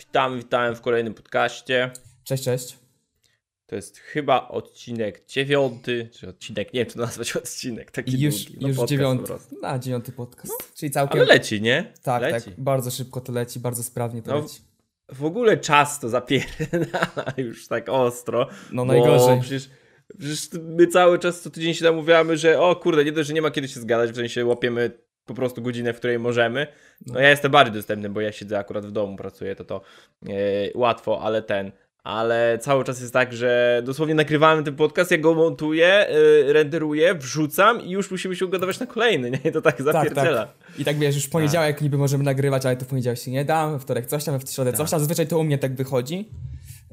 Witam, witam w kolejnym podcaście. Cześć, cześć. To jest chyba odcinek dziewiąty, czy odcinek, nie wiem czy to nazwać odcinek, taki już, długi. No, już dziewiąty. Na dziewiąty podcast. Czyli całkiem. Ale leci, nie? tak, leci. tak. Bardzo szybko to leci, bardzo sprawnie to No, leci. W ogóle czas to zapierdala już tak ostro. No najgorzej. Przecież, przecież my cały czas co tydzień się namówiamy, że o kurde, nie dość, że nie ma kiedy się zgadać, w sensie łapiemy po prostu godzinę, w której możemy. No ja jestem bardziej dostępny, bo ja siedzę akurat w domu, pracuję, to to e, łatwo, ale ten... Ale cały czas jest tak, że dosłownie nagrywamy ten podcast, ja go montuję, y, renderuję, wrzucam i już musimy się ugadywać na kolejny, nie? To tak Tak, zapierdziela. tak. I tak wiesz, już w poniedziałek niby możemy nagrywać, ale to w poniedziałek się nie da, we wtorek coś tam, w środę coś Tak. tam. Zazwyczaj to u mnie tak wychodzi.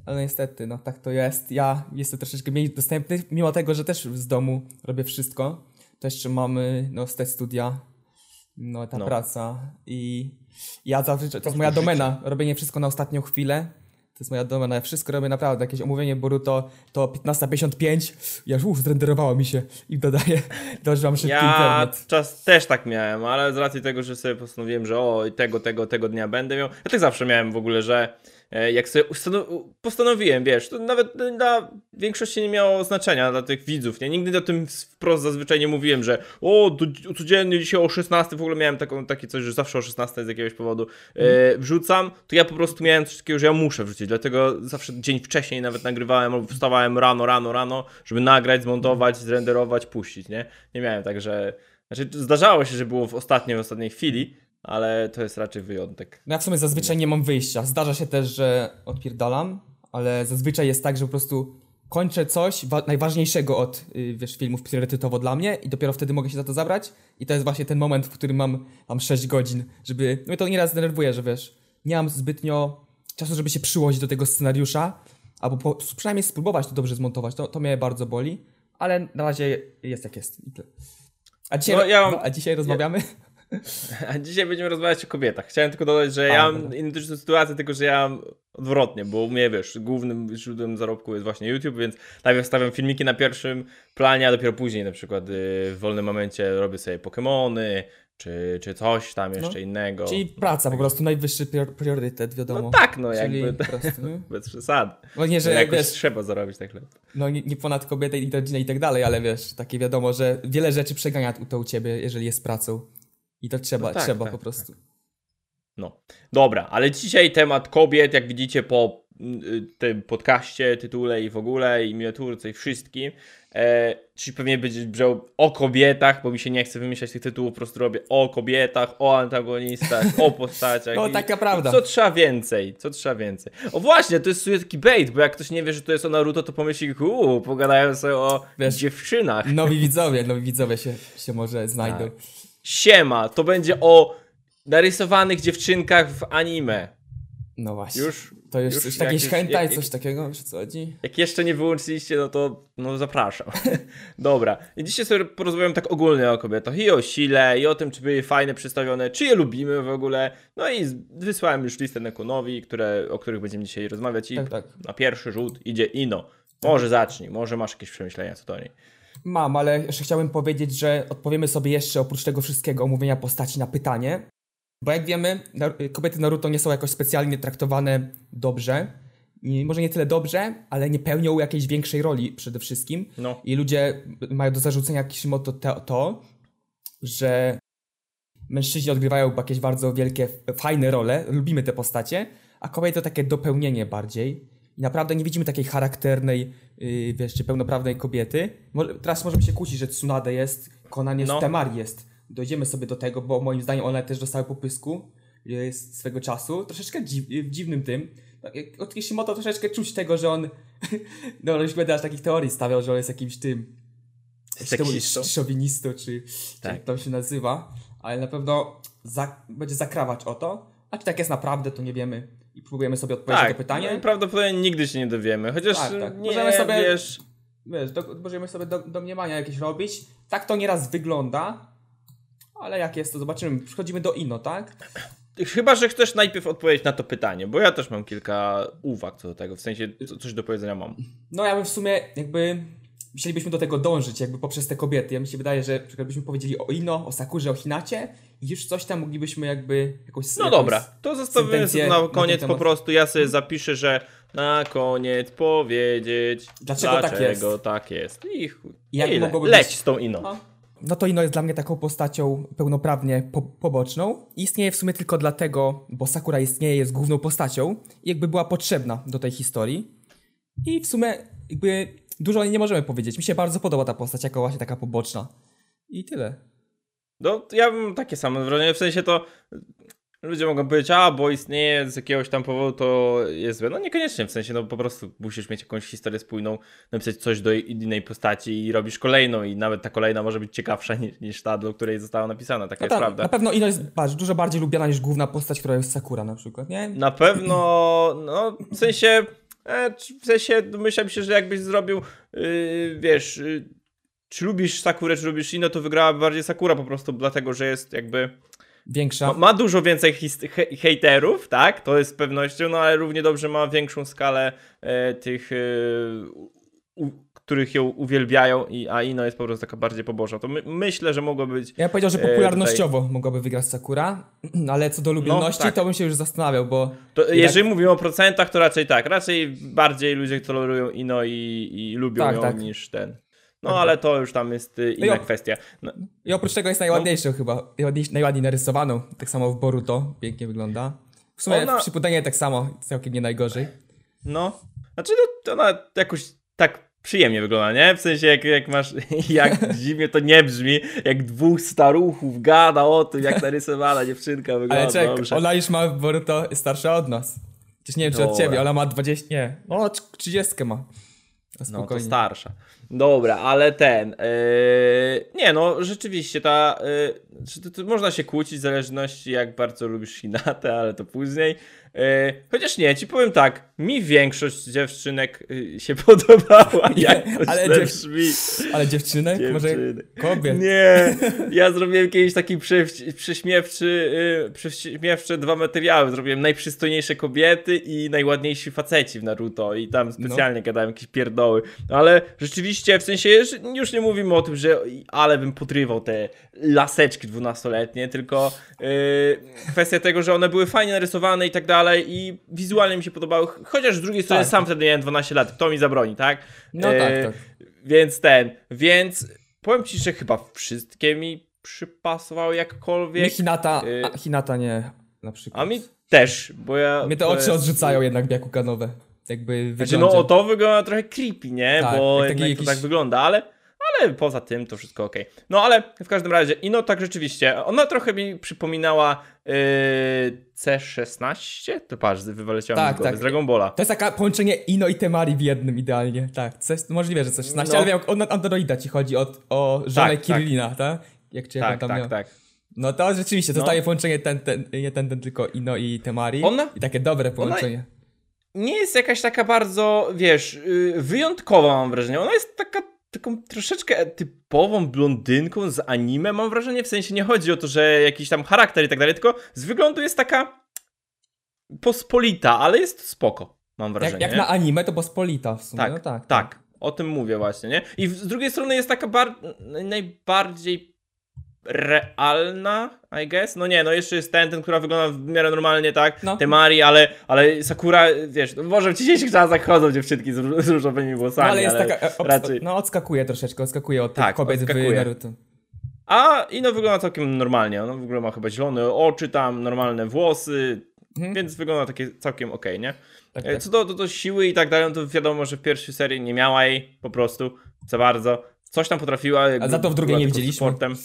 Ale niestety, no tak to jest. Ja jestem troszeczkę mniej dostępny, mimo tego, że też z domu robię wszystko. To jeszcze mamy, no, z te studia, no, ta No. praca i ja zazwyczaj, to jest moja życie. domena, robienie wszystko na ostatnią chwilę. To jest moja domena, ja wszystko robię naprawdę, jakieś omówienie Boruto to 15.55, ja już uff, zrenderowało mi się i dodaję, dożywam szybki Ja internet. czas też tak miałem, ale z racji tego, że sobie postanowiłem, że o, tego, tego, tego dnia będę miał. Ja tak zawsze miałem w ogóle, że jak sobie postanowiłem, wiesz, to nawet dla większości nie miało znaczenia dla tych widzów, nie? Nigdy o tym wprost zazwyczaj nie mówiłem, że o, codziennie dzisiaj o 16, w ogóle miałem taką, takie coś, że zawsze o 16 z jakiegoś powodu e, wrzucam, to ja po prostu miałem coś takiego, że ja muszę wrzucić, dlatego zawsze dzień wcześniej nawet nagrywałem, albo wstawałem rano, rano, rano, żeby nagrać, zmontować, zrenderować, puścić, nie? Nie miałem tak, że... Znaczy, zdarzało się, że było w ostatniej, w ostatniej chwili, ale to jest raczej wyjątek. No ja w sumie zazwyczaj nie mam wyjścia. Zdarza się też, że odpierdalam, ale zazwyczaj jest tak, że po prostu kończę coś wa- najważniejszego od y, wiesz, filmów priorytetowo dla mnie i dopiero wtedy mogę się za to zabrać. I to jest właśnie ten moment, w którym mam, mam 6 godzin, żeby... No i to nieraz denerwuje, że wiesz, nie mam zbytnio czasu, żeby się przyłożyć do tego scenariusza, albo po, przynajmniej spróbować to dobrze zmontować. To, to mnie bardzo boli, ale na razie jest jak jest. I tyle. A dzisiaj, No, ja mam- no, a dzisiaj rozmawiamy? A dzisiaj będziemy rozmawiać o kobietach. Chciałem tylko dodać, że A, ja mam identyczną sytuację, tylko że ja mam odwrotnie, bo u mnie, wiesz, głównym źródłem zarobku jest właśnie YouTube, więc najpierw stawiam filmiki na pierwszym planie, a dopiero później na przykład y, w wolnym momencie robię sobie Pokemony, czy, czy coś tam jeszcze innego. Czyli praca po prostu, najwyższy prior- priorytet, wiadomo. No tak, no Czyli jakby po prostu, bez przesady. No nie, że Jakoś wiesz, trzeba zarobić tak chleb. no nie, nie ponad kobietę i rodzinę i tak dalej, ale wiesz, takie wiadomo, że wiele rzeczy przegania to u ciebie, jeżeli jest pracą. I to trzeba, No tak, trzeba tak, po prostu. No, dobra, ale dzisiaj temat kobiet, jak widzicie po y, tym podcaście, tytule i w ogóle, i miniaturce i wszystkim, e, czyli pewnie będzie brzmiał o kobietach, bo mi się nie chce wymyślać tych tytułów, po prostu robię o kobietach, o antagonistach, o postaciach. No taka prawda. Co trzeba więcej? Co trzeba więcej? O właśnie, to jest taki bait, bo jak ktoś nie wie, że to jest o Naruto, to pomyśli, uuu, pogadają sobie o Wiesz, dziewczynach. Nowi widzowie, nowi widzowie się, się może znajdą. Tak. Siema, to będzie o narysowanych dziewczynkach w anime. No właśnie. Już, to już, już jakieś jakieś- hentai, jak- coś takiego, o co chodzi? jak jeszcze nie wyłączyliście, no to no zapraszam. Dobra, i dzisiaj sobie porozmawiam tak ogólnie o kobietach i o sile, i o tym, czy były fajne, przedstawione, czy je lubimy w ogóle. No i wysłałem już listę Nekunowi, które, o których będziemy dzisiaj rozmawiać i Tak, tak. na pierwszy rzut idzie Ino. Może zacznij, może masz jakieś przemyślenia co do niej. Mam, ale jeszcze chciałbym powiedzieć, że odpowiemy sobie jeszcze oprócz tego wszystkiego omówienia postaci na pytanie. Bo jak wiemy, kobiety Naruto nie są jakoś specjalnie traktowane dobrze. I może nie tyle dobrze, ale nie pełnią jakiejś większej roli przede wszystkim. No, I ludzie mają do zarzucenia Kishimoto to, to że mężczyźni odgrywają jakieś bardzo wielkie, fajne role, lubimy te postacie, a kobiety to takie dopełnienie bardziej. I naprawdę nie widzimy takiej charakternej, yy, wiesz, czy pełnoprawnej kobiety. Może, teraz możemy się kłócić, że Tsunade jest, Konan jest, No. Temari jest. Dojdziemy sobie do tego, bo moim zdaniem one też dostały popysku yy, z swego czasu. Troszeczkę dziw, dziwnym tym. Jak- Od Kishimoto troszeczkę czuć tego, że on no już będę aż takich teorii stawiał, że on jest jakimś tym Seksistą. sz- szowinistą, czy, czy Tak. jak to się nazywa, ale na pewno za, będzie zakrawać o to, a czy tak jest naprawdę, to nie wiemy i próbujemy sobie odpowiedzieć na tak, to pytanie. no prawdopodobnie nigdy się nie dowiemy, chociaż Tak, tak. nie, Możemy sobie- wiesz... Wiesz, do, możemy sobie do, domniemania jakieś robić. Tak to nieraz wygląda, ale jak jest, to zobaczymy. Przechodzimy do Ino, tak? Chyba, że chcesz najpierw odpowiedzieć na to pytanie, bo ja też mam kilka uwag co do tego, w sensie co- coś do powiedzenia mam. No ja bym w sumie jakby chcielibyśmy do tego dążyć, jakby poprzez te kobiety. Ja mi się wydaje, że na przykład byśmy powiedzieli o Ino, o Sakurze, o Hinacie i już coś tam moglibyśmy jakby jakąś No jakąś dobra, to zostawimy sentencję na na koniec ten po prostu. Ja sobie zapiszę, że na koniec powiedzieć, Dlaczego tak dlaczego jest. tak jest. I chuj. I jak Ile? Leć z tą ino. No. No to Ino jest dla mnie taką postacią pełnoprawnie po poboczną. Istnieje w sumie tylko dlatego, bo Sakura istnieje, jest główną postacią i jakby była potrzebna do tej historii. I w sumie jakby dużo o niej nie możemy powiedzieć. Mi się bardzo podoba ta postać jako właśnie taka poboczna. I tyle. No, ja bym takie samo wrażenie, w sensie to ludzie mogą powiedzieć, a bo istnieje z jakiegoś tam powodu, to jest złe. No niekoniecznie, w sensie no po prostu musisz mieć jakąś historię spójną, napisać coś do innej postaci i robisz kolejną i nawet ta kolejna może być ciekawsza niż, niż ta, do której została napisana, taka No jest tak, prawda. na pewno Ino jest patrz, dużo bardziej lubiana niż główna postać, która jest Sakura na przykład, nie? Na pewno, no w sensie, w sensie myślałem się, że jakbyś zrobił, yy, wiesz, yy, czy lubisz Sakurę, czy lubisz Ino, to wygrałaby bardziej Sakura po prostu dlatego, że jest jakby... Większa. Ma, ma dużo więcej he, hejterów, tak? To jest z pewnością, no ale równie dobrze ma większą skalę e, tych, e, u, których ją uwielbiają, i, a Ino jest po prostu taka bardziej pobożna. To my, myślę, że mogło być. Ja powiedział, że E, popularnościowo mogłaby wygrać Sakura, ale co do lubialności, tak. to bym się już zastanawiał, bo To, jeżeli mówimy o procentach, to raczej tak. Raczej bardziej ludzie tolerują Ino i, i lubią Tak, ją tak. niż ten. No Tak, ale to już tam jest y, inna ja- kwestia. No, I oprócz tego jest najładniejszą chyba. Najładniej, narysowaną. Tak samo w Boruto. Pięknie wygląda. W sumie Ona- Shippudenie tak samo. Całkiem nie najgorzej. no. Znaczy, no, to ona jakoś tak przyjemnie wygląda, nie? W sensie, jak, jak masz, jak dziwnie to nie brzmi, jak dwóch staruchów gada o tym, jak narysowana dziewczynka wygląda. Ale czek, dobrze. ona już ma Boruto starsza od nas. Przecież nie wiem, czy od Dobra. ciebie. Ona ma 20... Nie. No, 30 ma. No to starsza. Dobra, ale ten. Yy, nie, no rzeczywiście ta. Yy, to, to można się kłócić w zależności jak bardzo lubisz Hinatę, ale to później. Yy, chociaż nie, ci powiem tak. Mi większość dziewczynek yy, się podobała. Ale dziew-. Ale dziewczynek? Może Dziewczyny. kobiet? Nie, ja zrobiłem kiedyś taki prześmiewczy, yy, prześmiewcze dwa materiały. Zrobiłem najprzystojniejsze kobiety i najładniejsi faceci w Naruto i tam specjalnie gadałem jakieś pierdoły. Ale rzeczywiście, w sensie, już nie mówimy o tym, że ale bym podrywał te laseczki dwunastoletnie, tylko yy, kwestia tego, że one były fajnie narysowane i tak dalej i wizualnie mi się podobały, chociaż z drugiej strony Tak. sam wtedy miałem 12 lat, kto mi zabroni, tak? No tak, tak. Więc ten, więc powiem ci, że chyba wszystkie mi przypasowały jakkolwiek. Mi Hinata... A, Hinata nie, na przykład. A mi też, bo ja... Mnie te oczy jest- odrzucają jednak Byakuganowe. Jakby Znaczy, no to wygląda trochę creepy, nie? Tak, bo jak taki jakiś- to tak wygląda, ale, ale poza tym to wszystko okej. No ale w każdym razie, i no tak rzeczywiście, ona trochę mi przypominała yy, C16? To patrz, wywaleciłam Tak, tak. z Dragon Balla. To jest taka połączenie Ino i Temari w jednym idealnie. Tak, coś, możliwe, że coś 16, No. ale wiem, o Androida ci chodzi o, o żonę Tak, tak. Kirillina, tak? Jak czy jak on Tak, tam tak, miał. tak. No to rzeczywiście, to No. staje połączenie ten, ten, nie ten, ten, tylko Ino i Temari. Ona- I takie dobre połączenie. nie jest jakaś taka bardzo, wiesz, yy, wyjątkowa mam wrażenie. Ona jest taka taką troszeczkę typową blondynką z anime, mam wrażenie. W sensie nie chodzi o to, że jakiś tam charakter i tak dalej, tylko z wyglądu jest taka pospolita, ale jest spoko, mam wrażenie. jak, jak na anime to pospolita w sumie, tak, no tak. tak. O tym mówię właśnie, nie? I z drugiej strony jest taka bar- najbardziej realna, I guess. No nie, no jeszcze jest ten, ten, która wygląda w miarę normalnie, tak? No. Temari, ale, ale Sakura, wiesz, no może w dzisiejszych czasach chodzą dziewczynki z, z różowymi No włosami, ale jest ale taka, e, obs- raczej... no odskakuje troszeczkę, odskakuje od Tak, kobiet odskakuje. w Naruto. A Ino wygląda całkiem normalnie. Ona w ogóle ma chyba zielone oczy tam, normalne włosy, Mhm. więc wygląda takie całkiem okej, nie? Tak, E, tak. Co do, do, do siły i tak dalej, no to wiadomo, że w pierwszej serii nie miała jej po prostu za bardzo. Coś tam potrafiła. A za to w drugiej nie widzieliśmy. Sportem.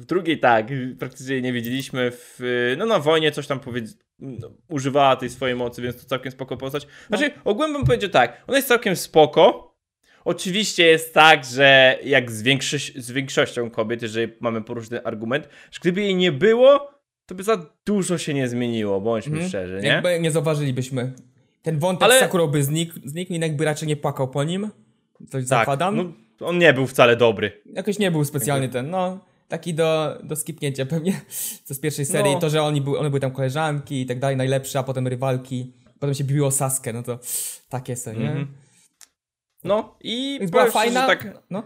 W drugiej tak, praktycznie jej nie widzieliśmy. W, no na wojnie coś tam powiedz, no, używała tej swojej mocy, więc to całkiem spoko postać. Znaczy, ogólnie bym powiedział tak, ona jest całkiem spoko. Oczywiście jest tak, że jak z, większość, z większością kobiet, jeżeli mamy poróżny argument, że gdyby jej nie było, to by za dużo się nie zmieniło, bądźmy Mhm. szczerzy, nie? Jakby nie zauważylibyśmy. Ten wątek Ale- z Sakurą by znikł, znikł i jakby raczej nie płakał po nim. Coś zakładam. no, on nie był wcale dobry. Jakoś nie był specjalnie ten, no, taki do, do skipnięcia pewnie, co z pierwszej serii. No. To, że oni był, one były tam koleżanki i tak dalej, najlepsze, a potem rywalki. Potem się biło Saskę, no to takie sobie, nie? Mhm. No i Więc była szczerze, fajna. tak, No.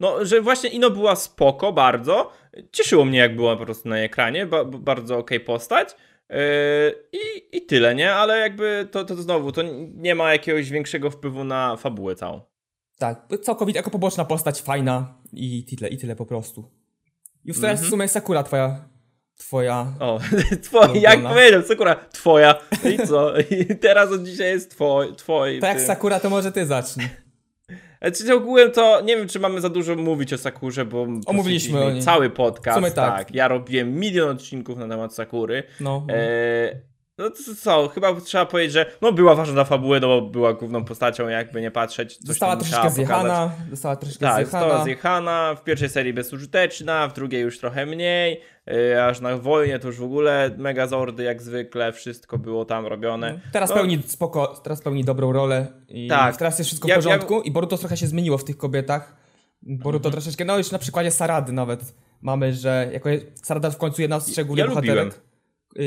no, że właśnie Ino była spoko bardzo. Cieszyło mnie, jak była po prostu na ekranie, ba, ba- bardzo okej postać. Yy, i, I tyle, nie? Ale jakby to, to znowu, to nie ma jakiegoś większego wpływu na fabułę całą. Tak, całkowicie jako poboczna postać, fajna i tyle, i tyle po prostu. Już teraz Mhm. w sumie Sakura twoja, twoja, O, Ulubiona. jak powiedział, Sakura, twoja. I co? I teraz od dzisiaj jest twoj, twoi. to jak ty. Sakura to może ty zacznij. Znaczy ogółem to nie wiem, czy mamy za dużo mówić o Sakurze, bo Omówiliśmy o niej. cały podcast. W sumie tak. tak. Ja robiłem milion odcinków na temat Sakury. No, Eee, no to co, chyba trzeba powiedzieć, że no była ważna dla fabuły, no bo była główną postacią, jakby nie patrzeć. Coś została troszeczkę pokazać. zjechana, została troszeczkę Tak, zjechana. została zjechana, w pierwszej serii bezużyteczna, w drugiej już trochę mniej, e, aż na wojnie to już w ogóle megazordy jak zwykle, wszystko było tam robione. Teraz No, pełni spoko, teraz pełni dobrą rolę i Tak. teraz jest wszystko Ja- w porządku i Boruto trochę się zmieniło w tych kobietach. Boruto Mhm. troszeczkę, no już na przykładzie Sarady nawet mamy, że jako Sarada w końcu jedna z trzech głównych Ja bohaterek. Y,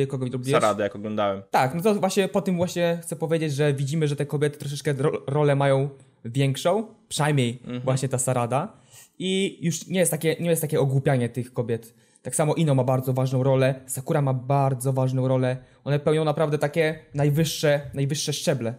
Kogo lubisz? Saradę, jak oglądałem. Tak, no to właśnie po tym właśnie chcę powiedzieć, że widzimy, że te kobiety troszeczkę ro rolę mają większą, przynajmniej Mhm. właśnie ta Sarada. I już nie jest, takie, nie jest takie ogłupianie tych kobiet. Tak samo Ino ma bardzo ważną rolę, Sakura ma bardzo ważną rolę. One pełnią naprawdę takie najwyższe, najwyższe szczeble.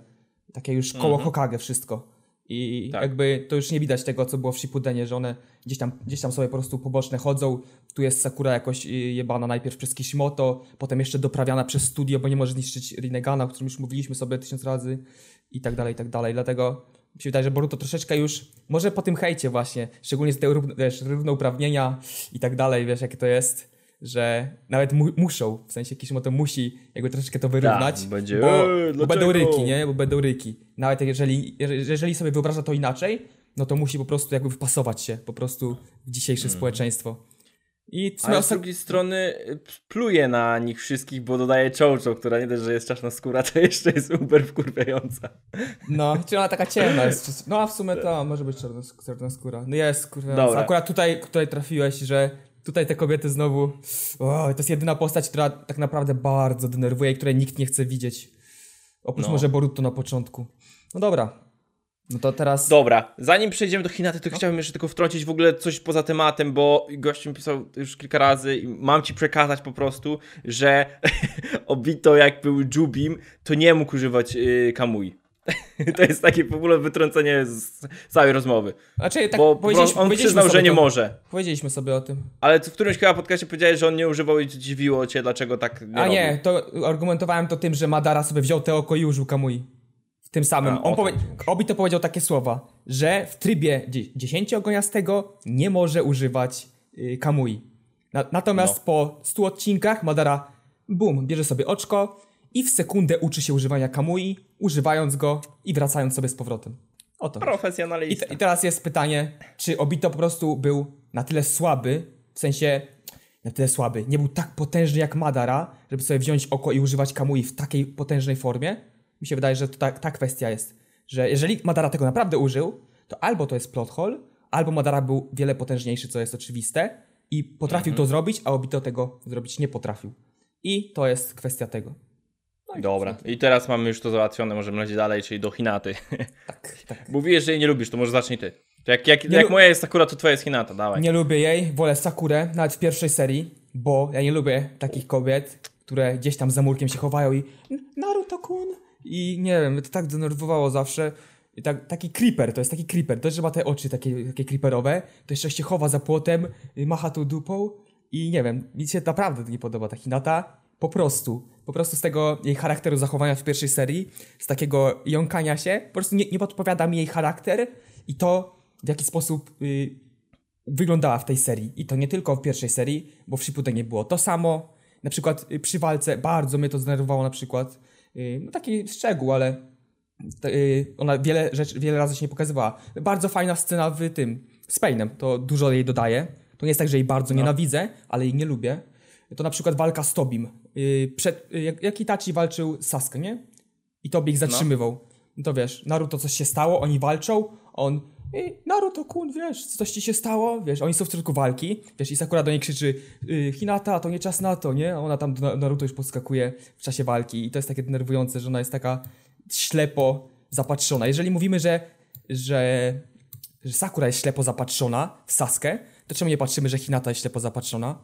Takie już koło Hokage wszystko. I Mhm. Tak. jakby to już nie widać tego, co było w Shippudenie, że one gdzieś tam, gdzieś tam sobie po prostu poboczne chodzą. Tu jest Sakura jakoś y, jebana najpierw przez Kishimoto, potem jeszcze doprawiana przez studio, bo nie może zniszczyć Rinegana, o którym już mówiliśmy sobie tysiąc razy i tak dalej, i tak dalej. Dlatego mi się wydaje, że Boruto troszeczkę już, może po tym hejcie właśnie, szczególnie z tego wiesz, równouprawnienia i tak dalej, wiesz jakie to jest, że nawet mu, muszą, w sensie Kishimoto musi jakby troszeczkę to wyrównać, Tak, będzie, bo, "Eee, bo będą dlaczego?" ryki, nie? Bo będą ryki. Nawet jeżeli, jeżeli sobie wyobraża to inaczej, no to musi po prostu jakby wpasować się po prostu w dzisiejsze społeczeństwo. I z drugiej strony y, pluje na nich wszystkich, bo dodaje Chocho, która nie dość, że jest czarna skóra, to jeszcze jest uber wkurwiająca. No, czy ona taka ciemna jest. No a w sumie to może być czarna, czarna skóra. No jest, kurwa. Akurat tutaj, tutaj trafiłeś, że tutaj te kobiety znowu. O, to jest jedyna postać, która tak naprawdę bardzo denerwuje i której nikt nie chce widzieć. Oprócz No. może Boruto na początku. No dobra. No to teraz. Dobra, zanim przejdziemy do Hinaty, to chciałbym jeszcze tylko wtrącić w ogóle coś poza tematem, bo gościu mi pisał już kilka razy i mam ci przekazać po prostu, że Obito jak był Jubim, to nie mógł używać yy, Kamui. to jest takie w ogóle wytrącenie z całej rozmowy. Znaczy, tak bo po powiedzieliśmy, on powiedzieliśmy przyznał, że nie to, może. Powiedzieliśmy sobie o tym. Ale w którymś chyba podcastie powiedziałeś, że on nie używał i dziwiło cię, dlaczego tak nie A robił. nie, to argumentowałem to tym, że Madara sobie wziął te oko i użył Kamui. Tym samym. A, o On powie... Obi to powiedział takie słowa, że w trybie dzie- dziesięciogoniastego nie może używać y, Kamui. Na, natomiast No. po 100 odcinkach Madara, bum, bierze sobie oczko i w sekundę uczy się używania Kamui, używając go i wracając sobie z powrotem. Oto. I, Profesjonalista. te, I teraz jest pytanie, czy Obito po prostu był na tyle słaby, w sensie na tyle słaby, nie był tak potężny jak Madara, żeby sobie wziąć oko i używać Kamui w takiej potężnej formie? Mi się wydaje, że to ta, ta kwestia jest, że jeżeli Madara tego naprawdę użył, to albo to jest plot hole, albo Madara był wiele potężniejszy, co jest oczywiste i potrafił to zrobić, a Obito tego zrobić nie potrafił. I to jest kwestia tego. Dobra, i teraz mamy już to załatwione, możemy lecieć dalej, czyli do Hinaty. Tak, tak. Mówiłeś, że jej nie lubisz, to może zacznij ty. To jak, jak, moja jest Sakura, to twoja jest Hinata, dawaj. Nie lubię jej, wolę Sakurę, nawet w pierwszej serii, bo ja nie lubię takich kobiet, które gdzieś tam za murkiem się chowają i Naruto-kun i nie wiem, to tak denerwowało zawsze. I tak, taki creeper, to jest taki creeper, to że ma te oczy takie, takie creeperowe, to jeszcze się chowa za płotem, y, macha tą dupą i nie wiem, mi się naprawdę nie podoba ta Hinata, po prostu, po prostu z tego jej charakteru zachowania w pierwszej serii, z takiego jąkania się, po prostu nie, nie podpowiada mi jej charakter i to w jaki sposób y, wyglądała w tej serii. I to nie tylko w pierwszej serii, bo w Shippudenie było to samo. Na przykład y, przy walce bardzo mnie to zdenerwowało na przykład. Y, No taki szczegół, ale y, ona wiele rzeczy, wiele razy się nie pokazywała. Bardzo fajna scena w tym, z Painem, to dużo jej dodaje. To nie jest tak, że jej bardzo nienawidzę, ale jej nie lubię. To na przykład walka z Tobim. Y, Przed, jak, jak Itachi walczył z Sasuke, nie? I Tobi ich zatrzymywał. No to wiesz, Naruto coś się stało, oni walczą, on Ej, Naruto kun, wiesz, coś ci się stało? Wiesz, oni są w środku walki, wiesz, i Sakura do niej krzyczy y, Hinata, to nie czas na to, nie? A ona tam do Na- Naruto już podskakuje w czasie walki i to jest takie denerwujące, że ona jest taka ślepo zapatrzona. Jeżeli mówimy, że że, że Sakura jest ślepo zapatrzona w Saskę, to czemu nie patrzymy, że Hinata jest ślepo zapatrzona?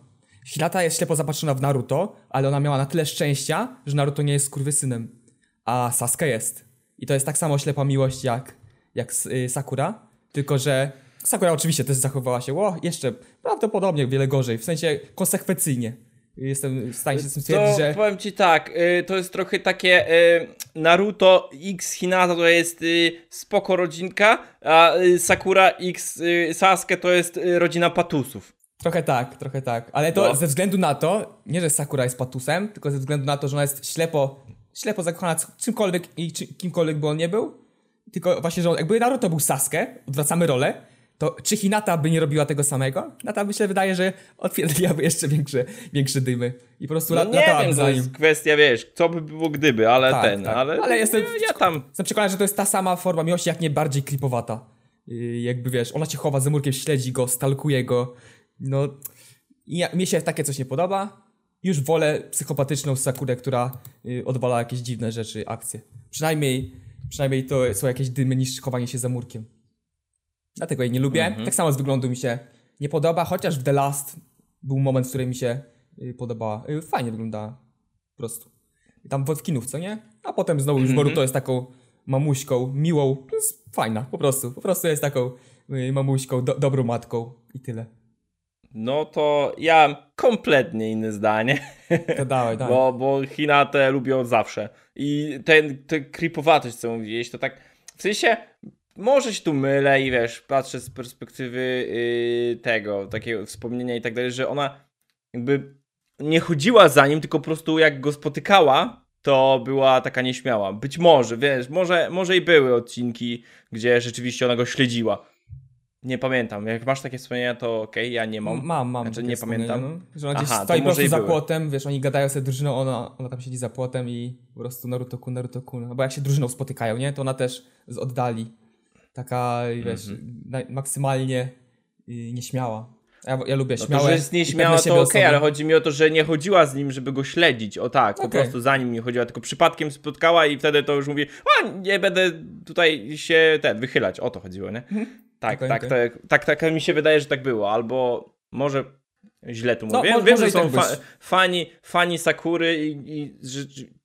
Hinata jest ślepo zapatrzona w Naruto, ale ona miała na tyle szczęścia, że Naruto nie jest skurwysynem, a Sasuke jest. I to jest tak samo ślepa miłość jak, jak y, Sakura, tylko że Sakura oczywiście też zachowała się, o, jeszcze prawdopodobnie wiele gorzej, w sensie konsekwencyjnie. Jestem w stanie się z tym stwierdzić, To że... powiem ci tak, y, to jest trochę takie y, Naruto X Hinata to jest y, spoko rodzinka, a y, Sakura X y, Sasuke to jest y, rodzina patusów. Trochę tak, trochę tak. Ale to No. ze względu na to, nie że Sakura jest patusem, tylko ze względu na to, że ona jest ślepo, ślepo zakochana c- czymkolwiek i czy, kimkolwiek by on nie był. Tylko właśnie, że jakby Naruto był Sasuke, odwracamy rolę, to czy Hinata by nie robiła tego samego? Hinata by się wydaje, że otwierdziłaby jeszcze większe, większe dymy. I po prostu No la, nie wiem, to jest kwestia, wiesz, co by było gdyby, ale Tak, ten, tak. ale, Ale jestem- ja, tam... Jestem przekonany, że to jest ta sama forma miłości, jak nie bardziej klipowata. Yy, jakby wiesz, ona cię chowa za murkiem, śledzi go, stalkuje go. No, i ja, mi się takie coś nie podoba. Już wolę psychopatyczną Sakurę, która yy, odwala jakieś dziwne rzeczy, akcje. Przynajmniej, przynajmniej to są jakieś dymy niż chowanie się za murkiem. Dlatego jej nie lubię. Mhm. Tak samo z wyglądu mi się nie podoba, chociaż w The Last był moment, w którym mi się yy, podobała. Yy, fajnie wyglądała. Po prostu. Tam w kinówce, nie? A potem znowu już Mhm. Boruto jest taką mamuśką, miłą, to jest fajna, po prostu. Po prostu jest taką y, mamuśką, do, dobrą matką i tyle. No to ja mam kompletnie inne zdanie, To dawaj, dawaj. bo, bo Hinatę lubię od zawsze. I ten, ten creepowatość, co mówiłeś, to tak, w sensie, może się tu mylę i wiesz, patrzę z perspektywy yy, tego, takiego wspomnienia i tak dalej, że ona jakby nie chodziła za nim, tylko po prostu jak go spotykała, to była taka nieśmiała. Być może, wiesz, może, może i były odcinki, gdzie rzeczywiście ona go śledziła. Nie pamiętam. Jak masz takie wspomnienia, to okej, ja nie mam. Mam, mam. Znaczy, nie pamiętam. No, że ona gdzieś Aha, to stoi po prostu za były. płotem, wiesz, oni gadają sobie drużyną, ona, ona tam siedzi za płotem i po prostu Naruto kun, Naruto kun. No bo jak się drużyną spotykają, nie? To ona też z oddali. Taka, wiesz, Mhm. naj, maksymalnie y, nieśmiała. Ja, ja lubię No śmiałe to, że jest nieśmiała, to okej, osoby. ale chodzi mi o to, że nie chodziła z nim, żeby go śledzić. O tak, po Okej. prostu za nim nie chodziła, tylko przypadkiem spotkała i wtedy to już mówi, a nie będę tutaj się ten, wychylać. O to chodziło, nie? Tak, tak, tak, tak, tak mi się wydaje, że tak było. Albo może źle tu No, mówię. mo- Wiem, że są tak fa- fani, fani Sakury i, i że,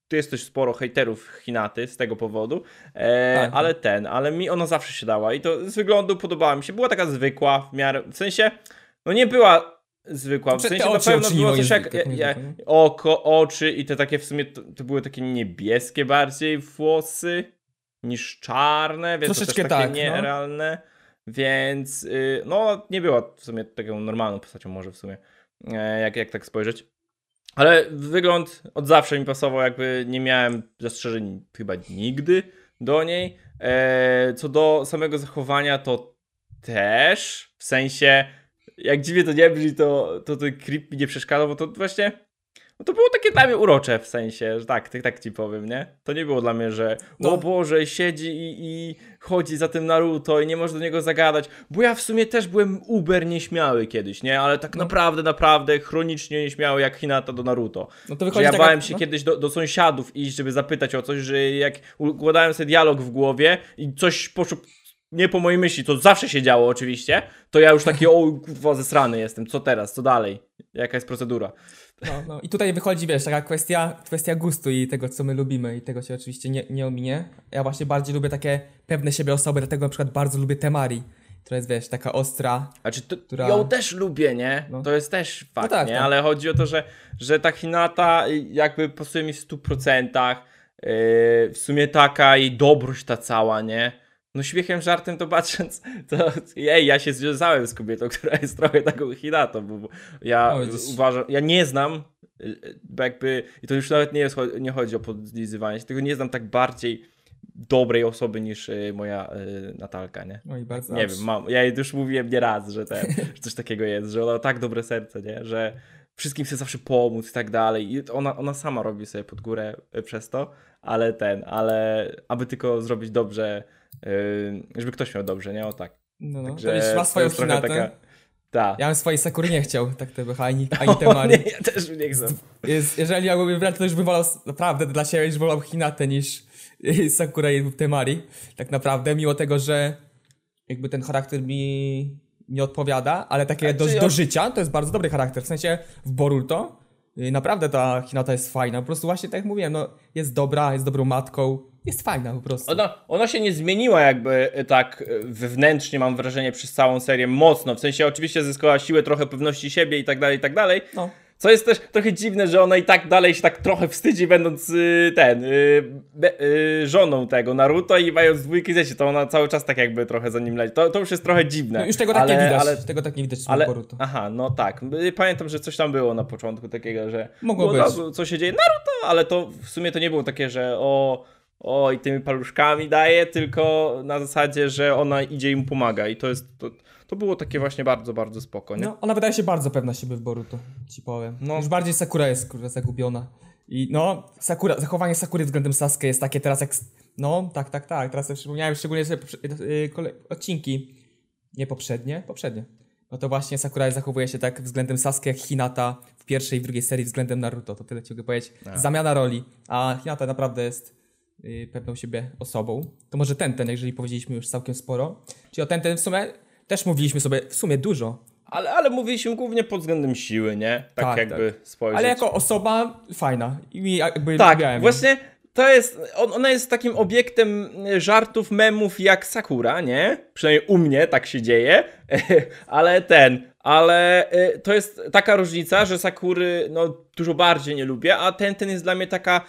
tu jest też sporo hejterów Hinaty z tego powodu, e, Tak. ale ten, ale mi ona zawsze się dała i to z wyglądu podobała mi się. Była taka zwykła w miarę, w sensie, no nie była zwykła, w Znaczy, sensie na pewno było coś jak, jak, oko, oczy i te takie w sumie, to, to były takie niebieskie bardziej włosy niż czarne, więc to Troszeczkę też takie tak, no. Więc y, no nie była w sumie taką normalną postacią może w sumie, e, jak, jak tak spojrzeć. Ale wygląd od zawsze mi pasował, jakby nie miałem zastrzeżeń chyba nigdy do niej. E, co do samego zachowania, to też, w sensie, jak dziwnie to nie brzmi, to, to ten creep mi nie przeszkadzał, bo to właśnie, no to było takie dla mnie urocze, w sensie, że tak, tak, tak ci powiem, nie? To nie było dla mnie, że No. o Boże, siedzi i, i chodzi za tym Naruto i nie może do niego zagadać, bo ja w sumie też byłem uber nieśmiały kiedyś, nie? Ale tak No. naprawdę, naprawdę chronicznie nieśmiały jak Hinata do Naruto. No to Że wychodzi ja taka- bałem się no. kiedyś do, do sąsiadów iść, żeby zapytać o coś, że jak układałem sobie dialog w głowie i coś poszło nie po mojej myśli, to zawsze się działo oczywiście, to ja już taki, o kurwa, zesrany jestem, co teraz, co dalej, jaka jest procedura. No, no. I tutaj wychodzi, wiesz, taka kwestia, kwestia gustu i tego, co my lubimy i tego się oczywiście nie, nie ominie. Ja właśnie bardziej lubię takie pewne siebie osoby, dlatego na przykład bardzo lubię Temari, która jest, wiesz, taka ostra. To, Która- ją też lubię, nie? No. To jest też fakt, tak, nie? tak. Ale chodzi o to, że, że ta Hinata jakby pasuje mi w 100%, yy, w sumie taka jej dobrość ta cała, nie? No śmiechem, żartem to patrząc, to ej, ja się związałem z kobietą, która jest trochę taką Hinatą, bo ja O, uważam, ja nie znam, yy, bo jakby, i to już nawet nie, jest, nie chodzi o podlizywanie się, tylko nie znam tak bardziej dobrej osoby niż yy, moja Natalka, nie? I bardzo Nie wiem, mam. Ja jej już mówiłem nie raz, że, że coś takiego jest, że ona ma tak dobre serce, nie? Że wszystkim chce zawsze pomóc i tak dalej. I ona, ona sama robi sobie pod górę y, przez to, ale ten, ale aby tylko zrobić dobrze, żeby ktoś miał dobrze, nie? O tak. No, no. Także to ma swoją Hinatę. taka- Tak. Ja bym swojej Sakury nie chciał, tak to by, ani, ani O, Temari. nie, ja też nie chcę. Jest, jeżeli ja bym to już bym wolał naprawdę dla siebie, już wolał Hinatę niż Sakura i Temari. Tak naprawdę, mimo tego, że jakby ten charakter mi nie odpowiada, ale takie do, do życia to jest bardzo dobry charakter. W sensie w Boruto naprawdę ta Hinata jest fajna. Po prostu właśnie tak jak mówiłem, no jest dobra, jest dobrą matką, jest fajna po prostu. Ona, ona się nie zmieniła jakby e, tak e, wewnętrznie, mam wrażenie, przez całą serię mocno. W sensie oczywiście zyskała siłę, trochę pewności siebie i tak dalej, i tak dalej. Co jest też trochę dziwne, że ona i tak dalej się tak trochę wstydzi, będąc y, ten, y, be, y, żoną tego Naruto i mając dwójki dzieci, to ona cały czas tak jakby trochę za nim leci. To, to już jest trochę dziwne. No już tego tak ale, nie widać, Ale, tego tak nie widać ale, Boruto. aha, no tak. Y, Pamiętam, że coś tam było na początku takiego, że Mogło było, być. co się dzieje Naruto, ale to w sumie to nie było takie, że o, o i tymi paluszkami daje, tylko na zasadzie, że ona idzie i mu pomaga i to jest, to, to było takie właśnie bardzo, bardzo spoko, nie? No, ona wydaje się bardzo pewna siebie w Boruto, ci powiem. No. Już bardziej Sakura jest kurwa zagubiona. I no, Sakura, zachowanie Sakury względem Sasuke jest takie teraz jak... No, tak, tak, tak, teraz sobie przypomniałem szczególnie sobie yy, kole- odcinki, nie poprzednie, poprzednie. No to właśnie Sakura zachowuje się tak względem Sasuke jak Hinata w pierwszej i drugiej serii względem Naruto, to tyle ci mogę powiedzieć. Zamiana roli, a Hinata naprawdę jest yy, pewną siebie osobą. To może ten, ten, jeżeli powiedzieliśmy już całkiem sporo. Czyli o ten, ten w sumie też mówiliśmy sobie w sumie dużo, Ale, ale mówiliśmy głównie pod względem siły, nie? Tak, Tak, jakby spojrzeć. Ale jako osoba fajna. I jakby Tak, lubiałem właśnie to jest, on, ona jest takim obiektem żartów, memów jak Sakura, nie? Przynajmniej u mnie tak się dzieje, ale ten, ale e, to jest taka różnica, że Sakury no dużo bardziej nie lubię, a ten, ten jest dla mnie taka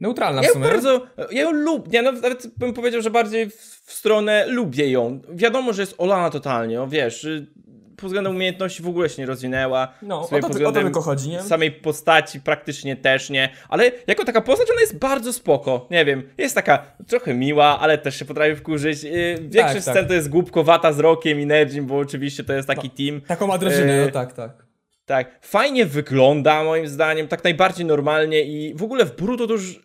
Neutralna ja ją sumie. bardzo, ja ją lubię, ja nawet bym powiedział, że bardziej w, w stronę lubię ją. Wiadomo, że jest olana totalnie, no wiesz, y, pod względem umiejętności w ogóle się nie rozwinęła. No, o to, pod o to tylko chodzi, nie? Samej postaci praktycznie też nie, ale jako taka postać ona jest bardzo spoko, nie wiem, jest taka trochę miła, ale też się potrafi wkurzyć. Y, Większość tak. scen to jest głupkowata z Rokiem i Nejim, bo oczywiście to jest taki team. Taką ma Yy, no tak, tak. Tak, fajnie wygląda moim zdaniem, tak najbardziej normalnie i w ogóle w Bruto to już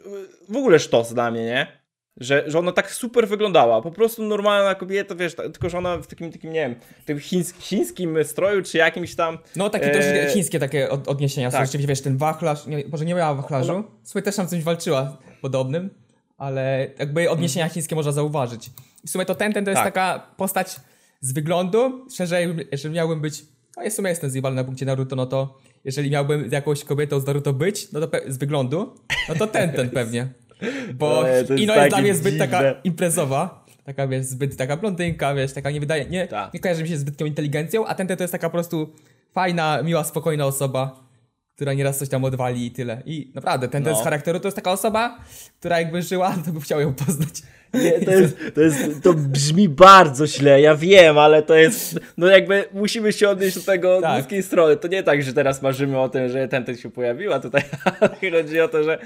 w ogóle sztos dla mnie, nie? Że, że ona tak super wyglądała, po prostu normalna kobieta, wiesz, ta- tylko że ona w takim, takim nie wiem, tym chińs chińskim stroju czy jakimś tam... No takie Eee, też chińskie takie od, odniesienia tak. Rzeczywiście, wiesz, ten wachlarz, nie, może nie miała wachlarzu. Ona- W sumie też tam coś walczyła podobnym, ale jakby odniesienia chińskie można zauważyć. W sumie to ten, ten to jest Tak. taka postać z wyglądu, szerzej, jeżeli miałbym być, no ja w sumie jestem zjebany na punkcie Naruto, no to jeżeli miałbym z jakąś kobietą z Naruto być, no to z wyglądu, no to ten, ten pewnie. Bo to jest Ino jest dla mnie zbyt taka dziwne. imprezowa, taka wiesz, zbyt taka blondynka, wiesz, taka nie wydaje, nie, Tak. nie kojarzy mi się z zbytnią inteligencją, a ten, ten to jest taka po prostu fajna, miła, spokojna osoba, która nieraz coś tam odwali i tyle. I naprawdę, ten, ten No. z charakteru to jest taka osoba, która jakby żyła, to bym chciał ją poznać. Nie, to, jest, to, jest, to brzmi bardzo źle, ja wiem, ale to jest, no jakby musimy się odnieść do tego od Tak. ludzkiej strony. To nie tak, że teraz marzymy o tym, że ten ten się pojawiła tutaj, ale chodzi o to, że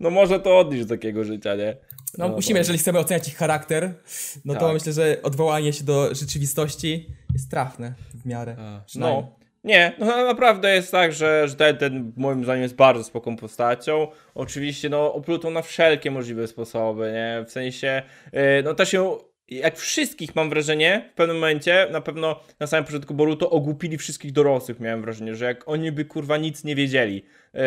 no może to odnieść do takiego życia, nie? No, musimy, to- jeżeli chcemy oceniać ich charakter, no to Tak. myślę, że odwołanie się do rzeczywistości jest trafne w miarę. przynajmniej. No. Nie, no naprawdę jest tak, że, że ten, ten moim zdaniem jest bardzo spoko postacią. Oczywiście, no, oplutą na wszelkie możliwe sposoby, nie? W sensie, yy, no też ją, jak wszystkich mam wrażenie, w pewnym momencie, na pewno na samym początku Boruto ogłupili wszystkich dorosłych, miałem wrażenie, że jak oni by kurwa nic nie wiedzieli. Yy,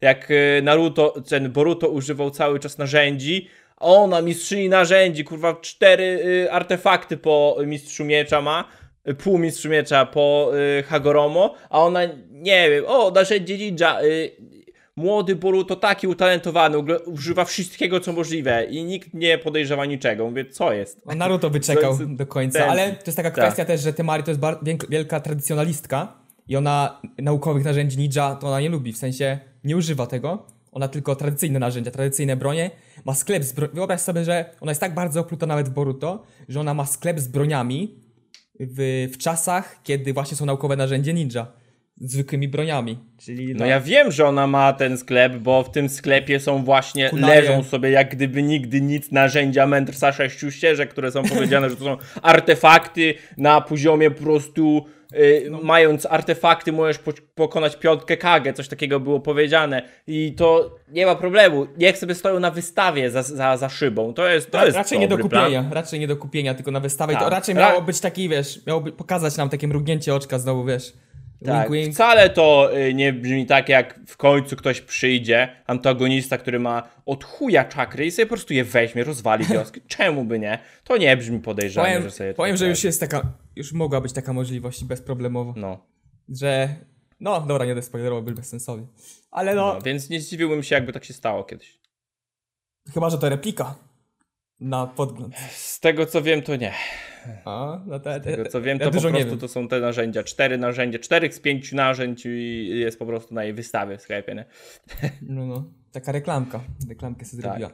jak yy, Naruto, ten Boruto używał cały czas narzędzi, ona, mistrzyni narzędzi, kurwa, cztery y, artefakty po mistrzu miecza ma, pół mistrzu miecza po y, Hagoromo, a ona, nie wiem, o, narzędzie ninja, y, młody Boruto taki utalentowany, używa wszystkiego, co możliwe i nikt nie podejrzewa niczego. Mówię, co jest? On Naruto wyczekał jest- do końca, ten- ale to jest taka tak. kwestia też, że Temari to jest wielka tradycjonalistka i ona naukowych narzędzi ninja to ona nie lubi, w sensie nie używa tego. Ona tylko tradycyjne narzędzia, tradycyjne bronie. Ma sklep z bro- Wyobraź sobie, że ona jest tak bardzo opluta nawet w Boruto, że ona ma sklep z broniami w, w czasach, kiedy właśnie są naukowe narzędzia ninja. Z zwykłymi broniami. Czyli No ja wiem, że ona ma ten sklep, bo w tym sklepie są właśnie, Kunaje. leżą sobie jak gdyby nigdy nic narzędzia Mentrsa sześciu ścieżek, które są powiedziane, że to są artefakty na poziomie po prostu, y, mając artefakty możesz po pokonać piątkę Kage, coś takiego było powiedziane i to nie ma problemu, niech sobie stoją na wystawie za, za, za szybą, to jest, to Ra- jest raczej nie do dobry plan. kupienia, raczej nie do kupienia, tylko na wystawę. I to Tak. raczej Ra- miało być taki, wiesz, miało by pokazać nam takie mrugnięcie oczka znowu, wiesz. Tak, Wink, wink. wcale to y, nie brzmi tak, jak w końcu ktoś przyjdzie, antagonista, który ma od chuja czakry i sobie po prostu je weźmie, rozwali wioskę. Czemu by nie? To nie brzmi podejrzanie, Powiem, że sobie powiem że już jest taka, już mogła być taka możliwość bezproblemowo, No, że, no dobra, nie będę spoilerował, był bezsensowny. Ale no, no, więc nie zdziwiłbym się, jakby tak się stało kiedyś. chyba, że to replika na podgląd. Z tego co wiem, to nie. A, no te, Z tego co wiem, ja to po prostu to są te narzędzia. Cztery narzędzia, czterech z pięciu narzędzi jest po prostu na jej wystawie w sklepie, nie? No, no, taka reklamka, reklamkę sobie Tak. zrobiła.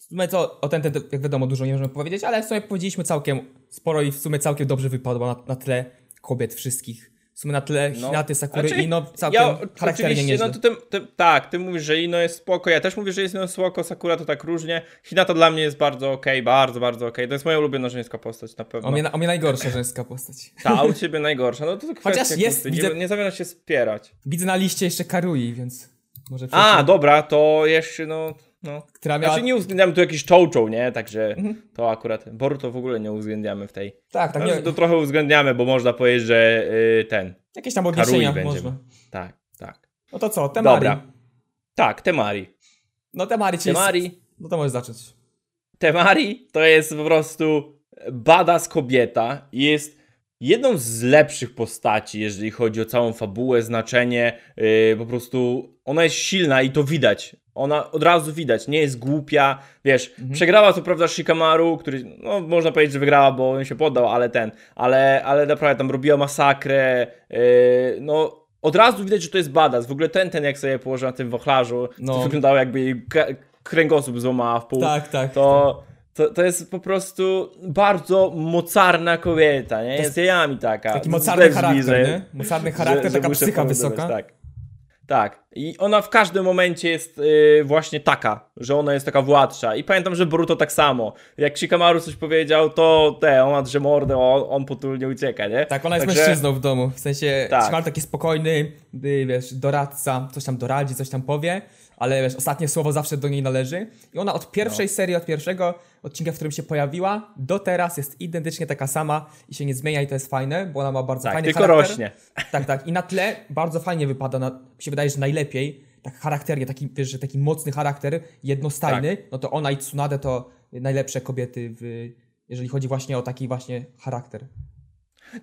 W sumie co, o ten, ten, jak wiadomo, dużo nie możemy powiedzieć, ale w sumie powiedzieliśmy całkiem sporo i w sumie całkiem dobrze wypadło na, na tle kobiet wszystkich. Sumie na tle No. Hinaty, Sakury Znaczy, i no całkiem Ja charakternie oczywiście, nieźle. no to ty, ty, tak, ty mówisz, że Ino jest spoko, ja też mówię, że jest Ino spoko, Sakura to tak różnie. Hinata dla mnie jest bardzo okej, bardzo, bardzo okej. To jest moja ulubiona żeńska postać na pewno. O mnie, o mnie najgorsza żeńska postać. Ta, a u ciebie najgorsza. No to, to Chociaż kwestia jest, gusty. widzę- nie, nie zamierzam się spierać. Widzę na liście jeszcze Karui, więc może A, przejdziemy- dobra, to jeszcze no... no. która miała... Znaczy nie uwzględniamy tu jakiś czołczoł, nie? Także Mhm. to akurat... Boru to w ogóle nie uwzględniamy w tej... Tak, tak, Znaczy, nie, to trochę uwzględniamy, bo można powiedzieć, że y, ten... jakieś tam odniesienia można. Tak, tak. No to co, Temari. Dobra. Tak, Temari. No Temari, czyli... Temari... No to możesz zacząć. Temari to jest po prostu badass kobieta i jest jedną z lepszych postaci, jeżeli chodzi o całą fabułę, znaczenie, yy, po prostu ona jest silna i to widać. Ona od razu widać, nie jest głupia, wiesz, przegrała co prawda Shikamaru, który, no można powiedzieć, że wygrała, bo on się poddał, ale ten, ale, ale naprawdę tam robiła masakrę, yy, no od razu widać, że to jest badass. W ogóle ten, ten jak sobie położyła na tym wachlarzu, No. to wyglądało jakby jej kręgosłup złamała w pół Tak, tak. to, to, to jest po prostu bardzo mocarna kobieta, nie? jest jajami taka. Taki mocarny charakter, że- nie? Mocarny charakter, że- że taka muszę psycha wysoka. Tak. Tak. I ona w każdym momencie jest y, właśnie taka, że ona jest taka władcza. I pamiętam, że Boruto tak samo. Jak Shikamaru coś powiedział, to te, ona drze mordę, on, on potulnie ucieka, nie? Tak, ona jest Także- mężczyzną w domu. W sensie, Tak. Shikamaru taki spokojny, y, wiesz, doradca, coś tam doradzi, coś tam powie, ale wiesz, ostatnie słowo zawsze do niej należy. I ona od pierwszej No. serii, od pierwszego odcinka, w którym się pojawiła, do teraz jest identycznie taka sama i się nie zmienia i to jest fajne, bo ona ma bardzo Tak, fajny tylko charakter. rośnie. Tak, tak. I na tle bardzo fajnie wypada, na, mi się wydaje, że najlepiej, tak charakternie, taki, wiesz, że taki mocny charakter, jednostajny, Tak. no to ona i Tsunade to najlepsze kobiety, w, jeżeli chodzi właśnie o taki właśnie charakter.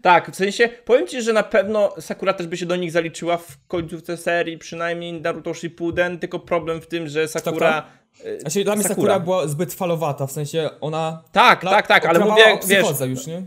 Tak, w sensie, powiem ci, że na pewno Sakura też by się do nich zaliczyła w końcówce serii, przynajmniej Naruto Shippuden, tylko problem w tym, że Sakura... y, Znaczy, dla mnie Sakura. Sakura była zbyt falowata, w sensie ona... Tak, tak, tak, ale mówię, wiesz, już, nie?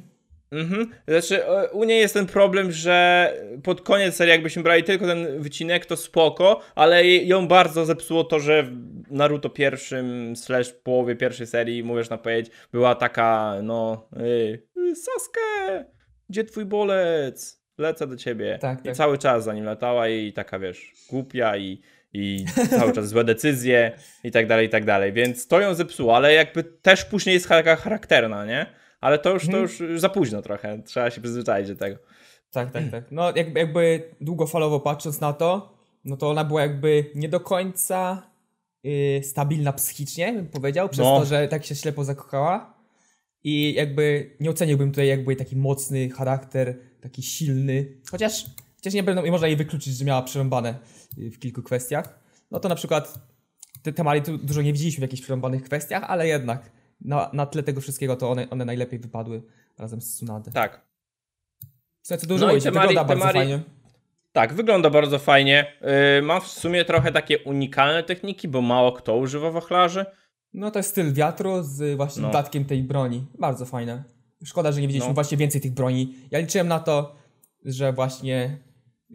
Mhm. Znaczy, e, u niej jest ten problem, że pod koniec serii, jakbyśmy brali tylko ten wycinek, to spoko, ale ją bardzo zepsuło to, że w Naruto pierwszym, slash połowie pierwszej serii, mówisz na powiedzieć, była taka, no, y, y, Sasuke, gdzie twój bolec? Lecę do ciebie. Tak, I tak. cały czas za nim latała i taka, wiesz, głupia i, i cały czas złe decyzje i tak dalej, i tak dalej. Więc to ją zepsuło, ale jakby też później jest taka charakterna, nie? Ale to już, to Mhm. już za późno trochę. Trzeba się przyzwyczaić do tego. Tak, tak, tak. No jakby, jakby długofalowo patrząc na to, no to ona była jakby nie do końca y, stabilna psychicznie, bym powiedział, przez No. to, że tak się ślepo zakochała. I jakby nie oceniłbym tutaj jakby taki mocny charakter, taki silny. Chociaż, chociaż nie, będą, można jej wykluczyć, że miała przerąbane y, w kilku kwestiach. No to na przykład te temary tu dużo nie widzieliśmy w jakichś przerąbanych kwestiach, ale jednak na, na tle tego wszystkiego to one, one najlepiej wypadły razem z Tsunade. Tak. W sensie dużo No i Temari- wygląda bardzo Temari- fajnie. Tak, wygląda bardzo fajnie. Yy, ma w sumie trochę takie unikalne techniki, bo mało kto używa wachlarzy. No to jest styl wiatru z właśnie No. dodatkiem tej broni. Bardzo fajne. Szkoda, że nie widzieliśmy No. właśnie więcej tych broni. Ja liczyłem na to, że właśnie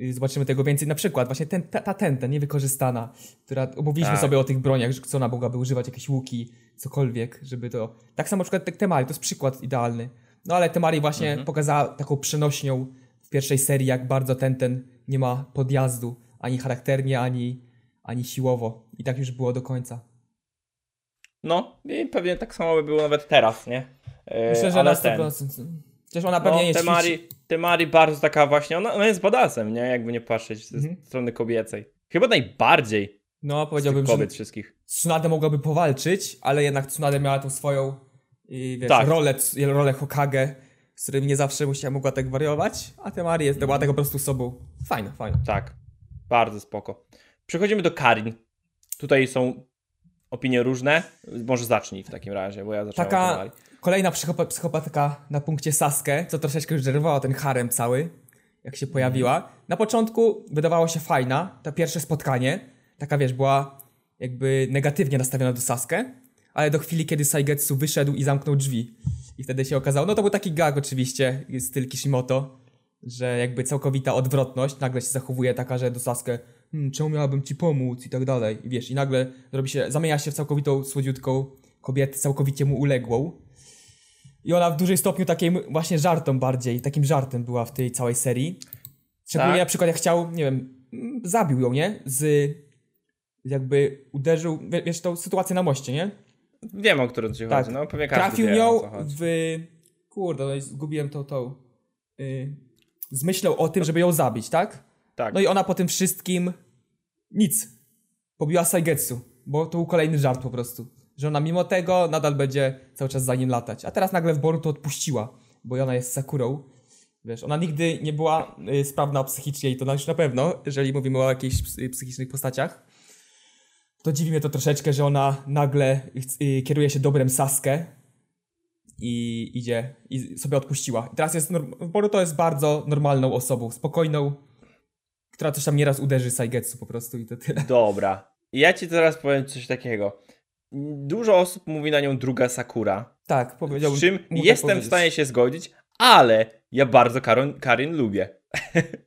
y, zobaczymy tego więcej. Na przykład właśnie ten, ta, ta tenta niewykorzystana, która omówiliśmy Tak. sobie o tych broniach, że co ona mogłaby używać, jakieś łuki, cokolwiek, żeby to... Tak samo na przykład te- Temari, to jest przykład idealny. No ale Temari właśnie Mhm. pokazała taką przenośnią w pierwszej serii, jak bardzo ten, ten nie ma podjazdu, ani charakternie, ani, ani siłowo. I tak już było do końca. No, i pewnie tak samo by było nawet teraz, nie? Yy, Myślę, że na ten- 100%. Przecież ona pewnie No, nie ćwiczy. Temari, Temari bardzo taka właśnie, ona, ona jest badasem, nie? Jakby nie patrzeć ze Mhm. strony kobiecej. Chyba najbardziej No, powiedziałbym, że kobiet wszystkich. Tsunade mogłaby powalczyć, ale jednak Tsunade miała tą swoją y, wiesz, Tak. rolę, rolę Hokage z którym nie zawsze musiała, mogła tak wariować, a Temari jest, była tak po prostu sobą. Fajna, fajna. Tak, bardzo spoko. Przechodzimy do Karin. Tutaj są opinie różne. Może zacznij w takim razie, bo ja zacząłem Taka kolejna psychopa, psychopatka na punkcie Saskę, co troszeczkę już zerwała ten harem cały, jak się pojawiła. Na początku wydawało się fajna, to pierwsze spotkanie, taka wiesz, była jakby negatywnie nastawiona do Saskę, ale do chwili, kiedy Saigetsu wyszedł i zamknął drzwi. I wtedy się okazało, no to był taki gag oczywiście, styl Kishimoto, że jakby całkowita odwrotność, nagle się zachowuje taka, że do Saskę, hmm, czemu miałabym ci pomóc i tak dalej. I wiesz, i nagle robi się, zamienia się w całkowitą słodziutką kobietę, całkowicie mu uległą. I ona w dużym stopniu takim właśnie żartom bardziej, takim żartem była w tej całej serii. Szczególnie Tak. na przykład jak chciał, nie wiem, mm, zabił ją, nie? Z jakby uderzył, wie- wiesz, tą sytuację na moście, nie? Wiem, o którą ci Tak. chodzi. No, pewnie każdy Trafił wie, nią w... Kurde, no zgubiłem tą, tą... Yy, zmyślał o tym, żeby ją zabić, tak? Tak. No i ona po tym wszystkim nic. Pobiła Saigetsu, bo to był kolejny żart po prostu. Że ona mimo tego nadal będzie cały czas za nim latać. A teraz nagle w Boruto odpuściła, bo ona jest Sakurą. Wiesz, ona nigdy nie była y, sprawna psychicznie i to już na pewno, jeżeli mówimy o jakichś psy- psychicznych postaciach. To dziwi mnie to troszeczkę, że ona nagle y, kieruje się dobrem Saskę i idzie i sobie odpuściła. I teraz jest, Boruto jest bardzo normalną osobą, spokojną, która coś tam nieraz uderzy Saigetsu po prostu i to tyle. Dobra. Ja ci teraz powiem coś takiego. Dużo osób mówi na nią druga Sakura. Tak, powiedziałbym. Z czym jestem w powiedzieć. stanie się zgodzić, ale ja bardzo Karin, Karin lubię.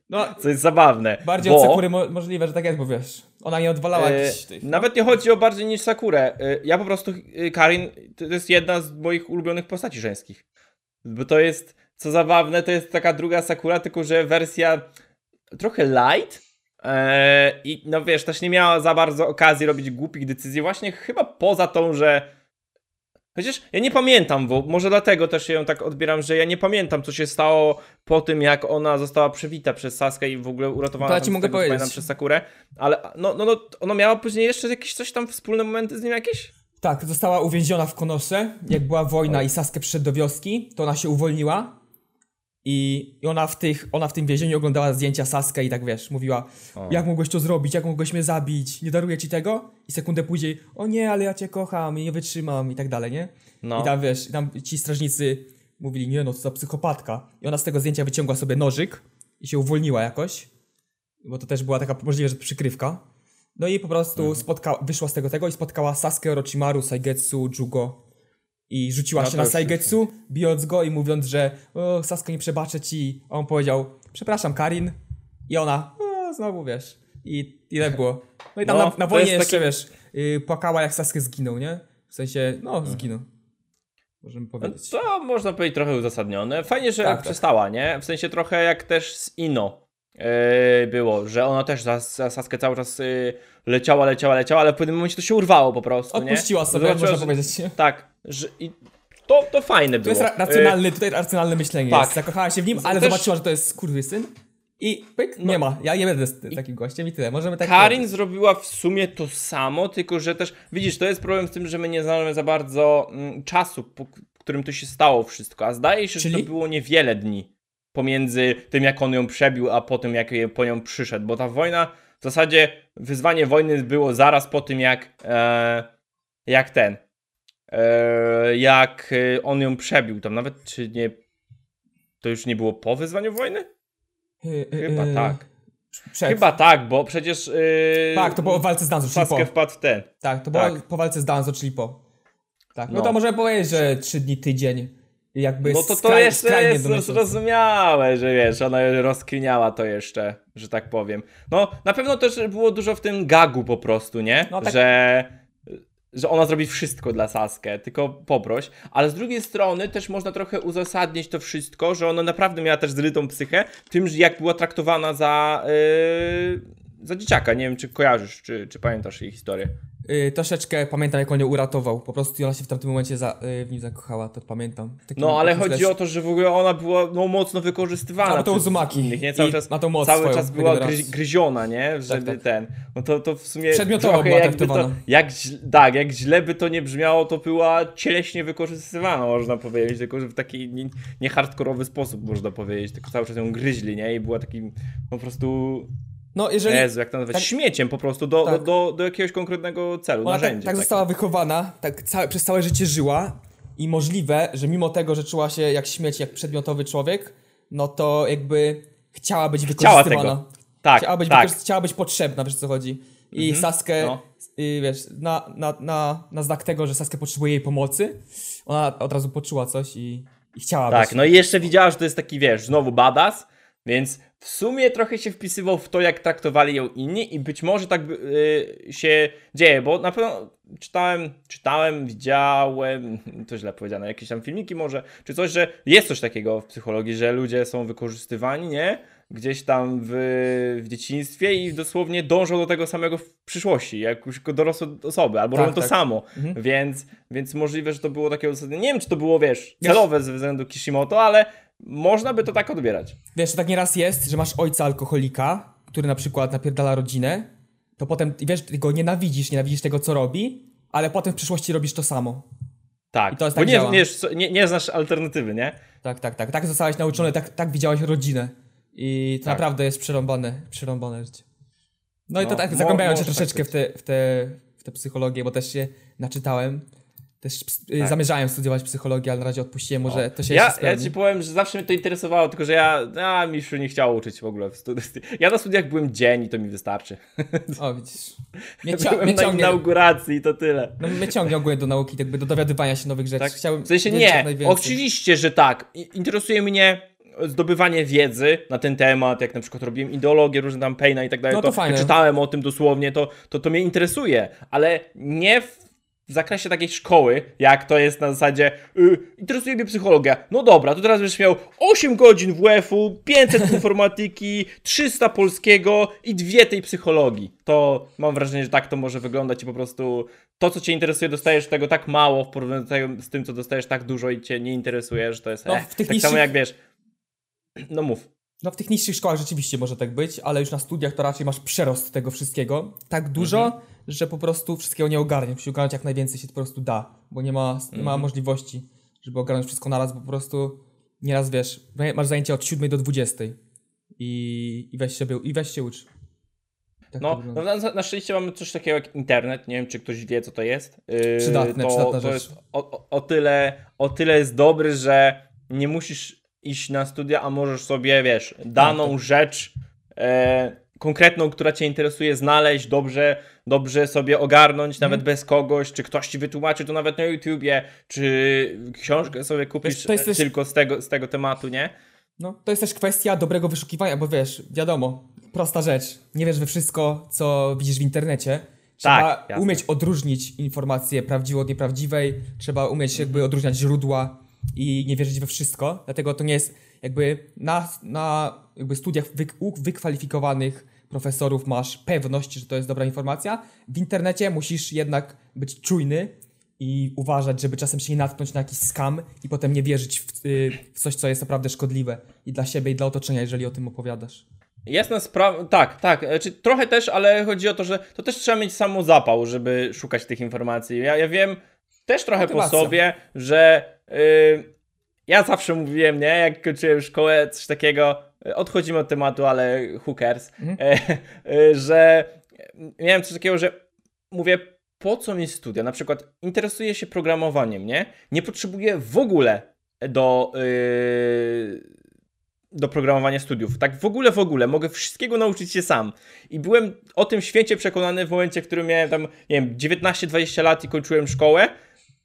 No, Co jest zabawne. bardziej bo, od Sakury mo- możliwe, że tak jest, bo wiesz, ona nie odwalała e, tych... Nawet nie chodzi o bardziej niż Sakurę. E, Ja po prostu e, Karin to jest jedna z moich ulubionych postaci żeńskich. Bo to jest, co zabawne, to jest taka druga Sakura, tylko że wersja trochę light. E, I no wiesz, też nie miała za bardzo okazji robić głupich decyzji, właśnie chyba poza tą, że. Chociaż ja nie pamiętam, bo może dlatego też ją tak odbieram, że ja nie pamiętam, co się stało po tym, jak ona została przewita przez Saskę i w ogóle uratowana To ja ci mogę tego, powiedzieć. przez Sakurę. Ale no, no, no, ona miała później jeszcze jakieś coś tam wspólne momenty z nim jakieś? Tak, została uwięziona w Konosze. Jak była wojna i Sasuke przyszedł do wioski, to ona się uwolniła. I, ona, w tych, ona w tym więzieniu oglądała zdjęcia Sasuke i tak wiesz, mówiła O. jak mogłeś to zrobić, jak mogłeś mnie zabić, nie daruję ci tego? I sekundę później, o nie, ale ja cię kocham i nie wytrzymam i tak dalej, nie? No. I tam wiesz, tam ci strażnicy mówili, nie no, to za psychopatka. I ona z tego zdjęcia wyciągła sobie nożyk i się uwolniła jakoś. Bo to też była taka możliwe, że przykrywka. No i po prostu Mhm. spotka- wyszła z tego tego i spotkała Sasuke, Orochimaru, Saigetsu, Jugo. I rzuciła No się na Saigetsu, bijąc go i mówiąc, że o, Sasuke nie przebaczę ci. A on powiedział, przepraszam Karin. I ona, o, znowu wiesz. I i tak było. No i tam No, na, na wojnie jeszcze, taki- wiesz, yy, płakała jak Sasuke zginął, nie? W sensie, no, zginął. Możemy No powiedzieć. To można powiedzieć trochę uzasadnione. Fajnie, że Tak, tak. przestała, nie? W sensie trochę jak też z Ino było, że ona też za, za Saskę cały czas yy, leciała, leciała, leciała, ale w pewnym momencie to się urwało po prostu, nie? Odpuściła sobie, Zobaczyła, można że- powiedzieć. Tak, że i to, to fajne To było. jest ra- racjonalny, tutaj racjonalne myślenie tak. jest. Zakochała się w nim, ale Też- zobaczyła, że to jest skurwysyn i pyk, nie ma. Ja nie będę z takim gościem i tyle. Możemy tak Karin powiedzieć. zrobiła w sumie to samo, tylko że też, widzisz, to jest problem z tym, że my nie znamy za bardzo mm, czasu, po którym to się stało wszystko, a zdaje się, że Czyli? to było niewiele dni pomiędzy tym, jak on ją przebił, a po tym, jak po nią przyszedł, bo ta wojna, w zasadzie wyzwanie wojny było zaraz po tym, jak, e, jak ten, e, jak e, on ją przebił, tam nawet, czy nie, to już nie było po wyzwaniu wojny? Y, y, Chyba tak. Przed. Chyba tak, bo przecież... Yy, Tak, to było w walce z Danzo, czyli po. wpadł w ten. Tak, to było tak. po walce z Danzo, czyli po. Tak, no, No. to możemy powiedzieć, że trzy dni, tydzień. Jakby No to to skraj, jeszcze jest zrozumiałe, że wiesz, ona rozkminiała to jeszcze, że tak powiem. No, na pewno też było dużo w tym gagu po prostu, nie? No tak. Że, że ona zrobi wszystko dla Sasuke, tylko poproś. Ale z drugiej strony też można trochę uzasadnić to wszystko, że ona naprawdę miała też zrytą psychę, tym, że jak była traktowana za... Yy, za dzieciaka. Nie wiem, czy kojarzysz, czy, czy pamiętasz jej historię. Yy, troszeczkę pamiętam, jak on ją uratował. Po prostu ona się w tamtym momencie za, yy, w nim zakochała, to pamiętam. Taki- No, ale chodzi o to, że w ogóle ona była no, mocno wykorzystywana. A, bo to przez Uzumaki. innych, nie? Cały czas, ma tą moc cały swoją czas była gry, gryziona, nie? Żeby tak. ten. No to, to w sumie. Przedmiotowo była jakby to, traktowana. jak, tak, jak źle by to nie brzmiało, to była cieleśnie wykorzystywana, można powiedzieć. Tylko, że w taki nie, nie hardkorowy sposób, można powiedzieć. Tylko cały czas ją gryźli, nie? I była takim po prostu. No, jeżeli Jezu, jak to nazwać? tak- Śmieciem po prostu do, Tak. do, do, do jakiegoś konkretnego celu, ona tak, narzędzia. tak takie. została wychowana, tak całe, przez całe życie żyła i możliwe, że mimo tego, że czuła się jak śmieć, jak przedmiotowy człowiek, no to jakby chciała być Chciała wykorzystywana. tego. Tak, chciała, być tak. chciała być potrzebna, wiesz o co chodzi. I Saskę, no. y, wiesz, na, na, na, na znak tego, że Saskę potrzebuje jej pomocy, ona od razu poczuła coś i, i chciała Tak, być. no i jeszcze widziała, że to jest taki, wiesz, znowu badass, więc w sumie trochę się wpisywał w to, jak traktowali ją inni i być może tak by, y, się dzieje, bo na pewno czytałem, czytałem, widziałem, to źle powiedziane, jakieś tam filmiki może, czy coś, że jest coś takiego w psychologii, że ludzie są wykorzystywani, nie? Gdzieś tam w, w dzieciństwie i dosłownie dążą do tego samego w przyszłości, jak już jako dorosłe osoby, albo Tak, robią to tak. samo, Mhm. więc, więc możliwe, że to było takie uzasadnienie. Nie wiem, czy to było, wiesz, celowe ze względu Kishimoto, ale można by to tak odbierać. Wiesz, to tak nieraz jest, że masz ojca alkoholika, który na przykład napierdala rodzinę, to potem, wiesz, ty go nienawidzisz, nienawidzisz tego, co robi, ale potem w przyszłości robisz to samo. Tak, I to jest bo tak nie, działa. nie, nie, nie znasz alternatywy, nie? Tak, tak, tak. Tak zostałeś nauczony, tak, tak widziałeś rodzinę. I to Tak. naprawdę jest przerąbane, przerąbane życie. No, i to No, tak, zagłębiając się tak troszeczkę być. w, te, w, te, w tę psychologię, bo też się naczytałem. Też y, Tak. zamierzałem studiować psychologię, ale na razie odpuściłem, może to się Ja, ja ci powiem, że zawsze mnie to interesowało, tylko że ja, a mi się nie chciało uczyć w ogóle w studiach. Ja na studiach byłem dzień i to mi wystarczy. O, widzisz. Mnie, cia- Byłem mnie na ciągnie, inauguracji i to tyle. no, mnie ciągnie ogólnie do nauki, jakby do dowiadywania się nowych rzeczy. Tak? Chciałbym W sensie nie, oczywiście, że tak. Interesuje mnie zdobywanie wiedzy na ten temat, jak na przykład robiłem ideologię, różne tam Payna i tak dalej, No to fajne. czytałem o tym dosłownie, to, to, to mnie interesuje, ale nie w w zakresie takiej szkoły, jak to jest na zasadzie y, interesuje mnie psychologia. No dobra, to teraz będziesz miał 8 godzin WF-u, 500 informatyki, 300 polskiego i dwie tej psychologii. To mam wrażenie, że tak to może wyglądać i po prostu to, co cię interesuje, dostajesz tego tak mało w porównaniu z tym, co dostajesz tak dużo i cię nie interesuje, że to jest No, eh, w tych tak samo niższych- jak wiesz. No mów. No w tych niższych szkołach rzeczywiście może tak być, ale już na studiach to raczej masz przerost tego wszystkiego. Tak dużo, Mhm. Że po prostu wszystkiego nie ogarniesz. Musisz ogarnąć jak najwięcej się po prostu da, bo nie ma, nie Mhm. ma możliwości, żeby ogarnąć wszystko naraz, bo po prostu nieraz wiesz, masz zajęcia od 7 do 20 i, i weź się był, i weź się ucz. Tak No, no na, na szczęście mamy coś takiego jak internet. Nie wiem, czy ktoś wie, co to jest. Yy, Przydatne, to, przydatna to rzecz. jest o, o, tyle, o tyle jest dobry, że nie musisz iść na studia, a możesz sobie, wiesz, daną tak. rzecz e, konkretną, która cię interesuje, znaleźć, dobrze, dobrze sobie ogarnąć, Mhm. nawet bez kogoś, czy ktoś ci wytłumaczy to nawet na YouTubie, czy książkę sobie kupisz Wiesz, to jest tylko z tego, z tego tematu, nie? No, to jest też kwestia dobrego wyszukiwania, bo wiesz, wiadomo, prosta rzecz. Nie wiesz we wszystko, co widzisz w internecie. Trzeba Tak, umieć odróżnić informację prawdziwą od nieprawdziwej, trzeba umieć jakby odróżniać źródła i nie wierzyć we wszystko. Dlatego to nie jest jakby na, na jakby studiach u wykwalifikowanych profesorów masz pewność, że to jest dobra informacja. W internecie musisz jednak być czujny i uważać, żeby czasem się nie natknąć na jakiś skam i potem nie wierzyć w, y, w coś, co jest naprawdę szkodliwe i dla siebie, i dla otoczenia, jeżeli o tym opowiadasz. Jasna sprawa, tak, tak, czy trochę też, ale chodzi o to, że to też trzeba mieć samo zapał, żeby szukać tych informacji. Ja, ja wiem też trochę Motywacja. po sobie, że y, ja zawsze mówiłem, nie, jak kończyłem szkołę, coś takiego, odchodzimy od tematu, ale who cares, Mhm. e, y, że miałem coś takiego, że mówię, po co mi studia? Na przykład interesuję się programowaniem, nie? Nie potrzebuję w ogóle do, yy, do programowania studiów. Tak w ogóle, w ogóle. Mogę wszystkiego nauczyć się sam. I byłem o tym święcie przekonany w momencie, w którym miałem tam, nie wiem, 19-20 lat i kończyłem szkołę.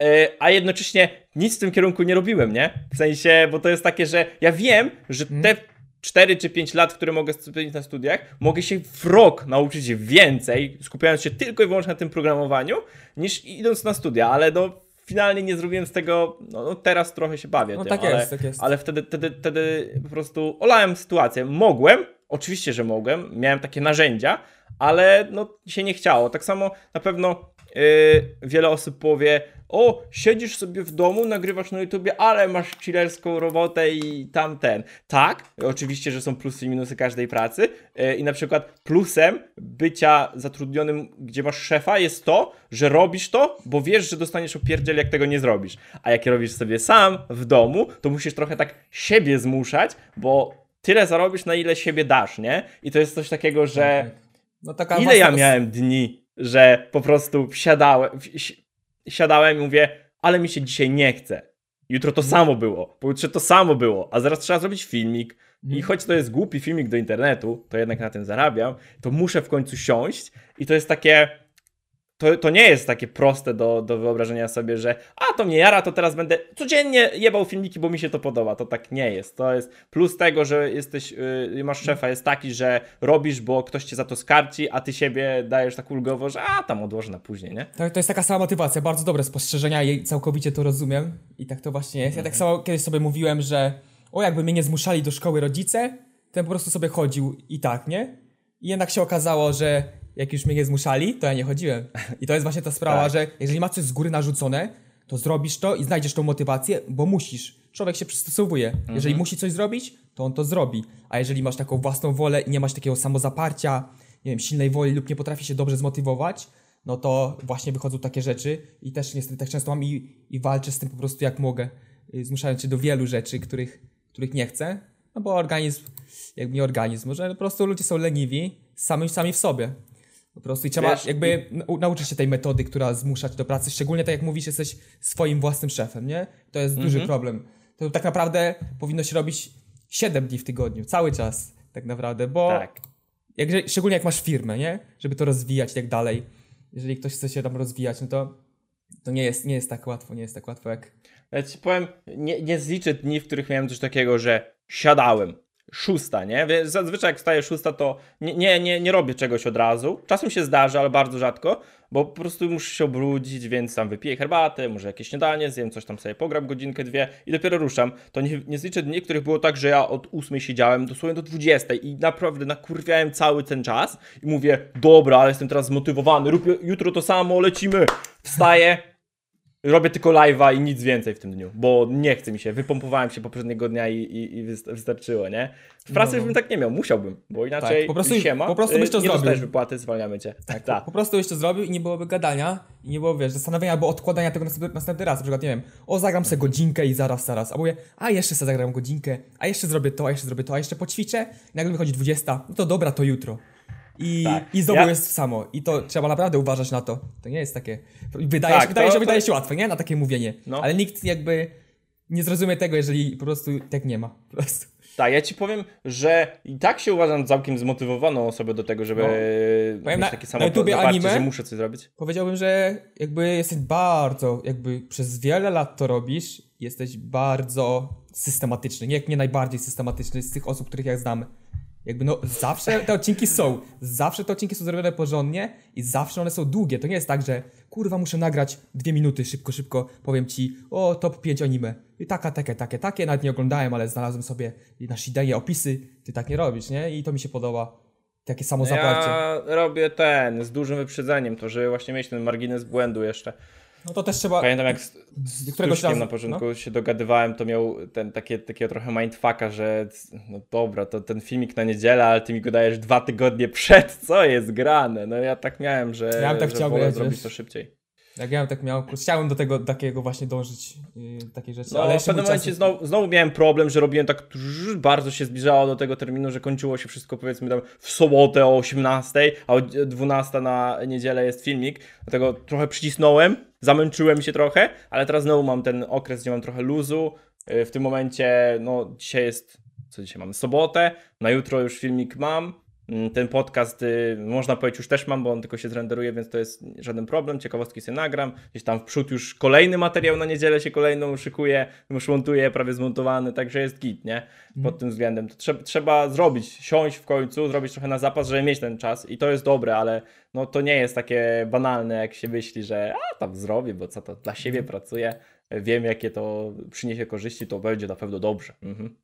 yy, A jednocześnie nic w tym kierunku nie robiłem, nie? W sensie, bo to jest takie, że ja wiem, że te 4 czy 5 lat, które mogę spędzić na studiach, mogę się w rok nauczyć więcej, skupiając się tylko i wyłącznie na tym programowaniu, niż idąc na studia, ale no finalnie nie zrobiłem z tego, no, no teraz trochę się bawię No tym, tak ale, jest, tak jest. ale wtedy, wtedy, wtedy po prostu olałem sytuację. Mogłem, oczywiście, że mogłem, miałem takie narzędzia, ale no się nie chciało. Tak samo na pewno yy, wiele osób powie, o, siedzisz sobie w domu, nagrywasz na YouTubie, ale masz chillerską robotę i tamten. Tak, oczywiście, że są plusy i minusy każdej pracy yy, i na przykład plusem bycia zatrudnionym, gdzie masz szefa jest to, że robisz to, bo wiesz, że dostaniesz opierdziel, jak tego nie zrobisz. A jak robisz sobie sam w domu, to musisz trochę tak siebie zmuszać, bo tyle zarobisz, na ile siebie dasz, nie? I to jest coś takiego, że No taka ile ja miałem dni, że po prostu siadałem, si- siadałem i mówię, ale mi się dzisiaj nie chce. Jutro to samo było, pojutrze to samo było, a zaraz trzeba zrobić filmik. I Mhm. choć to jest głupi filmik do internetu, to jednak na tym zarabiam, to muszę w końcu siąść i to jest takie. To, to nie jest takie proste do, do wyobrażenia sobie, że a to mnie jara, to teraz będę codziennie jebał filmiki, bo mi się to podoba. To tak nie jest. To jest plus tego, że jesteś, yy, masz szefa, jest taki, że robisz, bo ktoś cię za to skarci, a ty siebie dajesz tak ulgowo, że a tam odłożę na później, nie? To, to jest taka sama motywacja, bardzo dobre spostrzeżenia i całkowicie to rozumiem. I tak to właśnie jest. Ja Mhm. tak samo kiedyś sobie mówiłem, że o, jakby mnie nie zmuszali do szkoły rodzice, ja po prostu sobie chodził i tak, nie? I jednak się okazało, że jak już mnie nie zmuszali, to ja nie chodziłem. I to jest właśnie ta sprawa, Tak. że jeżeli ma coś z góry narzucone, to zrobisz to i znajdziesz tą motywację, bo musisz. Człowiek się przystosowuje. Mhm. Jeżeli musi coś zrobić, to on to zrobi. A jeżeli masz taką własną wolę i nie masz takiego samozaparcia, nie wiem, silnej woli lub nie potrafi się dobrze zmotywować, no to właśnie wychodzą takie rzeczy i też niestety tak często mam i, i walczę z tym po prostu jak mogę, y, zmuszając się do wielu rzeczy, których, których nie chcę, no bo organizm, jak nie organizm, może po prostu ludzie są leniwi sami, sami w sobie. Po prostu i trzeba Wiesz, jakby nau- nauczyć się tej metody, która zmusza cię do pracy, szczególnie tak jak mówisz, jesteś swoim własnym szefem, nie? To jest duży Mhm. problem. To tak naprawdę powinno się robić 7 dni w tygodniu, cały czas tak naprawdę, bo Tak. jak, szczególnie jak masz firmę, nie? Żeby to rozwijać i tak dalej. Jeżeli ktoś chce się tam rozwijać, no to, to nie, jest, nie jest tak łatwo, nie jest tak łatwo jak... Ja ci powiem, nie, nie zliczę dni, w których miałem coś takiego, że siadałem. Szósta, nie? Zazwyczaj jak wstaję szósta, to nie, nie, nie, nie robię czegoś od razu. Czasem się zdarza, ale bardzo rzadko, bo po prostu muszę się obrudzić, więc tam wypiję herbatę, może jakieś śniadanie, zjem coś tam sobie, pogram godzinkę, dwie i dopiero ruszam. To nie, nie zliczę dni, których było tak, że ja od ósmej siedziałem dosłownie do dwudziestej i naprawdę nakurwiałem cały ten czas i mówię, dobra, ale jestem teraz zmotywowany, rób jutro to samo, lecimy. Wstaję, Robię tylko live'a i nic więcej w tym dniu, bo nie chce mi się. Wypompowałem się poprzedniego dnia i, i, i wyst- wystarczyło, nie? W pracy No, już no. bym tak nie miał, musiałbym, bo inaczej Tak, po prostu- siema, po prostu byś to y, nie zrobił. dostajesz wypłaty, zwalniamy cię. Tak, tak. Po prostu byś to zrobił i nie byłoby gadania i nie było, wiesz, zastanawiania albo odkładania tego następny, następny raz. Na przykład, nie wiem, o, zagram sobie godzinkę i zaraz, zaraz. A mówię, a jeszcze sobie zagram godzinkę, a jeszcze zrobię to, a jeszcze zrobię to, a jeszcze poćwiczę. I nagle wychodzi 20, no to dobra, to jutro. I, Tak. I znowu Ja- jest samo. I to trzeba naprawdę uważać na to. To nie jest takie. Wydaje, Tak, się, wydaje, to- że to- wydaje się łatwe, nie? Na takie mówienie. No. Ale nikt jakby nie zrozumie tego, jeżeli po prostu tak nie ma. Po prostu. Tak, ja ci powiem, że i tak się uważam całkiem zmotywowaną osobę do tego, żeby No. mieć na- takie na samo YouTubie anime- że muszę coś zrobić. Powiedziałbym, że jakby jesteś bardzo, jakby przez wiele lat to robisz, jesteś bardzo systematyczny. Nie, nie najbardziej systematyczny z tych osób, których ja znam. Jakby no zawsze te odcinki są, zawsze te odcinki są zrobione porządnie i zawsze one są długie. To nie jest tak, że kurwa muszę nagrać dwie minuty, szybko, szybko powiem ci, o top 5 anime. I taka, takie, takie, takie, nawet nie oglądałem, ale znalazłem sobie na Shideie opisy. Ty tak nie robisz, nie? I to mi się podoba. Takie samo zaparcie. Ja robię ten, z dużym wyprzedzeniem, to żeby właśnie mieć ten margines błędu jeszcze. No to też trzeba... Pamiętam jak z, z któregoś razu- na początku się dogadywałem, to miał ten, takie, takiego trochę mindfucka, że no dobra, to ten filmik na niedzielę, ale ty mi go dajesz dwa tygodnie przed, co jest grane? No ja tak miałem, że, Ja bym tak że chciał zrobić wiesz. to szybciej. Jak ja tak miał, chciałem do tego takiego właśnie dążyć, yy, takiej rzeczy, No ale w pewnym momencie czas- znowu, znowu miałem problem, że robiłem tak bardzo się zbliżało do tego terminu, że kończyło się wszystko powiedzmy tam w sobotę o 18, a o 12 na niedzielę jest filmik, dlatego trochę przycisnąłem, zamęczyłem się trochę, ale teraz znowu mam ten okres, gdzie mam trochę luzu. Yy, W tym momencie, no dzisiaj jest, co dzisiaj mamy, sobotę, na jutro już filmik mam. Mm, Ten podcast y, można powiedzieć już też mam, bo on tylko się zrenderuje, więc to jest żaden problem. Ciekawostki sobie nagram. Gdzieś tam w przód już kolejny materiał na niedzielę się kolejną szykuje, już montuję, prawie zmontowany, także jest git, nie? Pod tym względem. To trzeba, trzeba zrobić, siąść w końcu, zrobić trochę na zapas, żeby mieć ten czas i to jest dobre, ale no to nie jest takie banalne, jak się myśli, że a tam zrobię, bo co to, dla siebie pracuję. Wiem jakie to przyniesie korzyści, to będzie na pewno dobrze. Mhm.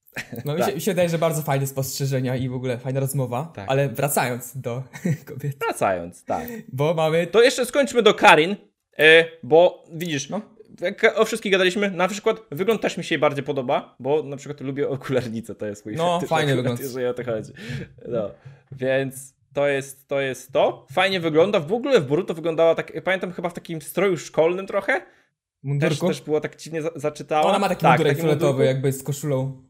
No mi Tak. się, mi się wydaje, że bardzo fajne spostrzeżenia i w ogóle fajna rozmowa, Tak. ale wracając do kobiet, Wracając, tak. bo mamy... To jeszcze skończmy do Karin, e, bo widzisz, No. jak o wszystkich gadaliśmy, na przykład wygląd też mi się bardziej podoba, bo na przykład lubię okularnicę, to jest mój No, fajny wygląd. jeżeli o to chodzi. No, więc to jest, to jest to. Fajnie wygląda, w ogóle w Boruto wyglądała tak, pamiętam chyba w takim stroju szkolnym trochę, Mundurku. też było tak dziwnie za, zaczytała. Ona ma taki tak, mundurek fioletowy, jakby z koszulą.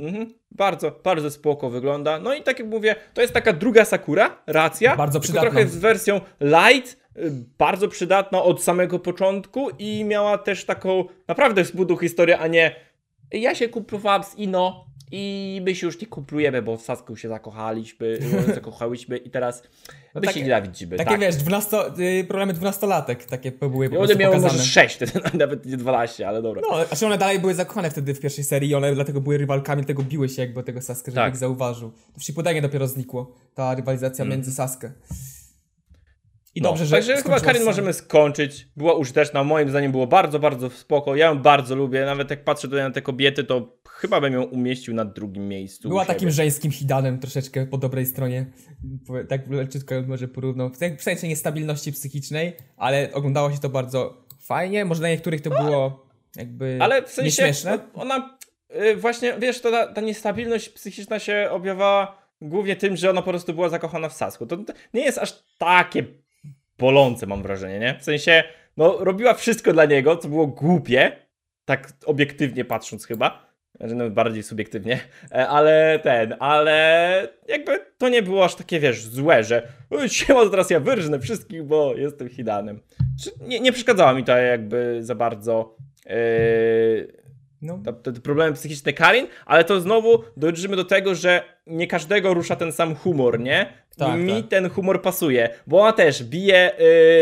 Mhm. Bardzo, bardzo spoko wygląda. No i tak jak mówię, to jest taka druga Sakura, racja. Bardzo przydatna. trochę z wersją light, y, bardzo przydatna od samego początku i miała też taką naprawdę zbudu historię, a nie ja się kuplowałam z Ino i my się już nie kuplujemy, bo w Sasku się zakochaliśmy, zakochałyśmy i teraz No my się nienawidzimy. Takie tak. wiesz, 12, y, problemy dwunastolatek, takie były po I one miały pokazane. może 6, nawet nie 12, ale dobra. No, a one dalej były zakochane wtedy w pierwszej serii i one dlatego były rywalkami, dlatego biły się jakby tego Sasuke, żeby Tak. ich zauważył. To Shippudenie dopiero znikło, ta rywalizacja między Sasuke. I No, dobrze, że Także chyba Karin możemy skończyć. Była użyteczna, moim zdaniem było bardzo, bardzo spoko. Ja ją bardzo lubię. Nawet jak patrzę tutaj na te kobiety, to chyba bym ją umieścił na drugim miejscu. Była takim żeńskim hidanem troszeczkę po dobrej stronie. Tak leciutko może porównał. W sen- w sensie niestabilności psychicznej, ale oglądało się to bardzo fajnie. Może dla niektórych to było jakby Ale w sensie nieśmieszne. no, ona y, właśnie, wiesz, to ta, ta niestabilność psychiczna się objawała głównie tym, że ona po prostu była zakochana w Sasku. To, to nie jest aż takie bolące, mam wrażenie, nie? W sensie, no, robiła wszystko dla niego, co było głupie, tak obiektywnie patrząc chyba, że nawet bardziej subiektywnie, e, ale ten, ale jakby to nie było aż takie, wiesz, złe, że "Oj, siema, teraz ja wyrżnę wszystkich, bo jestem Hidanem. Nie, nie przeszkadzała mi to jakby za bardzo yy, No. te, te problemy psychiczne Karin, ale to znowu dojrzymy do tego, że nie każdego rusza ten sam humor, nie? Tak, I mi tak. ten humor pasuje, bo ona też bije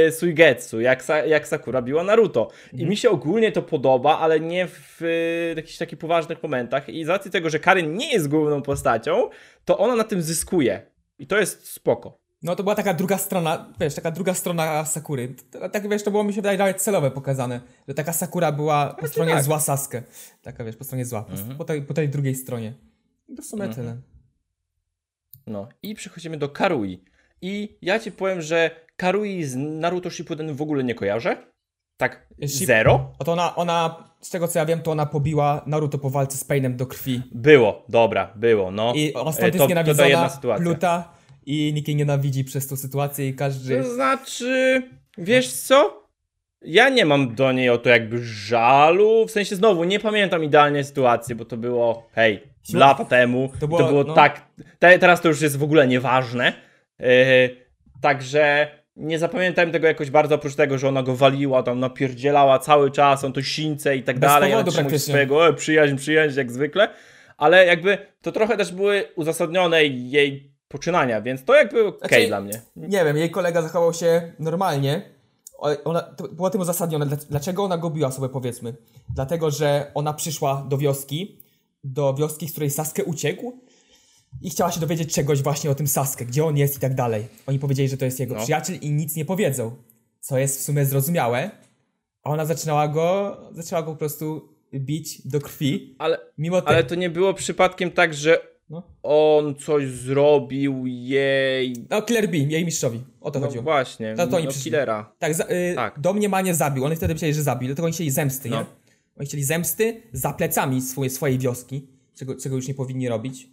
yy, Suigetsu, jak, Sa jak Sakura biła Naruto. Mhm. I mi się ogólnie to podoba, ale nie w yy, jakichś takich poważnych momentach. I z racji tego, że Karin nie jest główną postacią, to ona na tym zyskuje. I to jest spoko. No to była taka druga strona, wiesz, taka druga strona Sakury. To- Tak wiesz, to było mi się wydaje nawet celowe pokazane, że taka Sakura była po stronie tak. zła Sasuke. Taka wiesz, po stronie zła, po, po, tej, po tej drugiej stronie. I to w sumie Mhm. tyle. No i przechodzimy do Karui. I ja ci powiem, że Karui z Naruto Shippuden w ogóle nie kojarzę. Tak, Ship- zero. Oto ona, ona, z tego co ja wiem, to ona pobiła Naruto po walce z Painem do krwi. Było, dobra, było, no. I ona stąd to, jest to jedna sytuacja. pluta i nikt jej nienawidzi przez tą sytuację i każdy... To znaczy, wiesz co? Ja nie mam do niej o to jakby żalu, w sensie znowu, nie pamiętam idealnie sytuacji, bo to było, hej, No, lata temu, to to było, było, no. tak, te, teraz to już jest w ogóle nieważne, yy, także nie zapamiętałem tego jakoś bardzo, oprócz tego, że ona go waliła, tam napierdzielała cały czas, on to sińce i tak Bez dalej, ona praktycznie. swojego, e, przyjaźń, przyjaźń, jak zwykle, ale jakby to trochę też były uzasadnione jej poczynania, więc to jakby okej Znaczy, dla mnie. Nie wiem, jej kolega zachował się normalnie. Ona, to było tym uzasadnione. Dlac- Dlaczego ona go biła sobie, powiedzmy? Dlatego, że ona przyszła do wioski, do wioski, z której Sasuke uciekł i chciała się dowiedzieć czegoś właśnie o tym Sasuke, gdzie on jest i tak dalej. Oni powiedzieli, że to jest jego No. przyjaciel i nic nie powiedzą, co jest w sumie zrozumiałe. A ona zaczynała go, zaczęła go po prostu bić do krwi, Ale, mimo ale to nie było przypadkiem tak, że No. on coś zrobił jej. no, Killer B, jej mistrzowi, o to No chodziło. właśnie, To- to oni no, przyszli. killera. Tak, za, y, Tak. domniemanie zabił. Oni wtedy myśleli, że zabił, dlatego oni chcieli zemsty, No. nie? Oni chcieli zemsty za plecami swojej, swojej wioski, czego, czego już nie powinni robić.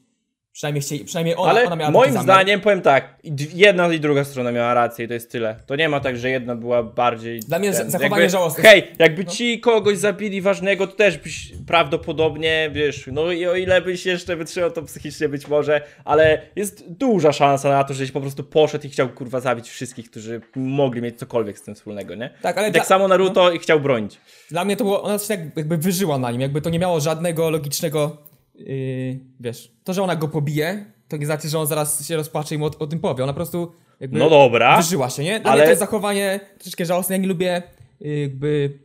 Przynajmniej, chcieli, przynajmniej ona, Ale ona miała moim zamiar. zdaniem, powiem tak, jedna i druga strona miała rację i to jest tyle. To nie ma tak, że jedna była bardziej... Dla mnie ten, zachowanie jakby, żałosne. Hej, jakby ci kogoś zabili ważnego, to też byś prawdopodobnie, wiesz, no i o ile byś jeszcze wytrzymał to psychicznie być może, ale jest duża szansa na to, żeś po prostu poszedł i chciał kurwa zabić wszystkich, którzy mogli mieć cokolwiek z tym wspólnego, nie? Tak, ale Tak dla, samo Naruto i chciał bronić. dla mnie to było, ona się tak jakby wyżyła na nim, jakby to nie miało żadnego logicznego, yy, wiesz, to, że ona go pobije, to nie znaczy, że on zaraz się rozpaczy i mu o, o tym powie. Ona po prostu jakby No dobra. wyżyła się, nie? Dla ale- to jest zachowanie troszeczkę żałosne. Ja nie lubię yy, jakby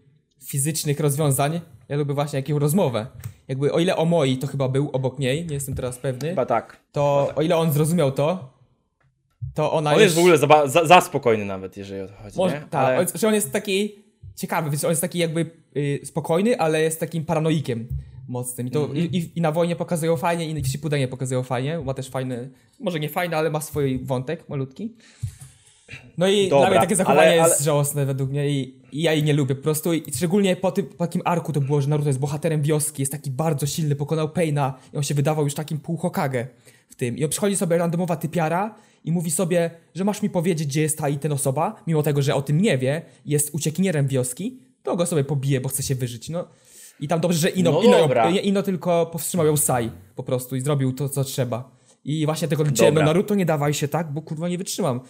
fizycznych rozwiązań. Ja lubię właśnie jakąś rozmowę. Jakby o ile o moi to chyba był obok niej, nie jestem teraz pewny, Chyba tak. to o ile on zrozumiał to, to ona On jest w ogóle za, za, za spokojny nawet, jeżeli o to chodzi, Może, nie? tak, Ale... on- że on jest taki ciekawy, więc on jest taki jakby y, spokojny, ale jest takim paranoikiem mocnym. I, to, Mhm. i, i, na wojnie pokazują fajnie, i w Shippudenie pokazują fajnie. Ma też fajny, może nie fajny, ale ma swój wątek malutki. No i Dobra, dla mnie takie zachowanie ale- jest żałosne według mnie i, i ja jej nie lubię po prostu. I szczególnie po, tym, po takim arku to było, że Naruto jest bohaterem wioski, jest taki bardzo silny, pokonał Paina i on się wydawał już takim pół Hokage w tym. I on przychodzi sobie randomowa typiara i mówi sobie, że masz mi powiedzieć, gdzie jest ta i ten osoba, mimo tego, że o tym nie wie, jest uciekinierem wioski, to go sobie pobije, bo chce się wyżyć. No. I tam dobrze, że Ino, No Ino, dobra. Ino tylko powstrzymał ją Sai po prostu i zrobił to, co trzeba. I właśnie tego liczyłem, no. Naruto nie dawaj się tak, bo kurwa nie wytrzymam.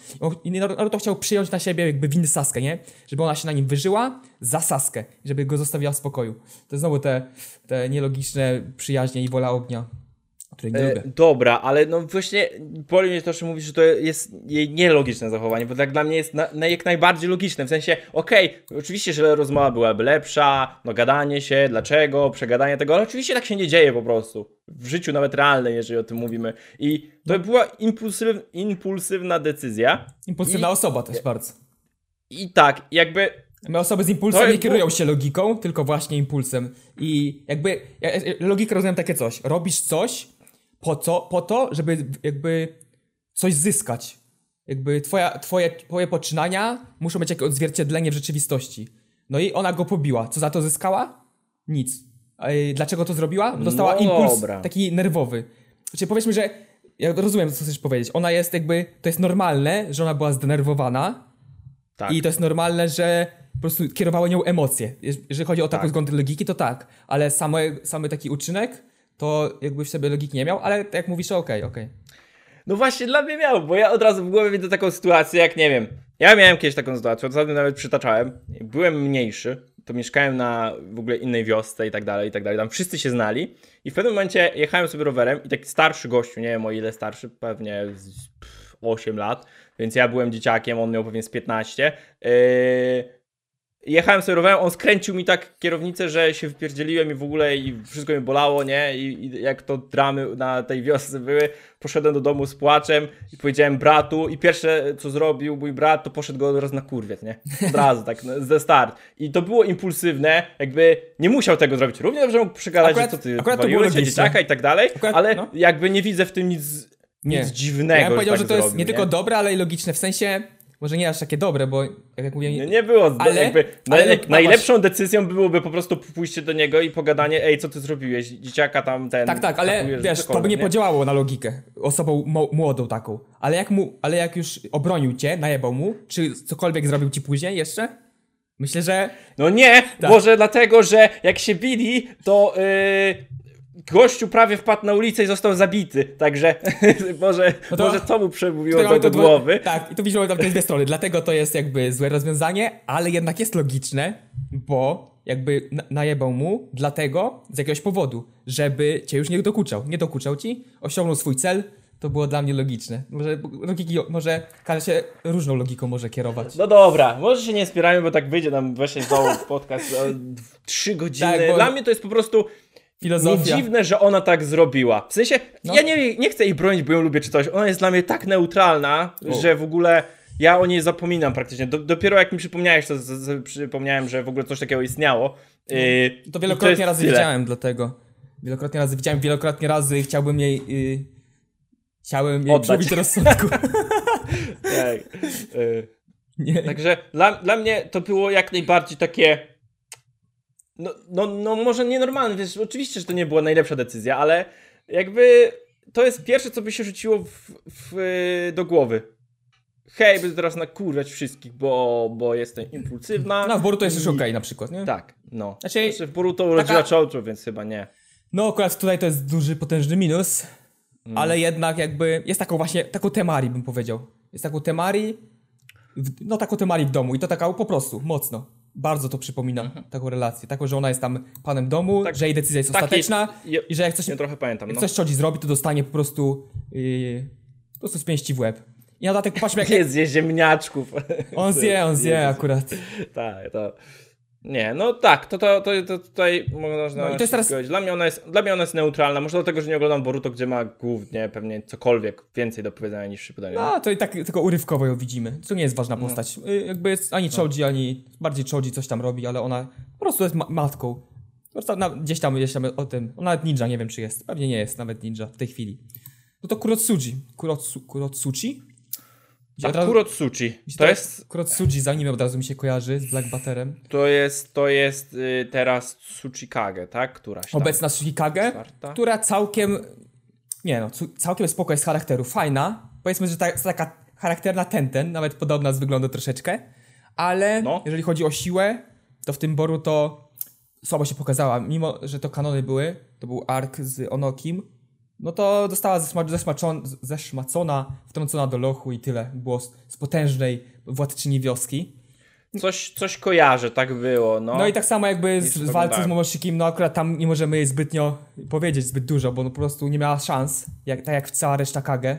I Naruto chciał przyjąć na siebie jakby winy Saskę, nie? Żeby ona się na nim wyżyła za Saskę, żeby go zostawiła w spokoju. To znowu te, te nielogiczne przyjaźnie i wola ognia, E, dobra, ale no właśnie boli mnie to, że mówisz, że to jest jej nielogiczne zachowanie, bo tak dla mnie jest na, na jak najbardziej logiczne, w sensie, okej, oczywiście, że rozmowa byłaby lepsza, no gadanie się, dlaczego, przegadanie tego, ale oczywiście tak się nie dzieje po prostu, w życiu nawet realnym, jeżeli o tym mówimy i to była impulsyw, impulsywna decyzja Impulsywna i- osoba też bardzo. i tak, jakby My osoby z impulsem nie kierują się logiką, tylko właśnie impulsem. I jakby ja, ja, logikę rozumiem takie coś. Robisz coś po co? Po to, żeby jakby coś zyskać. Jakby twoja, twoje, twoje poczynania muszą mieć jakieś odzwierciedlenie w rzeczywistości. No i ona go pobiła. Co za to zyskała? Nic. Dlaczego to zrobiła? Dostała No impuls dobra. taki nerwowy. Znaczy powiedzmy, że ja rozumiem, co chcesz powiedzieć. Ona jest jakby, to jest normalne, że ona była zdenerwowana, tak. i to jest normalne, że po prostu kierowały nią emocje. Jeż- Jeżeli chodzi o taką Tak. zgodę logiki, to tak. Ale samy, samy taki uczynek, to jakby w sobie logiki nie miał, ale tak jak mówisz, okej, okej. No właśnie dla mnie miał, bo ja od razu w głowie widzę taką sytuację, jak nie wiem. Ja miałem kiedyś taką sytuację, ostatnio nawet przytaczałem. Byłem mniejszy, to mieszkałem na w ogóle innej wiosce i tak dalej, i tak dalej. Tam wszyscy się znali. I w pewnym momencie jechałem sobie rowerem i taki starszy gościu, nie wiem o ile starszy, pewnie z pff, 8 lat, więc ja byłem dzieciakiem, on miał pewnie z 15. Yy, jechałem sobie rowerem, on skręcił mi tak kierownicę, że się wpierdzieliłem i w ogóle i wszystko mi bolało, nie? I, i jak to dramy na tej wiosce były, poszedłem do domu z płaczem i powiedziałem bratu i pierwsze co zrobił mój brat, to poszedł go od razu na kurwiec, nie? Od razu, tak, no, ze start. I to było impulsywne, jakby nie musiał tego zrobić. Równie dobrze mógł przegadać, Akurat- że co ty, akurat to waliłeś było się logiczne. dzieciaka i tak dalej, Akurat, ale no. jakby nie widzę w tym nic, Nie. nic dziwnego, Ja bym powiedział, tak że to jest zrobił, nie tylko dobre, ale i logiczne. W sensie, może nie aż takie dobre, bo jak, mówię... Nie, nie było. Ale- Ale, jakby, ale naj, no, najlepszą decyzją byłoby po prostu pójście do niego i pogadanie, ej, co ty zrobiłeś? Dzieciaka tam ten. Tak, tak, ale atakujesz, wiesz, to by cokolwiek, nie podziałało na logikę. Osobą młodą taką. Ale jak, mu, ale jak już obronił cię, najebał mu, czy cokolwiek zrobił ci później jeszcze? Myślę, że No nie, Tak. może dlatego, że jak się bili, to yy, gościu prawie wpadł na ulicę i został zabity. Także może, No to- może to mu przemówiło to do głowy. Tak, i tu widzimy tam te dwie strony. Dlatego to jest jakby złe rozwiązanie, ale jednak jest logiczne, bo jakby na- najebał mu dlatego, z jakiegoś powodu, żeby cię już nie dokuczał. Nie dokuczał ci, osiągnął swój cel, to było dla mnie logiczne. Może logiki, może każdy się różną logiką może kierować. No dobra, może się nie spierajmy, bo tak wyjdzie nam właśnie znowu podcast o trzy godziny. Tak, bo- Dla mnie to jest po prostu nie Filozofia. dziwne, że ona tak zrobiła. W sensie, No. ja nie, nie chcę jej bronić, bo ją lubię czy coś. Ona jest dla mnie tak neutralna, O. że w ogóle ja o niej zapominam praktycznie. Do, dopiero jak mi przypomniałeś, to z, z, przypomniałem, że w ogóle coś takiego istniało. Yy, No. To i wielokrotnie jest razy tyle. widziałem, dlatego. Wielokrotnie razy widziałem, wielokrotnie razy chciałbym jej... Y, chciałem jej Oddać. rozsądku. Tak. Yy. nie. Także dla, dla mnie to było jak najbardziej takie. No, no, no może nienormalne, wiesz, oczywiście, że to nie była najlepsza decyzja, ale jakby to jest pierwsze, co by się rzuciło w, w, do głowy. Hej, będę teraz nakurwiać wszystkich, bo, bo jestem impulsywna. No, w Boruto jest już okej na przykład, nie? Tak, no. Znaczy, Znaczy, w Boruto urodziła taka- Chocho, więc chyba nie. No, akurat tutaj to jest duży, potężny minus, Mm. ale jednak jakby jest taką właśnie, taką temari bym powiedział. Jest taką temari, w, no taką temari w domu i to taka po prostu, mocno. Bardzo to przypomina, taką relację. Taką, że ona jest tam panem domu, Mhm. Tak- że jej decyzja jest Taki- ostateczna ja- i że jak coś, Ja trochę pamiętam, jak no. coś Chodzi zrobi, to dostanie po prostu yy, po prostu z pięści w łeb. I na dodatek patrzmy jak Nie zje ziemniaczków. on zje, on zje Jezus. akurat. Tak, to. Nie, no tak, to, to, to, to tutaj można No i to jest teraz-. Dla mnie, ona jest, dla mnie ona jest neutralna, może dlatego, że nie oglądam Boruto, gdzie ma głównie pewnie cokolwiek więcej do powiedzenia niż Shippudenie. No, to i tak tylko urywkowo ją widzimy. To nie jest ważna No. postać. Y, Jakby jest ani Choji, ani bardziej Choji coś tam robi, ale ona po prostu jest ma matką. Po prostu na, gdzieś tam, gdzieś tam o tym. Ona nawet ninja, nie wiem czy jest. Pewnie nie jest nawet ninja w tej chwili. No to Kurotsuji. Kurotsu, Kurotsuchi? Gdzie razu- Kurotsuchi. To jest, Kurotsuji za nim od razu mi się kojarzy z Black Butterem. to jest, to jest y, teraz Tsuchikage, tak? Któraś tam. Obecna Shikage, czwarta? która całkiem. Nie no, całkiem spoko jest charakteru. Fajna. Powiedzmy, że ta, jest taka charakterna ten, nawet podobna z wyglądu troszeczkę. Ale No. jeżeli chodzi o siłę, to w tym boru to słabo się pokazała. Mimo, że to kanony były, to był ark z Onokim, no to została zesma- zesmaczon- zeszmacona, wtrącona do lochu i tyle. Było z, potężnej władczyni wioski. Coś, coś kojarzę, tak było, no. No i tak samo jakby z, z walce z. Momoshikim, no akurat tam nie możemy jej zbytnio powiedzieć zbyt dużo, bo no po prostu nie miała szans, jak, tak jak cała reszta Kage,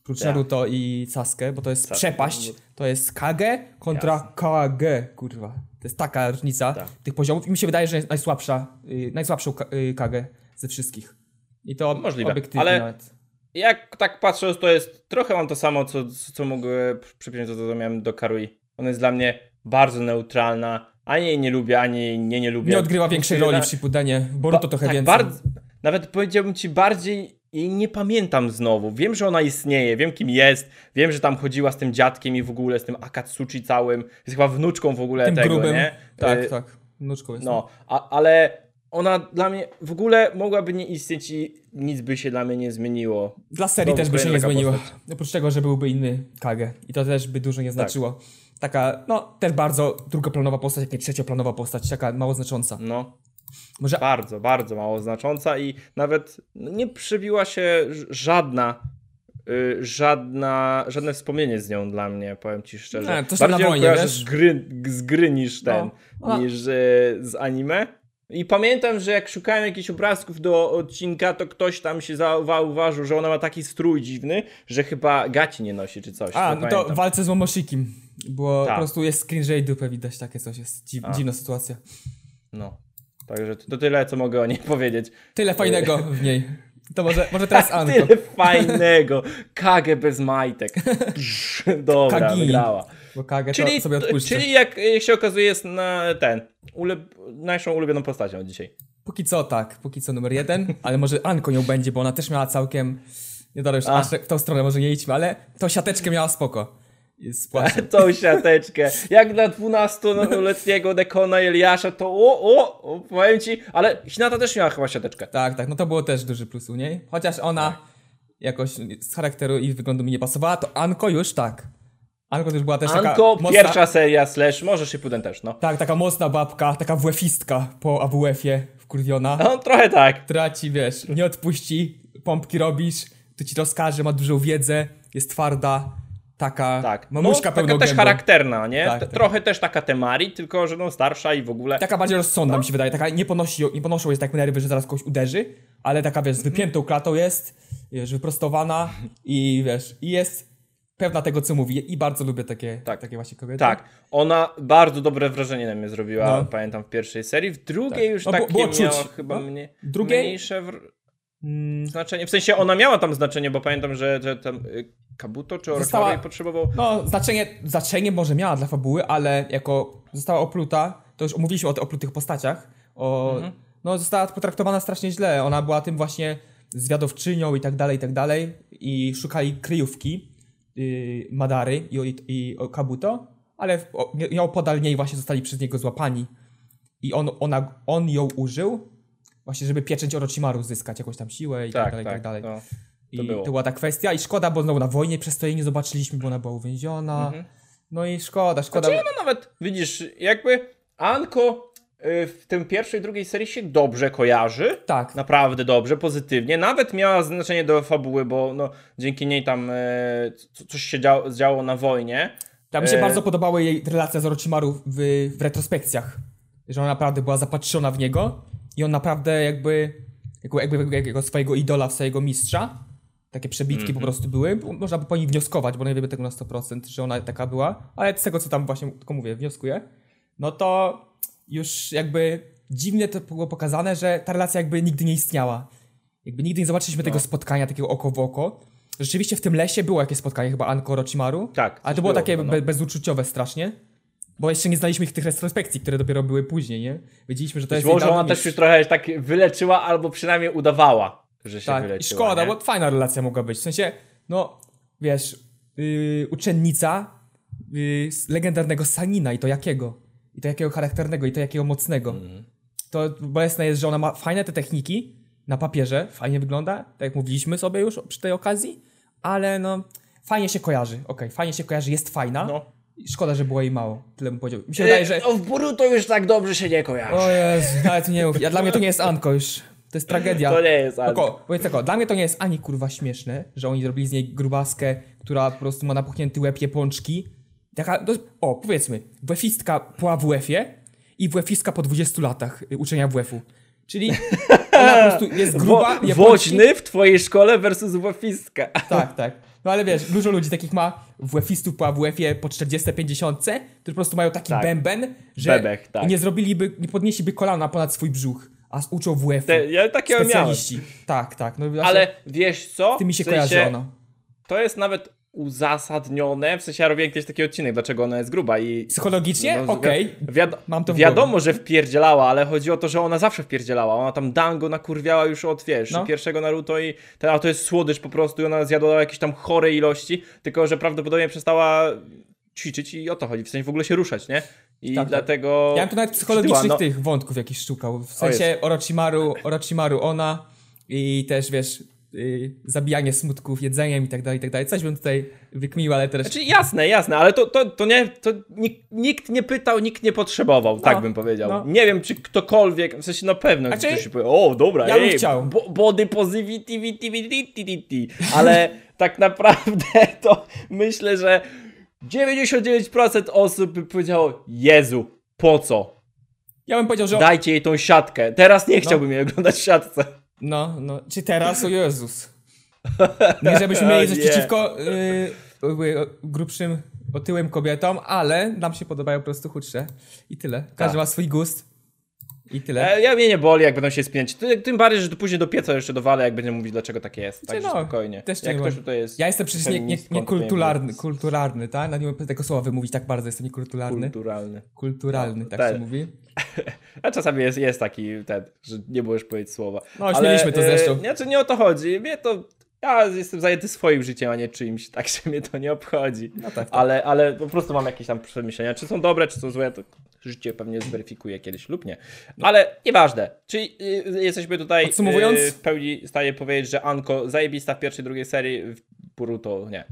oprócz Tak. Naruto i Sasuke, bo to jest Sasuke, przepaść, to jest Kage kontra Jasne. Kage, kurwa. To jest taka różnica Tak. tych poziomów i mi się wydaje, że jest najsłabsza, y, najsłabszą y, Kage ze wszystkich. I to Możliwe, obiektywnie ale-. Jak tak patrzę, to jest trochę mam to samo, co, co mogę przypiąć do tego, co miałem do Karui. Ona jest dla mnie bardzo neutralna. Ani jej nie lubię, ani jej nie, nie lubię. Nie odgrywa większej roli Na- w Shippudenie, Boruto Ba- trochę tak, więcej. Nawet powiedziałbym ci bardziej jej nie pamiętam znowu. Wiem, że ona istnieje, wiem kim jest, wiem, że tam chodziła z tym dziadkiem i w ogóle z tym Akatsuchi całym. Jest chyba wnuczką w ogóle Tym tego, grubym. nie? Tak, Y, tak. Wnuczką jest. No, a, ale ona dla mnie w ogóle mogłaby nie istnieć i nic by się dla mnie nie zmieniło. Dla serii Znowu też by się nie zmieniło. postać. Oprócz tego, że byłby inny Kage. I to też by dużo nie znaczyło. Taka, no, też bardzo drugoplanowa postać, jak nie trzecioplanowa postać, taka mało znacząca. No, Może bardzo, bardzo mało znacząca i nawet nie przebiła się żadna, y, żadna, żadne wspomnienie z nią dla mnie, powiem ci szczerze. Nie, coś Bardziej na wojnie, wiesz? z gry, z gry niż ten, No, niż y, z anime. I pamiętam, że jak szukałem jakichś obrazków do odcinka, to ktoś tam się zauważył, że ona ma taki strój dziwny, że chyba gaci nie nosi czy coś. A, no to w walce z Momoshikim. Było Tak. po prostu jest screen i dupę widać, takie coś jest. Dziw, dziwna sytuacja. No. Także to, tyle, co mogę o niej powiedzieć. Tyle fajnego w niej. To może, może teraz Anko. Tyle fajnego. Kage bez majtek. Dobra, Kagi. wygrała. Bo Kage Czyli, sobie odpuszczę. czyli jak, się okazuje, jest na ten. Ulub, naszą ulubioną postacią dzisiaj. Póki co tak, póki co numer jeden, ale może Anko nią będzie, bo ona też miała całkiem... Nie dobra, już A. aż w tą stronę może nie idźmy, ale tą siateczkę miała spoko. Tą siateczkę. Jak dla 12-letniego Dekona Eliasza, to o, o, o, powiem ci, ale Hinata też miała chyba siateczkę. Tak, tak, no to było też duży plus u niej. Chociaż ona Tak. jakoś z charakteru i wyglądu mi nie pasowała, to Anko już tak. Anko też była też Anko, taka mocna, pierwsza seria slash, może Shippuden też, no. Tak, taka mocna babka, taka WF-istka po AWF-ie wkurwiona, No, trochę tak. która ci, wiesz, nie odpuści, pompki robisz, to ci rozkaże, ma dużą wiedzę, jest twarda, taka Tak. mamuśka no, taka też gębą. charakterna, nie? Tak, tak. Trochę też taka Temari, tylko że no starsza i w ogóle. Taka bardziej rozsądna No. mi się wydaje, taka nie ponosi, nie ponoszą jest tak nerwy, że zaraz kogoś uderzy, ale taka wiesz, z wypiętą klatą jest, wiesz, wyprostowana i wiesz, i jest pewna tego, co mówi i bardzo lubię takie, Tak. takie właśnie kobiety. Tak, ona bardzo dobre wrażenie na mnie zrobiła, No. pamiętam w pierwszej serii. W drugiej Tak. już No, takie było czuć, miała chyba no. mnie, Drugiej- mniejsze wr- Mm, znaczenie. W sensie ona miała tam znaczenie, bo pamiętam, że, że tam y, Kabuto czy Została- potrzebował. No, znaczenie, znaczenie może miała dla fabuły, ale jako została opluta, to już omówiliśmy o tych oplutych postaciach, o, Mhm. no została potraktowana strasznie źle. Ona była tym właśnie zwiadowczynią i tak dalej, i tak dalej i szukali kryjówki yy, Madary i, i, i Kabuto, ale w, o, ją podal niej właśnie zostali przez niego złapani i on, ona, on ją użył właśnie, żeby pieczęć Orochimaru zyskać, jakąś tam siłę i tak, Tak, dalej, i tak, tak dalej. no. I to to, było. była ta kwestia i szkoda, bo znowu na wojnie przez to jej nie zobaczyliśmy, bo ona była uwięziona. Mhm. No i szkoda, szkoda. Znaczy, no nawet, widzisz, jakby Anko y, w tym pierwszej, drugiej serii się dobrze kojarzy. Tak, Naprawdę dobrze, pozytywnie. Nawet miała znaczenie do fabuły, bo no, dzięki niej tam e, co- coś się działo, działo na wojnie. tam mi się e- bardzo podobały jej relacje z Orochimaru w, w retrospekcjach. Że ona naprawdę była zapatrzona w niego i on naprawdę jakby, jakby, jakby jakiego swojego idola, swojego mistrza. Takie przebitki Mhm. po prostu były. Można by po niej wnioskować, bo nie wiemy tego na 100%, że ona taka była. Ale z tego, co tam właśnie tylko mówię, wnioskuję. No to już jakby dziwnie to było pokazane, że ta relacja jakby nigdy nie istniała. Jakby nigdy nie zobaczyliśmy tego spotkania, takiego oko w oko. Rzeczywiście w tym lesie było jakieś spotkanie, chyba Anko Orochimaru. Tak, Ale to było było takie no. be bezuczuciowe strasznie. Bo jeszcze nie znaliśmy ich tych retrospekcji, które dopiero były później, nie? Wiedzieliśmy, że to Być jest może ona też już trochę tak wyleczyła, albo przynajmniej udawała, że się Tak, i wyleczyła. szkoda, nie? bo fajna relacja mogła być. W sensie, no, wiesz, yy, uczennica yy, legendarnego Sanina i to jakiego? I to jakiego charakternego, i to jakiego mocnego. Mhm. To bolesne jest, że ona ma fajne te techniki na papierze, fajnie wygląda, tak jak mówiliśmy sobie już przy tej okazji, ale no, fajnie się kojarzy, okej, fajnie się kojarzy, jest fajna. No. Szkoda, że było jej mało, tyle bym powiedział. Mi się wydaje, że... No w Boruto już tak dobrze się nie kojarzy. O Jezu, nawet nie mów. Ja, dla mnie to nie jest Anko już. To jest tragedia. To nie jest Anko. Tylko, powiedz tylko, dla mnie to nie jest ani kurwa śmieszne, że oni zrobili z niej grubaskę, która po prostu ma napuchnięty łeb pączki. Taka, o, powiedzmy, WF-istka po AWF-ie i WF-istka po 20 latach y, uczenia WF-u. Czyli ona po prostu jest gruba, Wo-. Woźny w twojej szkole versus Wofistka. Tak, tak. No ale wiesz, dużo ludzi takich ma WF-istów po AWF-ie po 40-50, którzy po prostu mają taki Tak. bęben, że Bebech, tak. nie zrobiliby, nie podnieśliby kolana ponad swój brzuch, a uczą WF-u. Te, ja miałem. Specjaliści. Tak, tak. No, Ale wiesz co? Tym mi się W sensie, kojarzy ona. To jest nawet uzasadnione, w sensie ja robiłem kiedyś taki odcinek, dlaczego ona jest gruba i... Psychologicznie? No, wi- Okej. Wiado- Mam to w wiadomo, że wpierdzielała, ale chodzi o to, że ona zawsze wpierdzielała. Ona tam Dango nakurwiała już od, wiesz, No. pierwszego Naruto i ten, a to jest słodycz po prostu i ona zjadła jakieś tam chore ilości, tylko że prawdopodobnie przestała ćwiczyć i o to chodzi, w sensie w ogóle się ruszać, nie? I Tak, tak. dlatego... Ja bym tu nawet psychologicznych no. tych wątków jakichś szukał. W sensie Orochimaru, Orochimaru ona i też, wiesz, yy, zabijanie smutków jedzeniem i tak dalej, i tak dalej. Coś bym tutaj wykmił, ale też... Znaczy jasne, jasne, ale to, to, to nie, to nikt, nie pytał, nikt nie potrzebował, tak bym powiedział. no. Nie wiem, czy ktokolwiek, w sensie na pewno Znaczy, ktoś się powie, o dobra, ja bym ej, chciał. bo, body positivity, ale tak naprawdę to myślę, że 99% osób by powiedziało, Jezu, po co? Ja bym powiedział, że... Dajcie jej tą siatkę. Teraz nie chciałbym jej oglądać w siatce. No, no. Czy teraz? O Jezus. Nie żebyśmy mieli coś przeciwko yy, grubszym, otyłym kobietom, ale nam się podobają po prostu chudsze. I tyle. Każdy Tak. ma swój gust. I tyle. E, Ja mnie nie boli, jak będą się spinać. Ty- Tym bardziej, że to później do pieca jeszcze dowalę, jak będziemy mówić, dlaczego takie jest. Także no, spokojnie. też nie jak ktoś tutaj jest Ja jestem przecież nie, nie, nie to kulturalny, tak? Nawet nie mogę tego słowa wymówić tak bardzo, jestem niekulturalny. kulturalny. Kulturalny, No, tak tak. się mówi. A czasami jest, jest taki ten, że nie możesz powiedzieć słowa. No, śmieliśmy to e, zresztą. Znaczy nie o to chodzi. Mnie to. Ja jestem zajęty swoim życiem, a nie czyimś, tak że mnie to nie obchodzi. No tak, tak. Ale, ale po prostu mam jakieś tam przemyślenia. Czy są dobre, czy są złe, to życie pewnie zweryfikuje kiedyś lub nie. Ale nieważne. Czyli y, jesteśmy tutaj. Podsumowując? y, w pełni w stanie powiedzieć, że Anko zajebista w pierwszej, drugiej serii, w Boruto nie.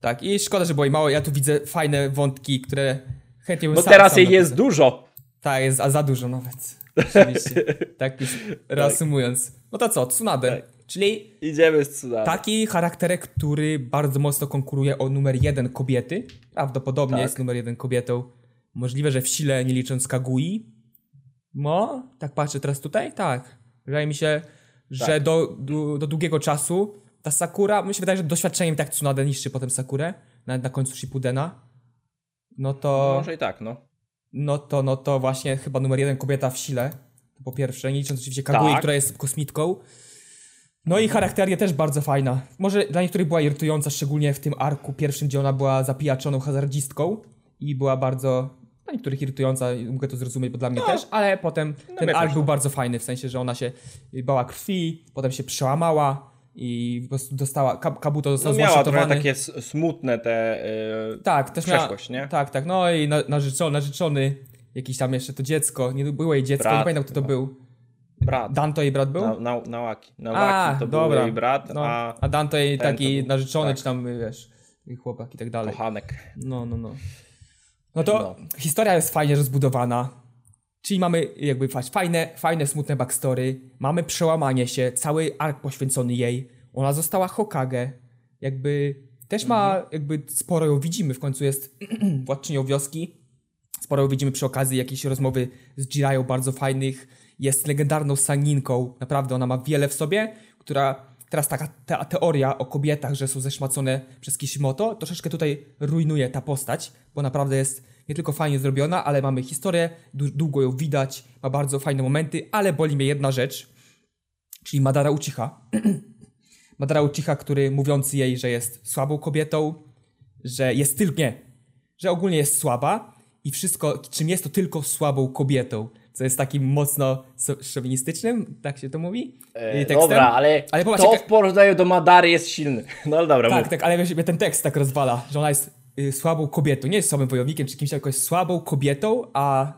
Tak, i szkoda, że było jej mało. Ja tu widzę fajne wątki, które chętnie bym Bo sam, teraz sam jej napisał. jest dużo. Tak, jest a za dużo nawet. Oczywiście. tak już reasumując. No to co, Tsunade. Tak. Czyli Idziemy z taki charakterek, który bardzo mocno konkuruje o numer jeden kobiety. Prawdopodobnie Tak. jest numer jeden kobietą. Możliwe, że w sile, nie licząc Kagui. No, tak patrzę teraz tutaj? Tak. Wydaje mi się, że Tak. do, do, do długiego czasu ta Sakura, mi się wydaje, że doświadczeniem tak Tsunade niszczy potem Sakurę, nawet na końcu Shippudena. No to... Może i tak, no. No to, no to właśnie chyba numer jeden kobieta w sile. To po pierwsze, nie licząc oczywiście Kagui, Tak. która jest kosmitką. No i charakteria też bardzo fajna. Może dla niektórych była irytująca, szczególnie w tym arku pierwszym, gdzie ona była zapijaczoną hazardzistką i była bardzo dla niektórych irytująca, mogę to zrozumieć, bo dla mnie też, ale potem ten mnie ark był no. bardzo fajny, w sensie, że ona się bała krwi, potem się przełamała i po prostu dostała, Kab- Kabuto został No miała trochę takie smutne te... Yy, Tak, też miała, przeszłość, nie? Tak, tak. No i na, narzeczony, narzeczony, jakiś tam jeszcze to dziecko, nie było jej dziecko, Brat nie pamiętam kto to był. Brat. Danto jej brat był? Na, na, Nawaki. Nawaki to był jej brat, no, a a Danto jej taki był- narzeczony, tak. czy tam, wiesz, chłopak i tak dalej. kochanek. No, no, no. No to No. historia jest fajnie rozbudowana. Czyli mamy jakby fa- fajne, fajne, smutne backstory. Mamy przełamanie się, cały ark poświęcony jej. Ona została Hokage. Jakby też ma Mhm. jakby sporo ją widzimy. W końcu jest władczynią wioski. Sporo ją widzimy przy okazji jakiejś rozmowy z Jiraiya bardzo fajnych. Jest legendarną saninką. Naprawdę ona ma wiele w sobie, która teraz taka ta teoria o kobietach, że są zeszmacone przez Kishimoto, troszeczkę tutaj rujnuje ta postać, bo naprawdę jest nie tylko fajnie zrobiona, ale mamy historię, długo ją widać, ma bardzo fajne momenty, ale boli mnie jedna rzecz, czyli Madara Uchiha. Madara Uchiha, który mówiący jej, że jest słabą kobietą, że jest tylko, nie, że ogólnie jest słaba i wszystko, czym jest to tylko słabą kobietą, co jest takim mocno szowinistycznym, tak się to mówi? E, tekstem. dobra, ale, Ale popatrz, to w porównaniu do Madary jest silny. No ale dobra, Tak, mów. tak, ale wiesz, ten tekst tak rozwala, że ona jest y, słabą kobietą, nie jest słabym wojownikiem czy kimś, tylko jest słabą kobietą, a,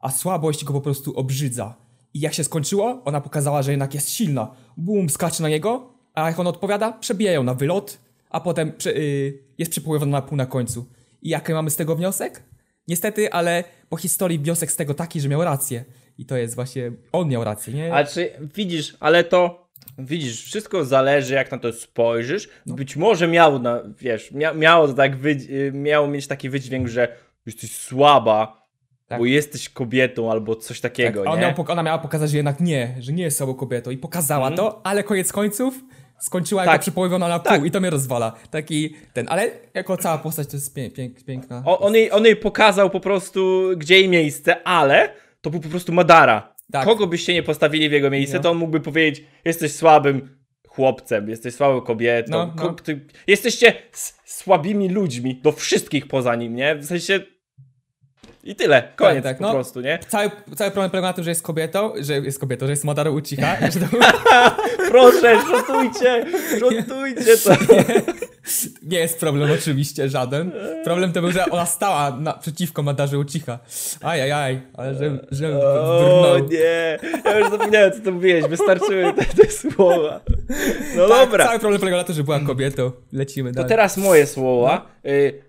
a słabość go po prostu obrzydza. I jak się skończyło, ona pokazała, że jednak jest silna. Bum, skacze na niego, a jak on odpowiada, przebija ją na wylot, a potem prze, y, jest przypływana na pół na końcu. I jaki mamy z tego wniosek? Niestety, ale po historii wniosek z tego taki, że miał rację. I to jest właśnie, on miał rację, nie? Ale czy widzisz, ale to widzisz, wszystko zależy jak na to spojrzysz. No. Być może miał na, wiesz, mia, miało tak wydź, y, miało mieć taki wydźwięk, że jesteś słaba, Tak. bo jesteś kobietą albo coś takiego, Tak, a ona miała pokazać, że jednak nie, że nie jest sobą kobietą i pokazała Mhm. to, ale koniec końców skończyła Tak. jako przypołowiona na pół Tak. i to mnie rozwala. Taki ten, ale jako cała postać to jest pię- pięk, piękna. O, on, jej, on jej pokazał po prostu, gdzie jej miejsce, ale to był po prostu Madara. Tak. Kogo byście nie postawili w jego miejsce, No. to on mógłby powiedzieć, jesteś słabym chłopcem, jesteś słabą kobietą, No, no. Ko- jesteście s- słabymi ludźmi, do wszystkich poza nim, nie? W sensie... I tyle, koniec tak, po no. prostu, nie? Cały, cały problem polega na tym, że jest kobietą, że jest kobietą, że jest Madara Uchiha. że to Proszę, rzutujcie, rzutujcie to. nie jest problem oczywiście, żaden. Problem to był, że ona stała naprzeciwko Madarze Uchiha. Ajajaj, ale że, że O brnął. nie, ja już zapomniałem co to mówiłeś, wystarczyły te, te słowa. No Tak, dobra. Cały problem polega na tym, że była kobietą. Lecimy To dalej. teraz moje słowa. Y,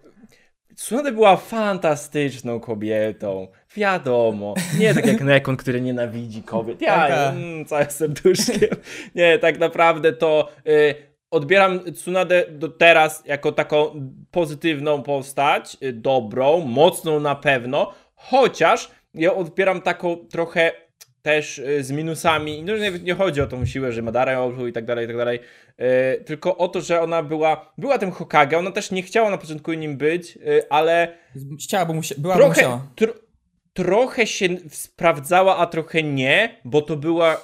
Tsunade była fantastyczną kobietą. Wiadomo. Nie tak jak Nekon, który nienawidzi kobiet. Ja, mm, całym serduszkiem. Nie, tak naprawdę to y, odbieram Tsunade do teraz jako taką pozytywną postać, y, dobrą, mocną na pewno, chociaż ja odbieram taką trochę też y, z minusami. No, nie, nie chodzi o tą siłę, że Madara obżył i tak dalej, i tak dalej. y, tylko o to, że ona była, była tym Hokage, ona też nie chciała na początku nim być, y, ale Chciała, bo musia- była, bo trochę, musiała. tro, trochę się sprawdzała, a trochę nie, bo to była.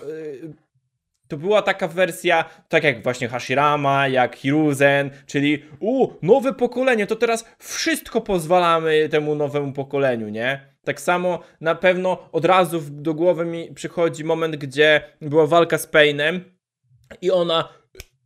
To była taka wersja, tak jak właśnie Hashirama, jak Hiruzen, czyli u, nowe pokolenie, to teraz wszystko pozwalamy temu nowemu pokoleniu, nie? Tak samo na pewno od razu do głowy mi przychodzi moment, gdzie była walka z Painem i ona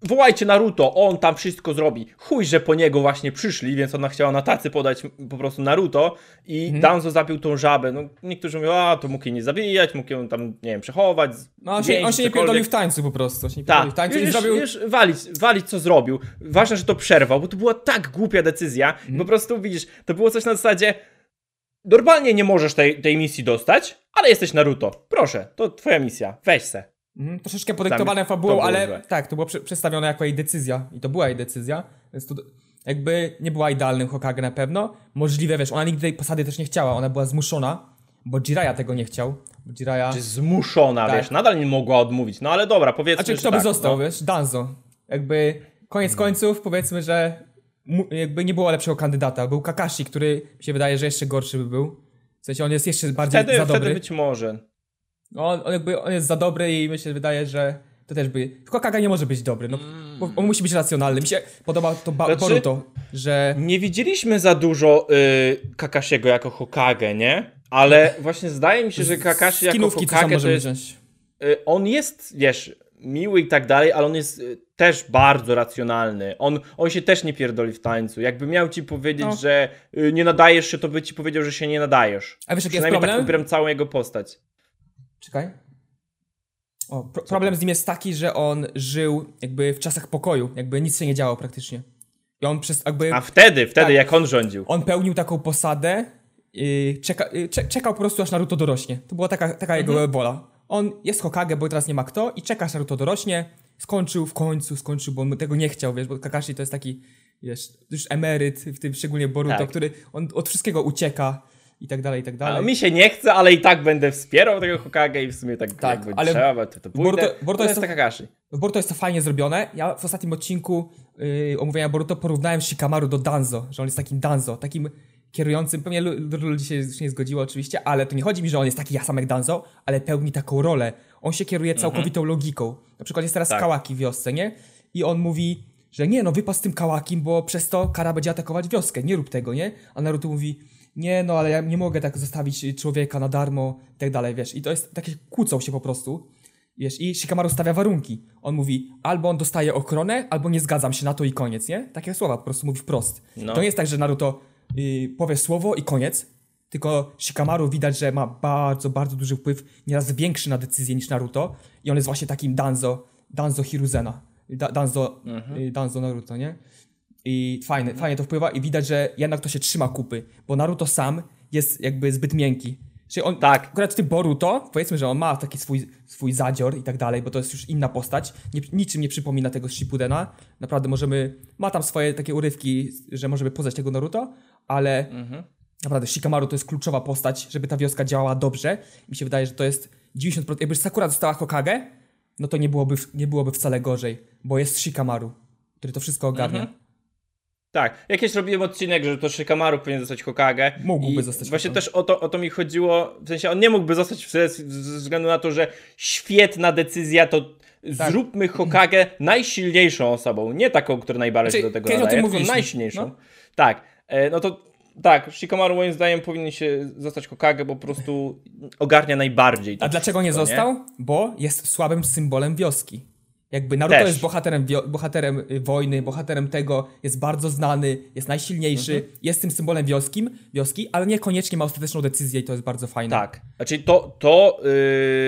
wołajcie Naruto, on tam wszystko zrobi. Chuj, że po niego właśnie przyszli, więc ona chciała na tacy podać po prostu Naruto i Mhm. Danzo zabił tą żabę. No, niektórzy mówią, a to mógł jej nie zabijać, mógł ją tam, nie wiem, przechować. No, on się, on się nie pierdolił w tańcu po prostu. On się nie pierdolił Tak, w tańcu już, zrobił... już walić, walić co zrobił. Ważne, że to przerwał, bo to była tak głupia decyzja. Mhm. Po prostu widzisz, to było coś na zasadzie normalnie nie możesz tej, tej misji dostać, ale jesteś Naruto. Proszę, to twoja misja, weź se. Mhm, troszeczkę podyktowane fabułą, ale złe. tak, to było prze- przedstawione jako jej decyzja. I to była jej decyzja. Więc to jakby nie była idealnym Hokage na pewno. Możliwe, wiesz, ona nigdy tej posady też nie chciała. Ona była zmuszona, bo Jiraiya tego nie chciał. Bo Jiraiya... Czy zmuszona, Tak. wiesz, nadal nie mogła odmówić. No ale dobra, powiedzmy, A czy kto by tak, został, no. wiesz? Danzo. Jakby koniec końców, powiedzmy, że jakby nie było lepszego kandydata. Był Kakashi, który mi się wydaje, że jeszcze gorszy by był. W sensie on jest jeszcze bardziej Wtedy, za dobry. wtedy być może. On, on jakby on jest za dobry i mi się wydaje, że to też by. Hokage nie może być dobry, no, bo on musi być racjonalny. Mi się podoba to ba- Znaczy- Boruto, że. Nie widzieliśmy za dużo y, Kakashiego jako Hokage, nie? Ale właśnie zdaje mi się, że Kakashi jako Hokage to jest... wziąć. Y, on jest, wiesz, miły i tak dalej, ale on jest y, też bardzo racjonalny. On, on się też nie pierdoli w tańcu. Jakby miał ci powiedzieć, No. że y, nie nadajesz się, to by ci powiedział, że się nie nadajesz. A wiesz, jaki jest Przynajmniej tak problem? odbieram całą jego postać. Czekaj. O, pro- problem z nim jest taki, że on żył jakby w czasach pokoju, jakby nic się nie działo praktycznie. I on przez jakby. A wtedy, wtedy Tak. jak on rządził. On pełnił taką posadę, yy, czeka, yy, cze, czekał po prostu aż Naruto dorośnie. To była taka, taka Mhm. jego wola. On jest Hokage, bo teraz nie ma kto i czeka Naruto dorośnie. Skończył w końcu, skończył, bo on tego nie chciał, wiesz, bo Kakashi to jest taki, wiesz, już emeryt, w tym szczególnie Boruto, Tak. który on od wszystkiego ucieka i tak dalej, i tak A dalej. mi się nie chce, ale i tak będę wspierał tego Hokage i w sumie tak, Tak, ale trzeba, to, to pójdę. Boruto- Boruto to jest to- Kakashi. Boruto jest to fajnie zrobione. Ja w ostatnim odcinku yy, omówienia Boruto porównałem Shikamaru do Danzo, że on jest takim Danzo, takim kierującym, pewnie dużo ludzi się już nie zgodziło oczywiście, ale to nie chodzi mi, że on jest taki sam jak Danzo, ale pełni taką rolę. On się kieruje całkowitą logiką. Na przykład jest teraz Tak. Kałaki w wiosce, nie? I on mówi, że nie, no wypas z tym Kałakim, bo przez to Kara będzie atakować wioskę, nie rób tego, nie? A Naruto mówi, nie, no ale ja nie mogę tak zostawić człowieka na darmo i tak dalej, wiesz. I to jest, takie kłócą się po prostu. Wiesz, i Shikamaru stawia warunki. On mówi, albo on dostaje ochronę, albo nie zgadzam się na to i koniec, nie? Takie słowa po prostu mówi wprost. No. To nie jest tak, że Naruto powie słowo i koniec, tylko Shikamaru widać, że ma bardzo, bardzo duży wpływ, nieraz większy na decyzję niż Naruto i on jest właśnie takim Danzo, Danzo Hiruzena, da, Danzo, y, Danzo Naruto, nie? I fajnie, fajnie to wpływa i widać, że jednak to się trzyma kupy, bo Naruto sam jest jakby zbyt miękki. Czyli on, Tak. akurat w tym Boruto, powiedzmy, że on ma taki swój, swój zadzior i tak dalej, bo to jest już inna postać, nie, niczym nie przypomina tego z Shippudena. Naprawdę możemy, ma tam swoje takie urywki, że możemy poznać tego Naruto, ale naprawdę Shikamaru to jest kluczowa postać, żeby ta wioska działała dobrze. Mi się wydaje, że to jest 90%, jakby Sakura została Hokage, no to nie byłoby, nie byłoby wcale gorzej, bo jest Shikamaru, który to wszystko ogarnia. Tak, jakieś robiłem odcinek, że to Shikamaru powinien zostać Hokage. Mógłby zostać Właśnie też o to, o to mi chodziło, w sensie on nie mógłby zostać ze względu na to, że świetna decyzja to Tak. zróbmy Hokage najsilniejszą osobą, nie taką, która najbardziej Znaczy, do tego nadaje, tylko najsilniejszą. No. Tak, no to tak, Shikamaru moim zdaniem powinien się zostać Hokage, bo po prostu ogarnia najbardziej. A dlaczego nie został? Bo jest słabym symbolem wioski. Jakby Naruto Też. jest bohaterem, bohaterem y, wojny, bohaterem tego, jest bardzo znany, jest najsilniejszy, Mhm. jest tym symbolem wioski, wioski, ale niekoniecznie ma ostateczną decyzję i to jest bardzo fajne. Tak. Znaczy to, to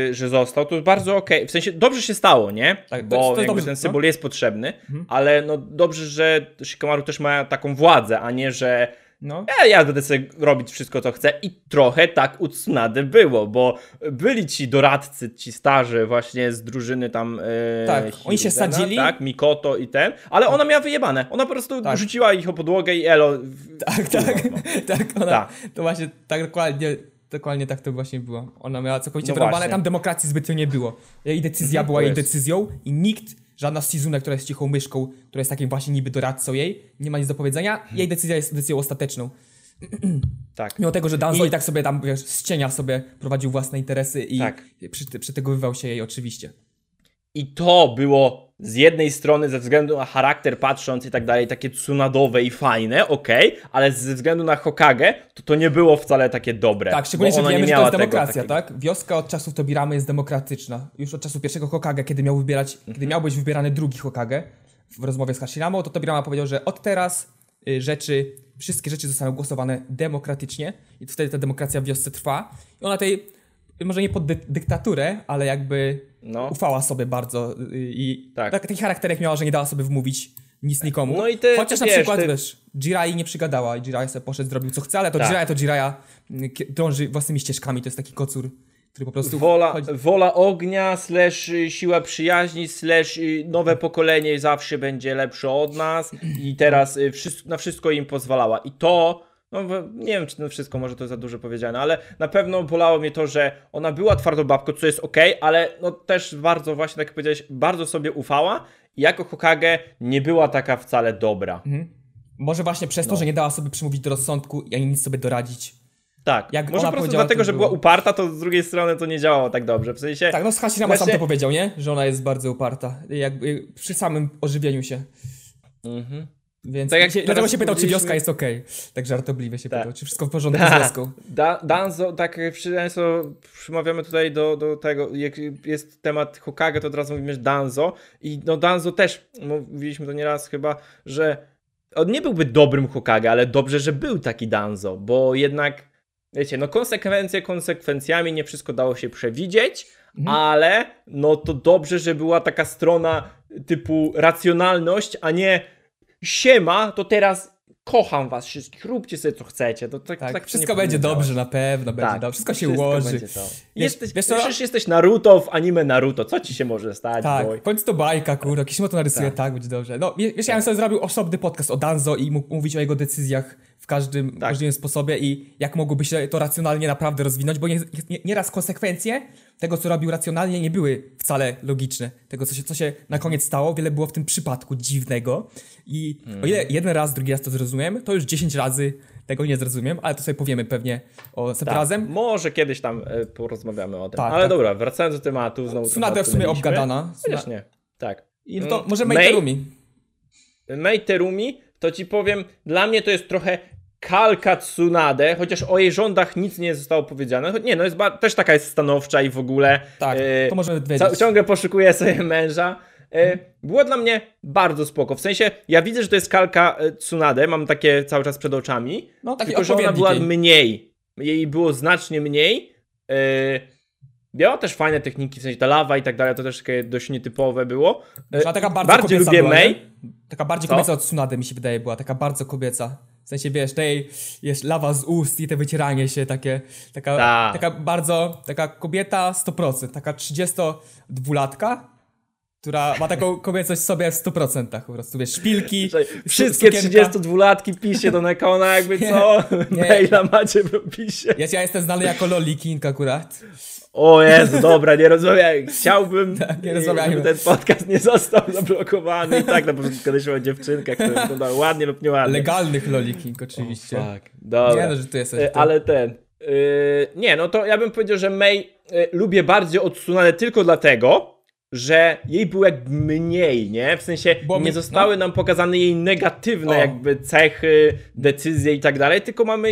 yy, że został, to jest bardzo okej. W sensie dobrze się stało, nie? Tak, to Bo to jakby dobrze, ten no. symbol jest potrzebny, ale no dobrze, że Shikamaru też ma taką władzę, a nie, że No. ja, ja będę sobie robić wszystko, co chcę. I trochę tak u Tsunade było, bo byli ci doradcy, ci starzy właśnie z drużyny tam yy, Tak, oni się sadzili. Tak, Mikoto i ten, ale ona miała wyjebane. Ona po prostu Tak. rzuciła ich o podłogę i elo. Tak, tak, no. tak, ona, Tak. to właśnie tak dokładnie, dokładnie tak to właśnie było. Ona miała całkowicie No właśnie. tam demokracji zbytnio nie było. Jej decyzja Mhm, była jej decyzją i nikt, żadna z Shizune, która jest cichą myszką, która jest takim właśnie niby doradcą jej, nie ma nic do powiedzenia, Mhm. jej decyzja jest decyzją ostateczną. Tak. Mimo tego, że Danzo i, I- tak sobie tam, wiesz, z cienia sobie prowadził własne interesy i Tak. przy, przytegowywał się jej oczywiście. I to było z jednej strony ze względu na charakter patrząc i tak dalej, takie tsunadowe i fajne, okej, ale ze względu na Hokage, to to nie było wcale takie dobre. Tak, szczególnie, bo że ona wiemy, nie że to miała jest tego demokracja, takiego- tak? Wioska od czasów Tobiramy jest demokratyczna. Już od czasu pierwszego Hokage, kiedy miał wybierać, kiedy miał być wybierany drugi Hokage w rozmowie z Hashiramą, to Tobirama powiedział, że od teraz y, rzeczy, wszystkie rzeczy zostaną głosowane demokratycznie i wtedy ta demokracja w wiosce trwa. I ona tej, może nie pod dy dyktaturę, ale jakby No. ufała sobie bardzo y, i Tak. tak. taki charakterek miała, że nie dała sobie wmówić nic nikomu. No i te- Chociaż na wiesz, przykład, te- wiesz, Jirai nie przygadała i Jirai sobie poszedł, zrobił co chce, ale to Tak. Jiraiya to Jiraiya mm, dąży własnymi ścieżkami, to jest taki kocur, który po prostu Wola, chodzi... wola ognia, slash y, siła przyjaźni, slash y, nowe pokolenie zawsze będzie lepsze od nas i teraz na wszystko im pozwalała. I to, no nie wiem czy na wszystko, może to za dużo powiedziane, ale na pewno bolało mnie to, że ona była twardą babką, co jest ok, ale no też bardzo właśnie, tak jak powiedziałeś, bardzo sobie ufała i jako Hokage nie była taka wcale dobra. Może właśnie przez to, No. że nie dała sobie przemówić do rozsądku i ani nic sobie doradzić. Tak, Jak może po prostu dlatego, to że było. była uparta, to z drugiej strony to nie działało tak dobrze, w sensie... Tak, no z Hashirama sam Właśnie- to powiedział, nie? Że ona jest bardzo uparta. Jakby przy samym ożywieniu się. Mhm. Więc Tak jak się, dlatego się pytał, czy wioska jest okej. Tak żartobliwie się Tak. pytał, czy wszystko w porządku z wioską. Da, Danzo, tak często przymawiamy tutaj do, do tego, jak jest temat Hokage, to od razu mówimy, że Danzo i no Danzo też, mówiliśmy to nieraz chyba, że on nie byłby dobrym Hokage, ale dobrze, że był taki Danzo, bo jednak, wiecie, no konsekwencje konsekwencjami, nie wszystko dało się przewidzieć, ale no to dobrze, że była taka strona typu racjonalność, a nie siema, to teraz kocham was wszystkich, róbcie sobie co chcecie. To, tak, Tak, tak to wszystko będzie dobrze, na pewno będzie dobrze. Wszystko się ułoży. to. Wiesz- Jesteś, wiesz przecież jesteś Naruto w anime Naruto, co ci się może stać, Tak, boy? to bajka, kurde, Kishimoto narysuje, Tak. tak. będzie dobrze. No, wie- wiesz, ja bym sobie zrobił osobny podcast o Danzo i mógł mówić o jego decyzjach każdym Tak. możliwym sposobie i jak mogłoby się to racjonalnie naprawdę rozwinąć, bo nie, nie, nieraz konsekwencje tego, co robił racjonalnie, nie były wcale logiczne. Tego, co się, co się na koniec stało, wiele było w tym przypadku dziwnego. I o ile jeden raz, drugi raz to zrozumiem, to już 10 razy tego nie zrozumiem, ale to sobie powiemy pewnie o Tak, razem. Może kiedyś tam e, porozmawiamy o tym. Tak, ale tak. dobra, wracając do tematu, znowu trochę w sumie obgadana. Chociaż nie. Tak. I no to Mm, może Mei- Meiterumi. Mei Terumi, to ci powiem, dla mnie to jest trochę kalka Tsunade, chociaż o jej rządach nic nie zostało powiedziane. Nie, no jest też taka jest stanowcza i w ogóle Tak, e, to możemy wiedzieć. ciągle poszukuje sobie męża. E, Było dla mnie bardzo spoko. W sensie, ja widzę, że to jest kalka e, Tsunade, mam takie cały czas przed oczami. No taki Tylko, że ona była mniej. Jej było znacznie mniej. Miała też fajne techniki, w sensie ta lawa i tak dalej, to też takie dość nietypowe było. Że taka bardzo bardziej kobieca lubię była, Mei. nie? Taka bardziej Co? kobieca od Tsunade mi się wydaje była, taka bardzo kobieca. W sensie, wiesz, tej jest lawa z ust i te wycieranie się takie, taka, Ta. taka bardzo, taka kobieta 100%, taka 32-latka, która ma taką kobiecość w sobie w 100% po prostu, wiesz, szpilki, Wszystkie sukienka. 32-latki piszcie do Nekona, jakby co? Nie. Maila macie w opisie. Ja, ja jestem znany jako Loli King akurat. O Jezu, dobra, nie rozmawiaj. Chciałbym, Tak, nie rozmawiajmy. ten podcast nie został zablokowany i tak na początku gadaliśmy o dziewczynkach, które wyglądały ładnie lub nieładnie. Legalnych Loli King oczywiście. Tak, dobra. Nie no, że ty jesteś. E, Ale ten. e, nie, no to ja bym powiedział, że May e, lubię bardziej od Tsunade tylko dlatego, że jej było jakby mniej, nie? W sensie Bo nie zostały nam pokazane jej negatywne O. jakby cechy, decyzje i tak dalej, tylko mamy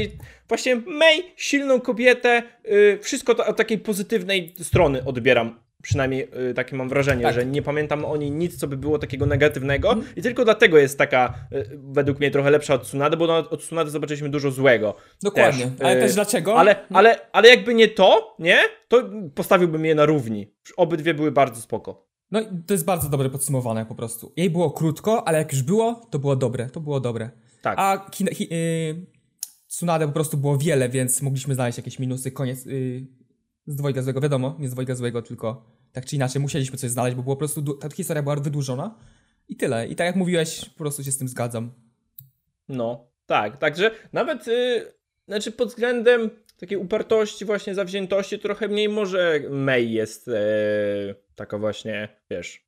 właśnie May, silną kobietę, y, wszystko to od takiej pozytywnej strony odbieram. Przynajmniej y, takie mam wrażenie, Tak. że nie pamiętam o niej nic, co by było takiego negatywnego i tylko dlatego jest taka y, według mnie trochę lepsza od Tsunade, bo od Tsunade zobaczyliśmy dużo złego. Dokładnie. Też, ale y, też dlaczego? Ale, ale, ale jakby nie to, nie? To postawiłbym je na równi. Obydwie były bardzo spoko. No i to jest bardzo dobre podsumowane po prostu. Jej było krótko, ale jak już było, to było dobre. To było dobre. Tak. A kin- hi- y- Tsunade po prostu było wiele, więc mogliśmy znaleźć jakieś minusy. Koniec y- z dwojga złego, wiadomo, nie z dwojga złego, tylko tak czy inaczej musieliśmy coś znaleźć, bo po prostu ta historia była wydłużona. I tyle. I tak jak mówiłeś, po prostu się z tym zgadzam. No, tak. Także nawet, y, znaczy pod względem takiej upartości, właśnie zawziętości, trochę mniej może May jest e, taka właśnie, wiesz,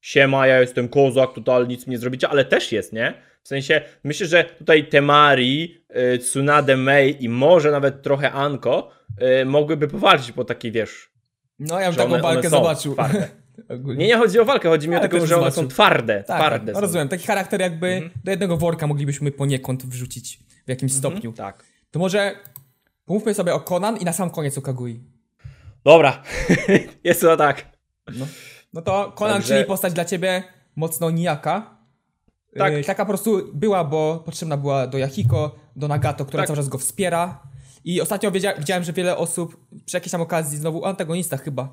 siema, ja jestem kozak, total nic mi nie zrobicie, ale też jest, nie? W sensie, myślę, że tutaj Temari, y, Tsunade May i może nawet trochę Anko y, mogłyby powalczyć po takiej, wiesz, No ja bym taką one- one walkę są zobaczył. twarde. Nie, nie chodzi o walkę, chodzi mi o taką, że one są twarde. Tak, twarde tak, są. rozumiem. Taki charakter jakby Mhm. do jednego worka moglibyśmy poniekąd wrzucić w jakimś stopniu. Tak. To może pomówmy sobie o Conan i na sam koniec o Kagui. Dobra, jest to tak. No, no to Conan, Także- czyli postać dla ciebie mocno nijaka. Tak. Yy, taka po prostu była, bo potrzebna była do Yahiko, do Nagato, która Tak. cały czas go wspiera. I ostatnio wiedzia- widziałem, że wiele osób przy jakiejś tam okazji, znowu o antagonistach chyba,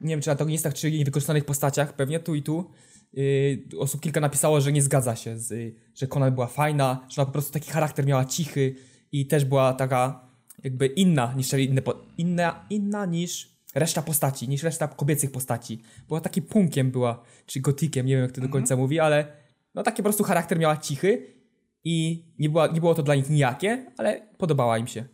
nie wiem czy antagonistach, czy niewykorzystanych postaciach, pewnie tu i tu, yy, osób kilka napisało, że nie zgadza się, z, y, że Conan była fajna, że ona po prostu taki charakter miała cichy i też była taka jakby inna niż inne, po- inna, inna niż reszta postaci, niż reszta kobiecych postaci. Była takim punkiem była, czy gotikiem, nie wiem jak to do końca mówi, ale no taki po prostu charakter miała cichy i nie, była, nie było to dla nich nijakie, ale podobała im się.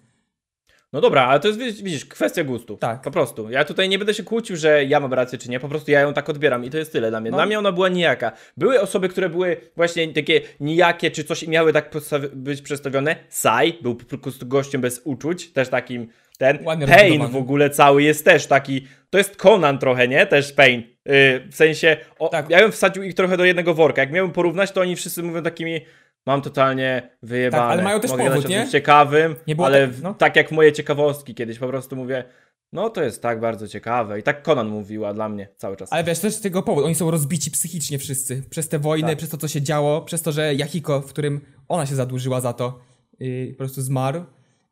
No dobra, ale to jest, widzisz- kwestia gustu. Tak. Po prostu. Ja tutaj nie będę się kłócił, że ja mam rację czy nie, po prostu ja ją tak odbieram i to jest tyle dla mnie. No. Dla mnie ona była nijaka. Były osoby, które były właśnie takie nijakie czy coś i miały tak być przedstawione. Sai był po prostu gościem bez uczuć, też takim ten. Ładnie Pain w ogóle cały jest też taki, to jest Conan trochę, nie? Też Pain. Yy, w sensie, o, Tak. ja bym wsadził ich trochę do jednego worka. Jak miałbym porównać, to oni wszyscy mówią takimi, mam totalnie wyjebane. Tak, ale mają też Mogę powód, nie? ciekawym, Nie było ale tak- no. tak jak moje ciekawostki kiedyś, po prostu mówię, no to jest tak bardzo ciekawe. I tak Conan mówiła dla mnie cały czas. Ale wiesz, też z tego powodu, oni są rozbici psychicznie wszyscy. Przez te wojny, Tak. przez to, co się działo, przez to, że Yahiko, w którym ona się zadłużyła za to, yy, po prostu zmarł.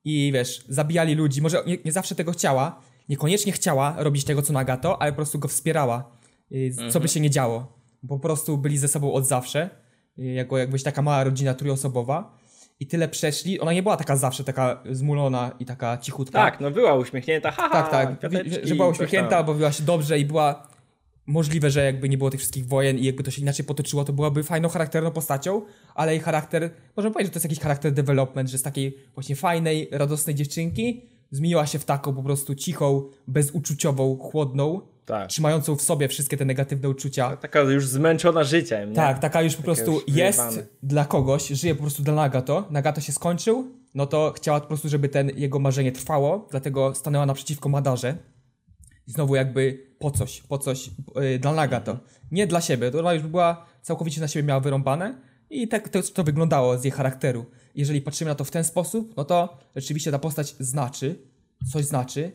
I wiesz, zabijali ludzi. Może nie, nie zawsze tego chciała, niekoniecznie chciała robić tego, co Nagato, ale po prostu go wspierała. Yy, Co by się nie działo. Po prostu byli ze sobą od zawsze. Jako jakbyś taka mała rodzina trójosobowa. I tyle przeszli. Ona nie była taka zawsze taka zmulona i taka cichutka. Tak, no była uśmiechnięta, haha, Tak, tak. Że była uśmiechnięta, bawiła się dobrze i była możliwe, że jakby nie było tych wszystkich wojen i jakby to się inaczej potoczyło, to byłaby fajną, charakterną postacią, ale jej charakter, możemy powiedzieć, że to jest jakiś charakter development, że z takiej właśnie fajnej, radosnej dziewczynki zmieniła się w taką po prostu cichą, bezuczuciową, chłodną, Tak. trzymającą w sobie wszystkie te negatywne uczucia. Taka już zmęczona życiem, nie? Tak, taka już po prostu już jest wyjebane. dla kogoś, żyje po prostu dla Nagato. Nagato się skończył, no to chciała po prostu, żeby ten jego marzenie trwało, dlatego stanęła naprzeciwko Madarze. I znowu jakby po coś, po coś yy, dla Nagato. Nie dla siebie, to ona już była całkowicie na siebie miała wyrąbane i tak to, to wyglądało z jej charakteru. Jeżeli patrzymy na to w ten sposób, no to rzeczywiście ta postać znaczy, coś znaczy,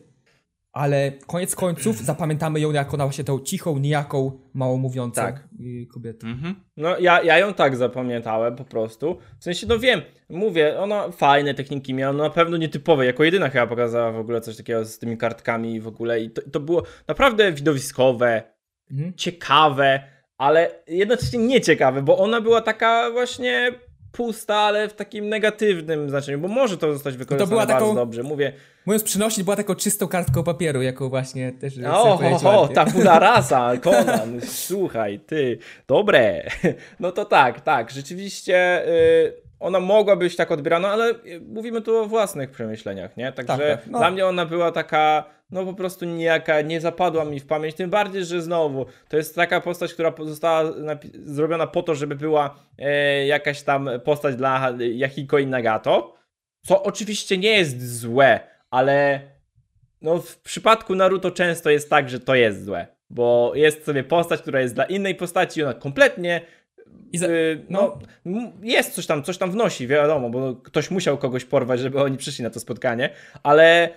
ale koniec końców zapamiętamy ją jako na właśnie tą cichą, nijaką, mało mówiącą Tak. kobietę. Mhm. No ja, ja ją tak zapamiętałem po prostu. W sensie, no wiem, mówię, ona fajne techniki miała, no na pewno nietypowe, jako jedyna chyba pokazała w ogóle coś takiego z tymi kartkami i w ogóle i to, to było naprawdę widowiskowe, Mhm. ciekawe, ale jednocześnie nieciekawe, bo ona była taka właśnie pusta, ale w takim negatywnym znaczeniu, bo może to zostać wykorzystane była bardzo taką- dobrze. Mówię, Mówiąc przynośnik, była taką czystą kartką papieru, jaką właśnie też... o, ho, ho, ładnie. ta chuda rasa, Conan, słuchaj, ty, dobre. No to tak, tak, rzeczywiście y, ona mogła być tak odbierana, ale y, mówimy tu o własnych przemyśleniach, nie? Także Tak, tak, no. dla mnie ona była taka, no po prostu nijaka, nie zapadła mi w pamięć, tym bardziej, że znowu, to jest taka postać, która została zrobiona po to, żeby była e, jakaś tam postać dla Yahiko i Nagato, co oczywiście nie jest złe, ale no w przypadku Naruto często jest tak, że to jest złe. Bo jest sobie postać, która jest dla innej postaci, ona kompletnie. Za- y, no, m- jest coś tam, coś tam wnosi, wiadomo, bo ktoś musiał kogoś porwać, żeby oni przyszli na to spotkanie, ale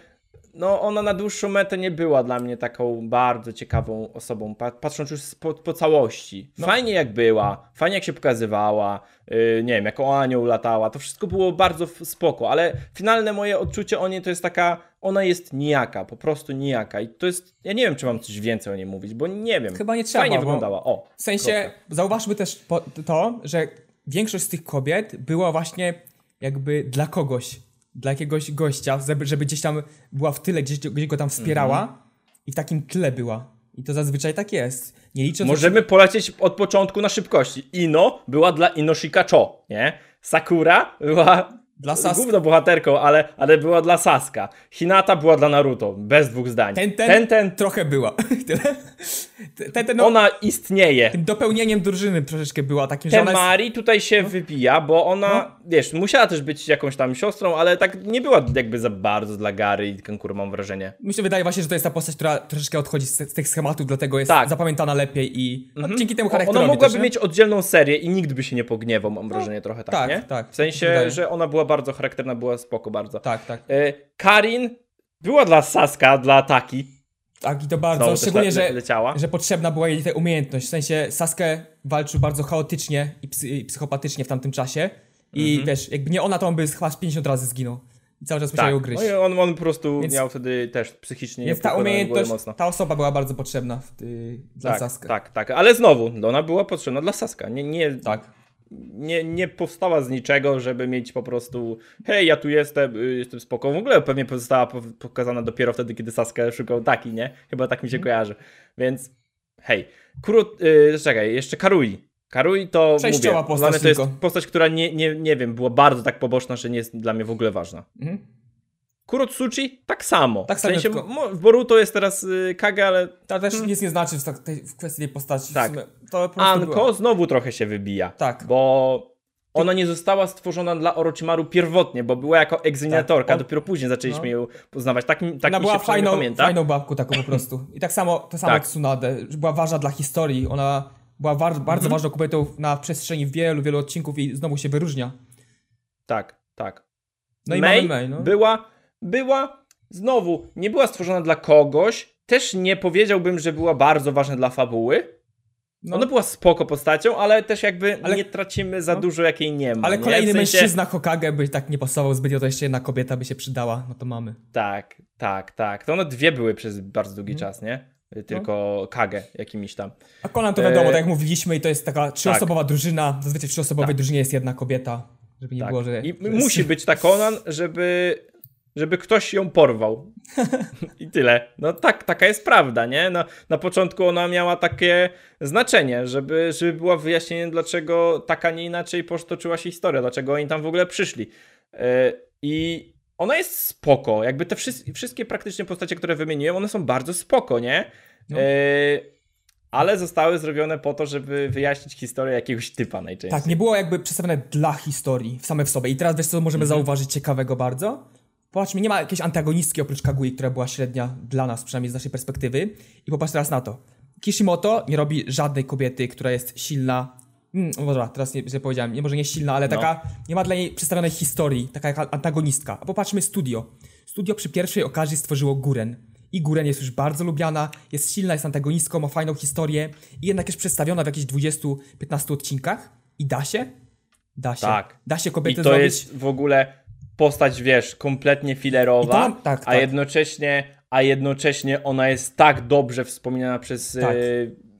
no ona na dłuższą metę nie była dla mnie taką bardzo ciekawą osobą, pa- patrząc już po, po całości. No. Fajnie jak była, fajnie jak się pokazywała, yy, nie wiem, jako anioł latała, to wszystko było bardzo spoko, ale finalne moje odczucie o niej to jest taka, ona jest nijaka, po prostu nijaka i to jest, ja nie wiem, czy mam coś więcej o niej mówić, bo nie wiem. Chyba nie trzeba, Fajnie wyglądała, o. W sensie, zauważmy też to, że większość z tych kobiet była właśnie jakby dla kogoś, dla jakiegoś gościa, żeby, gdzieś tam była w tyle, gdzieś, gdzieś go tam wspierała Mhm. i w takim tle była. I to zazwyczaj tak jest. Nie licząc... Możemy polecieć od początku na szybkości. Ino była dla Inoshika Cho, nie? Sakura była Dla Sas- gówno bohaterką, ale, ale była dla Saska. Hinata była dla Naruto, bez dwóch zdań. Ten, ten, ten, ten trochę była. Ten, ten, no, ona istnieje. dopełnieniem drużyny troszeczkę była takim, że Ten ona jest... Mari tutaj się wybija, bo ona, wiesz, musiała też być jakąś tam siostrą, ale tak nie była jakby za bardzo dla Gary i Kankuro, mam wrażenie. Mi się wydaje właśnie, że to jest ta postać, która troszeczkę odchodzi z, z tych schematów, dlatego jest Tak. zapamiętana lepiej i no, Mhm. dzięki temu charakterowi Ona mogłaby też, mieć oddzielną serię i nikt by się nie pogniewał, mam wrażenie trochę tak, tak, nie? tak, W sensie, wydaje. że ona była bardzo charakterna, była spoko bardzo. Tak, tak. E, Karin była dla Saska, dla Taki. Tak, i to bardzo, Znowu szczególnie, le- le- że, że potrzebna była jej ta umiejętność. W sensie Sasuke walczył bardzo chaotycznie i, psy, i psychopatycznie w tamtym czasie. I Mhm. wiesz, jakby nie ona, to on by chyba z 50 razy zginął. I cały czas musiał Tak, ją gryźć. no i on, on po prostu Więc- miał wtedy też psychicznie Więc ta umiejętność, mocno. ta osoba była bardzo potrzebna w, y, dla Tak, Sasuke. tak, tak, ale znowu, no ona była potrzebna dla Saska. Nie, nie, tak. Nie, nie powstała z niczego, żeby mieć po prostu hej, ja tu jestem, y, jestem spoko. W ogóle pewnie została po- pokazana dopiero wtedy, kiedy Sasuke szukał Taki, nie? Chyba tak mi się Mhm. kojarzy. Więc hej. Kuro, y, czekaj, jeszcze Karui. Karui to Przejściowa mówię, postać dla to jest postać, która nie, nie, nie wiem, była bardzo tak poboczna, że nie jest dla mnie w ogóle ważna. Mhm. Kurotsuchi tak samo. Tak w sensie w Boruto jest teraz y, Kage, ale To też nic nie znaczy w, tak- tej, w kwestii tej postaci. Tak. W sumie, to po Anko znowu trochę się wybija. Tak. Bo ona nie została stworzona dla Orochimaru pierwotnie, bo była jako egzaminatorka, Tak, on- dopiero później zaczęliśmy no. ją poznawać. Tak, tak Ona mi była się fajną, pamięta. fajną babką taką po prostu. I tak samo, to samo Tak. jak Tsunade, była ważna dla historii. Ona była war, bardzo Mhm. ważną kobietą na przestrzeni wielu, wielu odcinków i znowu się wyróżnia. Tak, tak. No i May May, no. była, była, znowu, nie była stworzona dla kogoś, też nie powiedziałbym, że była bardzo ważna dla fabuły. No. Ona była spoko postacią, ale też jakby Ale- nie tracimy za no. dużo, jakiej nie ma. Ale nie? kolejny W sensie- mężczyzna Hokage by tak nie pasował zbytnio, to jeszcze jedna kobieta by się przydała, no to mamy. Tak, tak, tak. To one dwie były przez bardzo długi Mhm. czas, nie? Tylko Kage jakimiś tam. A Conan to wiadomo, E, tak jak mówiliśmy, i to jest taka trzyosobowa drużyna. Zazwyczaj w trzyosobowej Tak. drużynie jest jedna kobieta, żeby nie Tak. było, że... I musi być ta Conan, żeby żeby ktoś ją porwał. I tyle. No tak, taka jest prawda, nie? No, na początku ona miała takie znaczenie, żeby, żeby była wyjaśnienie, dlaczego tak, a nie inaczej potoczyła się historia, dlaczego oni tam w ogóle przyszli. Yy, I ona jest spoko. Jakby te wszys- wszystkie praktycznie postacie, które wymieniłem, one są bardzo spoko, nie? No. Yy, ale zostały zrobione po to, żeby wyjaśnić historię jakiegoś typa najczęściej. Tak, nie było jakby przedstawione dla historii same w sobie. I teraz wiesz co możemy Mhm. zauważyć ciekawego bardzo? Popatrzmy, nie ma jakiejś antagonistki oprócz Kagui, która była średnia dla nas, przynajmniej z naszej perspektywy. I popatrz teraz na to. Kishimoto nie robi żadnej kobiety, która jest silna. Hmm, no dobra, teraz nie, źle powiedziałem, nie może nie silna, ale No. taka, nie ma dla niej przedstawionej historii, taka jak antagonistka. A popatrzmy studio. Studio przy pierwszej okazji stworzyło Guren. I Guren jest już bardzo lubiana, jest silna, jest antagonistką, ma fajną historię i jednak jest przedstawiona w jakichś 20-15 odcinkach i da się? Da się. Tak. Da się I kobiety to zrobić. jest w ogóle postać, wiesz, kompletnie filerowa, I to mam- tak, a tak. jednocześnie a jednocześnie ona jest tak dobrze wspominana przez Tak. e,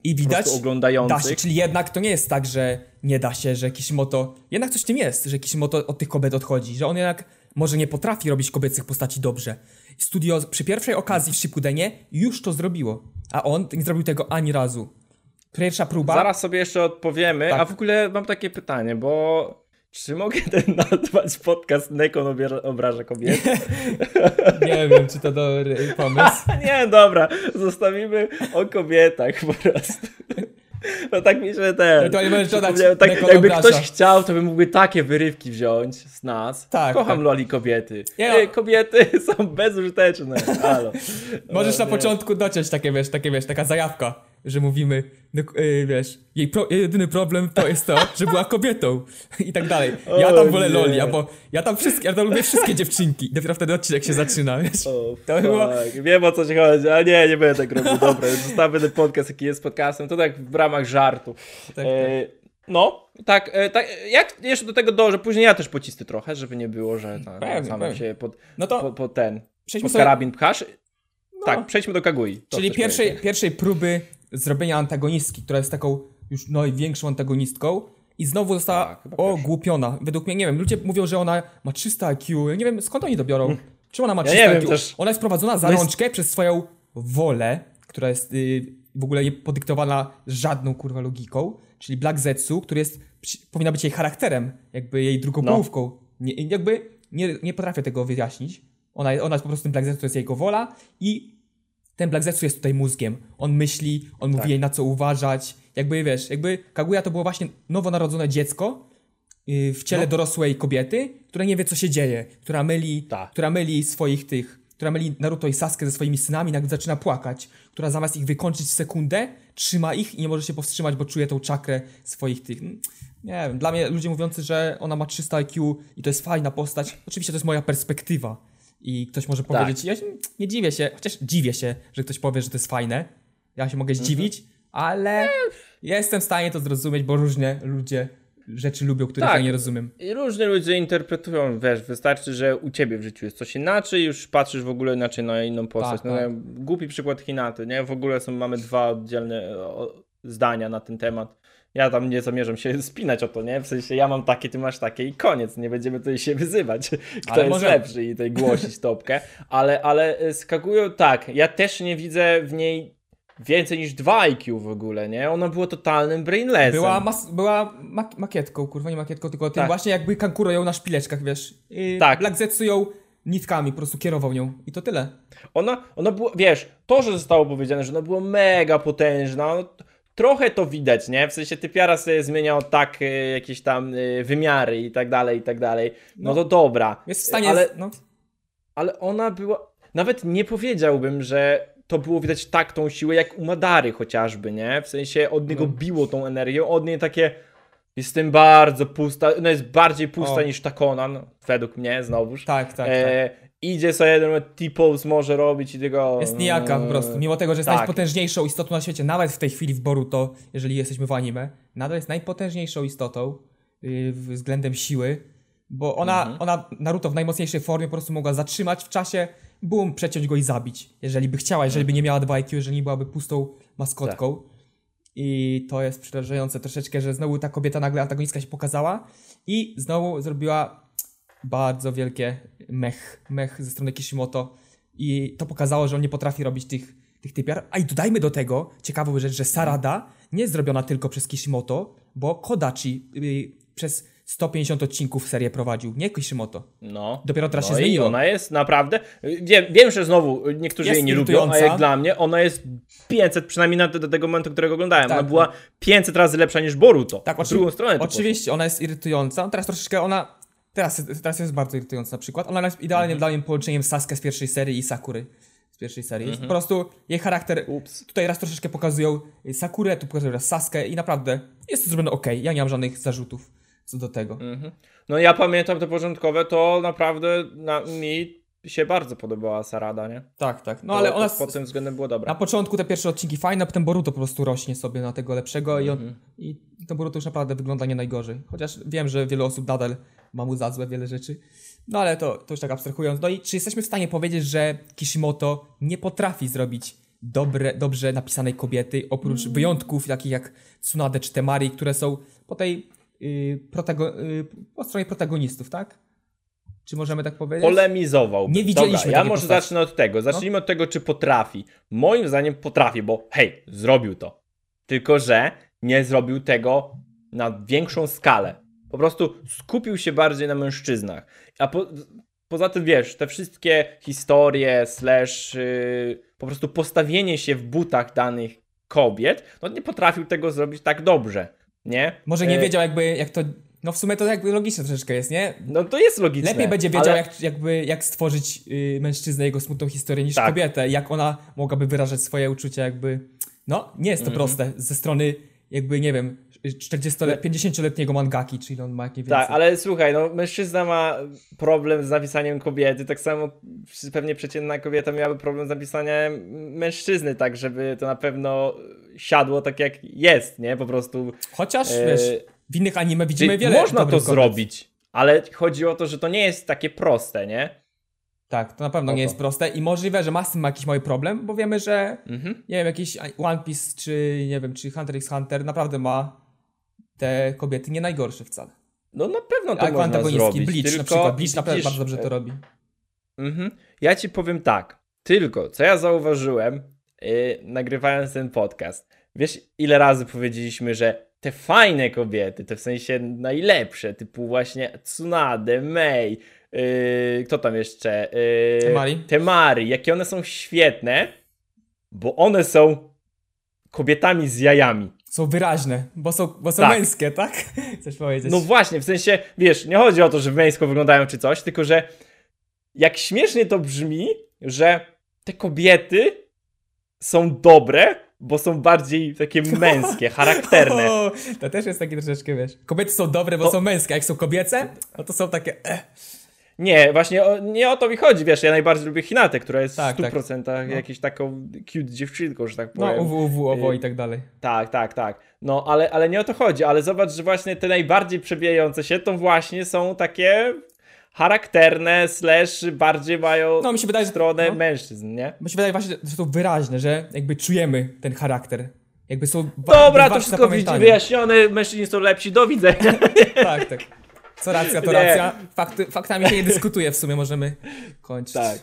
I po widać, prostu da oglądających. się, czyli jednak to nie jest tak, że nie da się, że Kishimoto, jednak coś w tym jest, że Kishimoto od tych kobiet odchodzi, że on jednak może nie potrafi robić kobiecych postaci dobrze. Studio przy pierwszej okazji w Shippudenie już to zrobiło, a on nie zrobił tego ani razu. Pierwsza próba, Zaraz sobie jeszcze odpowiemy, Tak. a w ogóle mam takie pytanie, bo czy mogę ten nazwać podcast Nekon obraża kobiety? nie wiem, czy to dobry pomysł. Nie, dobra, zostawimy o kobietach po prostu. No tak mi się ten. Ewentualnie możesz dodać tak, jakby ktoś chciał, to by mógłby takie wyrywki wziąć z nas. Tak, Kocham tak. loli kobiety. Ja- Ej, kobiety są bezużyteczne. Halo. Możesz na nie. początku dociąć takie, wiesz, takie, wiesz, taka zajawka, że mówimy, no, yy, wiesz, jej pro, jedyny problem to jest to, że była kobietą i tak dalej. Ja tam wolę. Loli, albo ja tam wszystkie, ja tam lubię wszystkie dziewczynki. Dopiero wtedy odcinek się zaczyna, wiesz. O, To było-. Wiem o co ci chodzi, ale nie, nie będę tak robił. Dobra, zostawmy ten podcast, jaki jest podcastem. To tak w ramach żartu. Tak, E, no, tak, e, tak. Jak jeszcze do tego dążę, później ja też pocisnę trochę, żeby nie było, że tak, Pewnie, sam pewnie. się pod, No to po, po ten, pod sobie, karabin pchasz. no, Tak, przejdźmy do Kagui. To czyli pierwszej, powiedzieć. pierwszej próby zrobienia antagonistki, która jest taką już największą antagonistką i znowu została Tak, ogłupiona. Według mnie, nie wiem, ludzie mówią, że ona ma 300 IQ, ja nie wiem skąd oni to biorą. Czemu ona ma Ja 300 nie wiem IQ? też. Ona jest prowadzona za No jest- rączkę przez swoją wolę, która jest y, w ogóle nie podyktowana żadną kurwa logiką, czyli Black Zetsu, który jest, powinna być jej charakterem, jakby jej drugą No. połówką. Nie, jakby nie, nie potrafię tego wyjaśnić. Ona, ona jest po prostu tym Black Zetsu, to jest jego wola i ten Black Zetsu jest tutaj mózgiem. On myśli, on mówi Tak. jej na co uważać. Jakby wiesz, jakby Kaguya to było właśnie nowonarodzone dziecko yy, w ciele No. dorosłej kobiety, która nie wie co się dzieje, która myli, Tak. która myli swoich tych, która myli Naruto i Sasuke ze swoimi synami, nagle zaczyna płakać, która zamiast ich wykończyć w sekundę, trzyma ich i nie może się powstrzymać, bo czuje tą czakrę swoich tych. mm, Nie wiem, dla mnie ludzie mówiący, że ona ma 300 IQ i to jest fajna postać, oczywiście to jest moja perspektywa. I ktoś może Tak. powiedzieć, ja się nie dziwię się, chociaż dziwię się, że ktoś powie, że to jest fajne. Ja się mogę zdziwić, ale jestem w stanie to zrozumieć, bo różnie ludzie rzeczy lubią, których Tak. ja nie rozumiem. I różni ludzie interpretują, wiesz, wystarczy, że u ciebie w życiu jest coś inaczej, już patrzysz w ogóle inaczej na inną postać. Tak, no, tak. Głupi przykład Hinaty, nie? W ogóle są, mamy dwa oddzielne zdania na ten temat. Ja tam nie zamierzam się spinać o to, nie? W sensie ja mam takie, ty masz takie i koniec. Nie będziemy tutaj się wyzywać, kto Ale jest może- lepszy i tutaj głosić topkę. Ale, ale y, skakują tak, ja też nie widzę w niej więcej niż 2 IQ w ogóle, nie? Ona była totalnym brainlessem. Była, mas- była mak- makietką, kurwa, nie makietką, tylko tym Tak. właśnie jakby Kankuro ją na szpileczkach, wiesz. I Tak. Black Zetsu ją nitkami, po prostu kierował nią. I to tyle. Ona, ona była, wiesz, to, że zostało powiedziane, że ona była mega potężna, trochę to widać, nie? W sensie typiara sobie zmieniał tak y, jakieś tam y, wymiary i tak dalej, i tak dalej. No, No. to dobra. Jest w stanie... Ale, no, ale ona była, nawet nie powiedziałbym, że to było widać tak tą siłę, jak u Madary chociażby, nie? W sensie od niego No. biło tą energią, od niej takie... Jestem bardzo pusta, no jest bardziej pusta O. niż ta Conan, według mnie, znowuż. tak, tak, tak. E, idzie sobie jeden T-pose może robić i tego... Jest nijaka po prostu. Mimo tego, że jest tak. najpotężniejszą istotą na świecie, nawet w tej chwili w Boruto, jeżeli jesteśmy w anime, nadal jest najpotężniejszą istotą yy, względem siły, bo ona, Mhm. ona Naruto w najmocniejszej formie po prostu mogła zatrzymać w czasie, bum, przeciąć go i zabić. Jeżeli by chciała, jeżeli by nie miała 2 IQ, jeżeli nie byłaby pustą maskotką. Tak. I to jest przerażające troszeczkę, że znowu ta kobieta nagle antagonistka się pokazała i znowu zrobiła bardzo wielkie mech, mech ze strony Kishimoto i to pokazało, że on nie potrafi robić tych, tych typiar. A i dodajmy do tego ciekawą rzecz, że Sarada nie jest zrobiona tylko przez Kishimoto, bo Kodachi y, przez 150 odcinków serię prowadził, nie Kishimoto. No. Dopiero teraz no się zmieniło. ona jest naprawdę. Wiem, wiem, że znowu niektórzy Jest jej nie lubią, a jak dla mnie ona jest 500, przynajmniej na, do tego momentu, którego oglądałem. Tak. Ona była 500 razy lepsza niż Boruto. Tak, oczy- drugą stronę. Oczywiście, ona jest irytująca. Teraz troszeczkę ona. Teraz, teraz jest bardzo irytująca na przykład. Ona jest idealnie Mhm. dla połączeniem Sasuke z pierwszej serii i Sakury z pierwszej serii. Mhm. Po prostu jej charakter. Ups. Tutaj raz troszeczkę pokazują Sakurę, tu pokazują raz Sasuke i naprawdę jest to zrobione ok. Ja nie mam żadnych zarzutów co do tego. Mhm. No ja pamiętam te początkowe, to naprawdę na, mi się bardzo podobała Sarada, nie? Tak, tak. No To- ale ona. pod tym względem było dobre. Na początku te pierwsze odcinki fajne, a potem Boruto po prostu rośnie sobie na tego lepszego i, on, Mhm. i to Boruto już naprawdę wygląda nie najgorzej. Chociaż wiem, że wiele osób nadal ma mu za złe wiele rzeczy. No ale to, to już tak abstrahując. No i czy jesteśmy w stanie powiedzieć, że Kishimoto nie potrafi zrobić dobre, dobrze napisanej kobiety, oprócz Mm. wyjątków takich jak Tsunade czy Temari, które są po tej yy, protago- yy, po stronie protagonistów, tak? Czy możemy tak powiedzieć? Polemizował. Nie widzieliśmy Dobra, ja może postaci. No. zacznę od tego. Zacznijmy od tego, czy potrafi. Moim zdaniem potrafi, bo hej, zrobił to. Tylko, że nie zrobił tego na większą skalę. Po prostu skupił się bardziej na mężczyznach. A po, poza tym, wiesz, te wszystkie historie, slash, yy, po prostu postawienie się w butach danych kobiet, no nie potrafił tego zrobić tak dobrze, nie? Może nie E, wiedział jakby, jak to... No w sumie to jakby logiczne troszeczkę jest, nie? No to jest logiczne. Lepiej będzie wiedział, ale- jak, jakby, jak stworzyć y, mężczyznę, jego smutną historię, niż Tak. kobietę. Jak ona mogłaby wyrażać swoje uczucia, jakby. No, nie jest to Mhm. proste ze strony, jakby, nie wiem, 40 50-letniego mangaki, czyli on ma jakieś Tak, ale słuchaj, no mężczyzna ma problem z napisaniem kobiety, tak samo pewnie przeciętna kobieta miałaby problem z napisaniem mężczyzny, tak żeby to na pewno siadło tak jak jest, nie? Po prostu Chociaż, e, wiesz, w innych anime widzimy czyli wiele można to zrobić, ale chodzi o to, że to nie jest takie proste, nie? Tak, to na pewno O nie jest proste i możliwe, że ma z tym jakiś mały problem, bo wiemy, że Mhm. nie wiem, jakiś One Piece, czy nie wiem, czy Hunter x Hunter naprawdę ma te kobiety nie najgorsze wcale. No na pewno to można zrobić, Bleach tylko na przykład. Bleach naprawdę widzisz, bardzo dobrze to robi. Mhm. Ja ci powiem tak. Tylko, co ja zauważyłem, yy, nagrywając ten podcast. Wiesz, ile razy powiedzieliśmy, że te fajne kobiety, te w sensie najlepsze, typu właśnie Tsunade, Mei, yy, kto tam jeszcze? Yy, Temari. Temari, jakie one są świetne, bo one są kobietami z jajami. Są wyraźne, bo są, bo są Tak. męskie, tak? Chcesz powiedzieć? No właśnie, w sensie, wiesz, nie chodzi o to, że męsko wyglądają czy coś, tylko że jak śmiesznie to brzmi, że te kobiety są dobre, bo są bardziej takie męskie, charakterne. O, to też jest taki troszeczkę, wiesz. Kobiety są dobre, bo To- są męskie, a jak są kobiece, no to są takie. Eh. Nie, właśnie o, nie o to mi chodzi, wiesz, ja najbardziej lubię Hinatę, która jest Tak, w 100% tak. No. jakąś taką cute dziewczynką, że tak No, powiem. UW, UW, owo Y- i tak dalej. Tak, tak, tak. No, ale, ale nie o to chodzi, ale zobacz, że właśnie te najbardziej przebijające się to właśnie są takie charakterne, slash bardziej mają No, mi się wydaje, stronę No, mężczyzn, nie? mi się wydaje właśnie, że są wyraźne, że jakby czujemy ten charakter. Jakby są. Dobra, to wszystko wyjaśnione, mężczyźni są lepsi, do widzenia. Tak, tak. Co racja, to Nie. racja. Fakty, faktami się nie dyskutuje, w sumie możemy kończyć. Tak.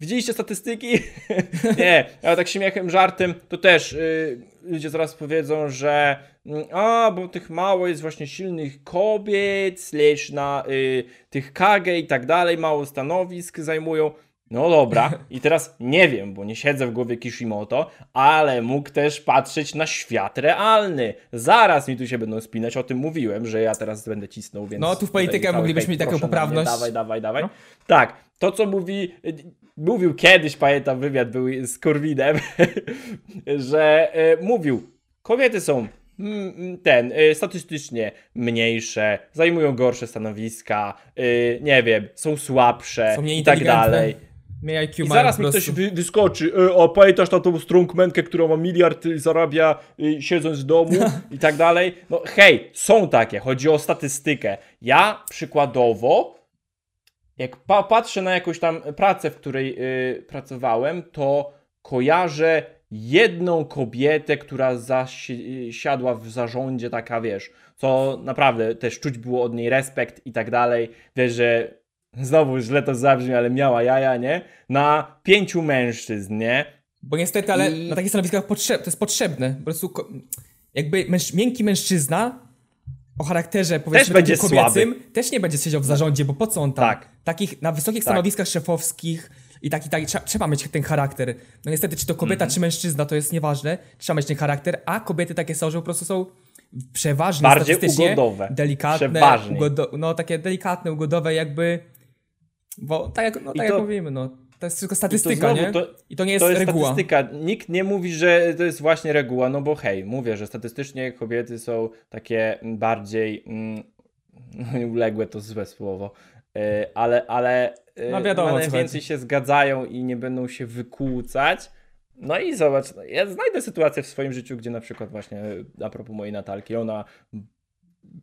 Widzieliście statystyki? nie, ale tak śmiechem, żartem, to też y, ludzie zaraz powiedzą, że mm, a, bo tych mało jest właśnie silnych kobiet, slash na y, tych kage i tak dalej, mało stanowisk zajmują. No dobra, i teraz nie wiem, bo nie siedzę w głowie Kishimoto, ale mógł też patrzeć na świat realny. Zaraz mi tu się będą spinać, o tym mówiłem, że ja teraz będę cisnął, więc... No, tu w politykę moglibyśmy mieć taką mnie, poprawność. Dawaj, dawaj, dawaj. No. Tak, to co mówi, mówił kiedyś, pamiętam wywiad był z Korwinem, że e, mówił, kobiety są mm, mm, ten, e, statystycznie mniejsze, zajmują gorsze stanowiska, e, nie wiem, są słabsze Są i tak dalej. IQ I zaraz mi ktoś wy, wyskoczy, e, o pamiętasz na tą strongmankę, która ma miliard i zarabia y, siedząc w domu i tak dalej. No hej, są takie, chodzi o statystykę. Ja przykładowo, jak pa patrzę na jakąś tam pracę, w której y, pracowałem, to kojarzę jedną kobietę, która zasiadła w zarządzie, taka wiesz, co naprawdę też czuć było od niej respekt i tak dalej. Wiesz, że znowu źle to zabrzmi, ale miała jaja, nie? Na pięciu mężczyzn, nie? Bo niestety, ale I- na takich stanowiskach potrzeb, to jest potrzebne. Po prostu jakby męż, miękki mężczyzna o charakterze powiedzmy będzie takim kobiecym słaby. też nie będzie siedział w zarządzie, bo po co on tam? Tak. Takich na wysokich Tak. stanowiskach szefowskich i taki, taki trzeba, trzeba mieć ten charakter. No niestety, czy to kobieta, Mhm. czy mężczyzna, to jest nieważne. Trzeba mieć ten charakter, a kobiety takie są, że po prostu są przeważnie Bardziej statystycznie ugodowe. delikatne, Przeważnie. ugodo, no takie delikatne, ugodowe jakby, bo tak jak, no, tak to- jak mówimy, no to jest tylko I to statystyka, znowu nie? to- I to nie jest, to jest reguła. statystyka. Nikt nie mówi, że to jest właśnie reguła, no bo hej, mówię, że statystycznie kobiety są takie bardziej mm, uległe, to złe słowo, e, ale, ale e, No wiadomo, na najwięcej się zgadzają i nie będą się wykłócać. No i zobacz, no, ja znajdę sytuację w swoim życiu, gdzie na przykład właśnie e, a propos mojej Natalki, ona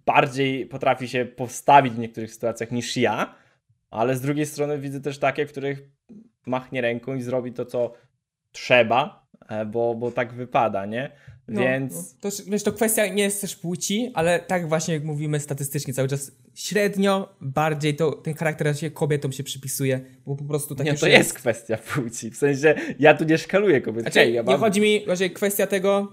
bardziej potrafi się postawić w niektórych sytuacjach niż ja, ale z drugiej strony widzę też takie, w których machnie ręką i zrobi to, co trzeba, e, bo, bo tak wypada, nie? No, Więc No, to, wiesz, to kwestia nie jest też płci, ale tak właśnie jak mówimy statystycznie cały czas, średnio bardziej to ten charakter się kobietom się przypisuje, bo po prostu tak nie, to jest kwestia płci. W sensie, ja tu nie szkaluję kobiet. Znaczy, Hej, ja nie mam... chodzi mi, właśnie kwestia tego,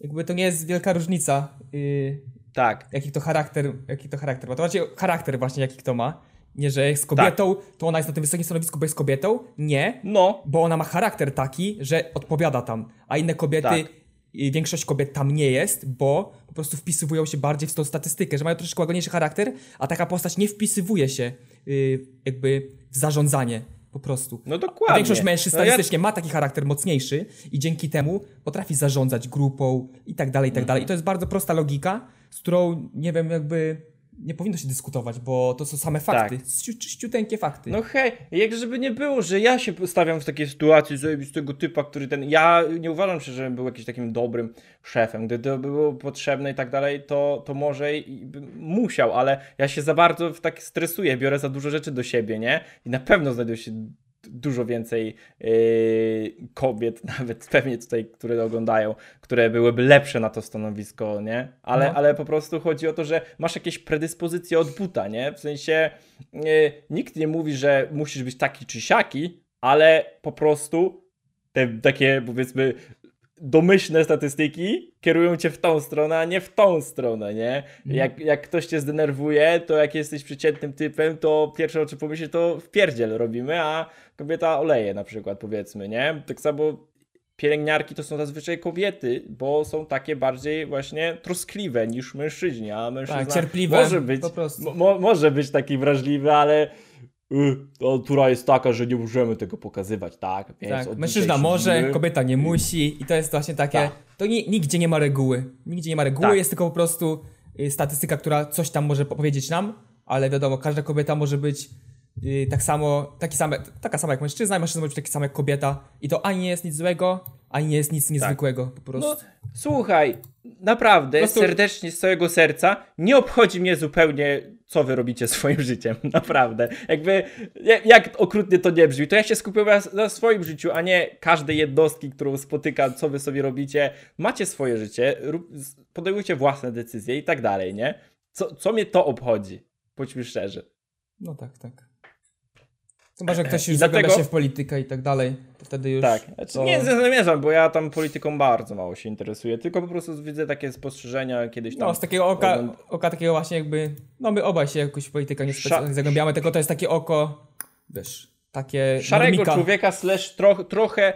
jakby to nie jest wielka różnica, yy, Tak, jaki to charakter, jaki to charakter ma. To chodzi o charakter właśnie, jaki kto ma. Nie, że jest kobietą, to ona jest na tym wysokim stanowisku, bo jest kobietą. Nie, no, bo ona ma charakter taki, że odpowiada tam, a inne kobiety, Tak. większość kobiet tam nie jest, bo po prostu wpisywują się bardziej w tą statystykę, że mają troszeczkę łagodniejszy charakter, a taka postać nie wpisywuje się yy, jakby w zarządzanie po prostu. no A dokładnie. większość mężczyzn no, ja... statystycznie ma taki charakter mocniejszy i dzięki temu potrafi zarządzać grupą i tak dalej, i tak dalej. I to jest bardzo prosta logika, z którą nie wiem, jakby nie powinno się dyskutować, bo to są same fakty, Tak. Fakty. No hej, jak żeby nie było, że ja się stawiam w takiej sytuacji zajebistego typa, który ten. Ja nie uważam się, że był jakimś takim dobrym szefem. Gdy to było potrzebne i tak dalej, to, to może i bym musiał, ale ja się za bardzo w tak stresuję, biorę za dużo rzeczy do siebie, nie? I na pewno znajduje się dużo więcej yy, kobiet, nawet pewnie tutaj, które oglądają, które byłyby lepsze na to stanowisko, nie? Ale, No. ale po prostu chodzi o to, że masz jakieś predyspozycje od buta, nie? W sensie e, nikt nie mówi, że musisz być taki czy siaki, ale po prostu te takie powiedzmy domyślne statystyki kierują cię w tą stronę, a nie w tą stronę, nie? Jak, jak ktoś cię zdenerwuje, to jak jesteś przeciętnym typem, to pierwsze o czym pomyślisz, to wpierdziel robimy, a kobieta oleje na przykład, powiedzmy, nie? Tak samo pielęgniarki to są zazwyczaj kobiety, bo są takie bardziej właśnie troskliwe niż mężczyźni, a mężczyzna Tak, cierpliwe, może być, mo- mo, może być taki wrażliwy, ale y, to natura jest taka, że nie możemy tego pokazywać, tak? Więc Tak, mężczyzna może, kobieta nie musi i to jest właśnie takie, Tak. to ni nigdzie nie ma reguły. Nigdzie nie ma reguły, Tak. jest tylko po prostu y, statystyka, która coś tam może powiedzieć nam, ale wiadomo, każda kobieta może być y, tak samo, taki same, taka sama jak mężczyzna, i mężczyzna może być taki sam jak kobieta i to ani nie jest nic złego, ani nie jest nic niezwykłego po prostu. No, słuchaj, naprawdę, prostu- serdecznie, z całego serca, nie obchodzi mnie zupełnie, co wy robicie swoim życiem, naprawdę. Jakby, jak, okrutnie to nie brzmi, to ja się skupiam na, swoim życiu, a nie każdej jednostki, którą spotykam, co wy sobie robicie. Macie swoje życie, podejmujcie własne decyzje i tak dalej, nie? Co, co mnie to obchodzi? Bądźmy szczerzy. No tak, tak. Chyba, że ktoś już dlatego- się w politykę i tak dalej, to wtedy już... Tak, znaczy, to... nie zamierzam, bo ja tam polityką bardzo mało się interesuję, tylko po prostu widzę takie spostrzeżenia kiedyś tam. No, z takiego oka, ogląd- oka takiego właśnie jakby, no my obaj się jakoś w politykę nie Sza- zagłębiamy, tylko to jest takie oko, wiesz, takie szarego normika. człowieka slash troch, trochę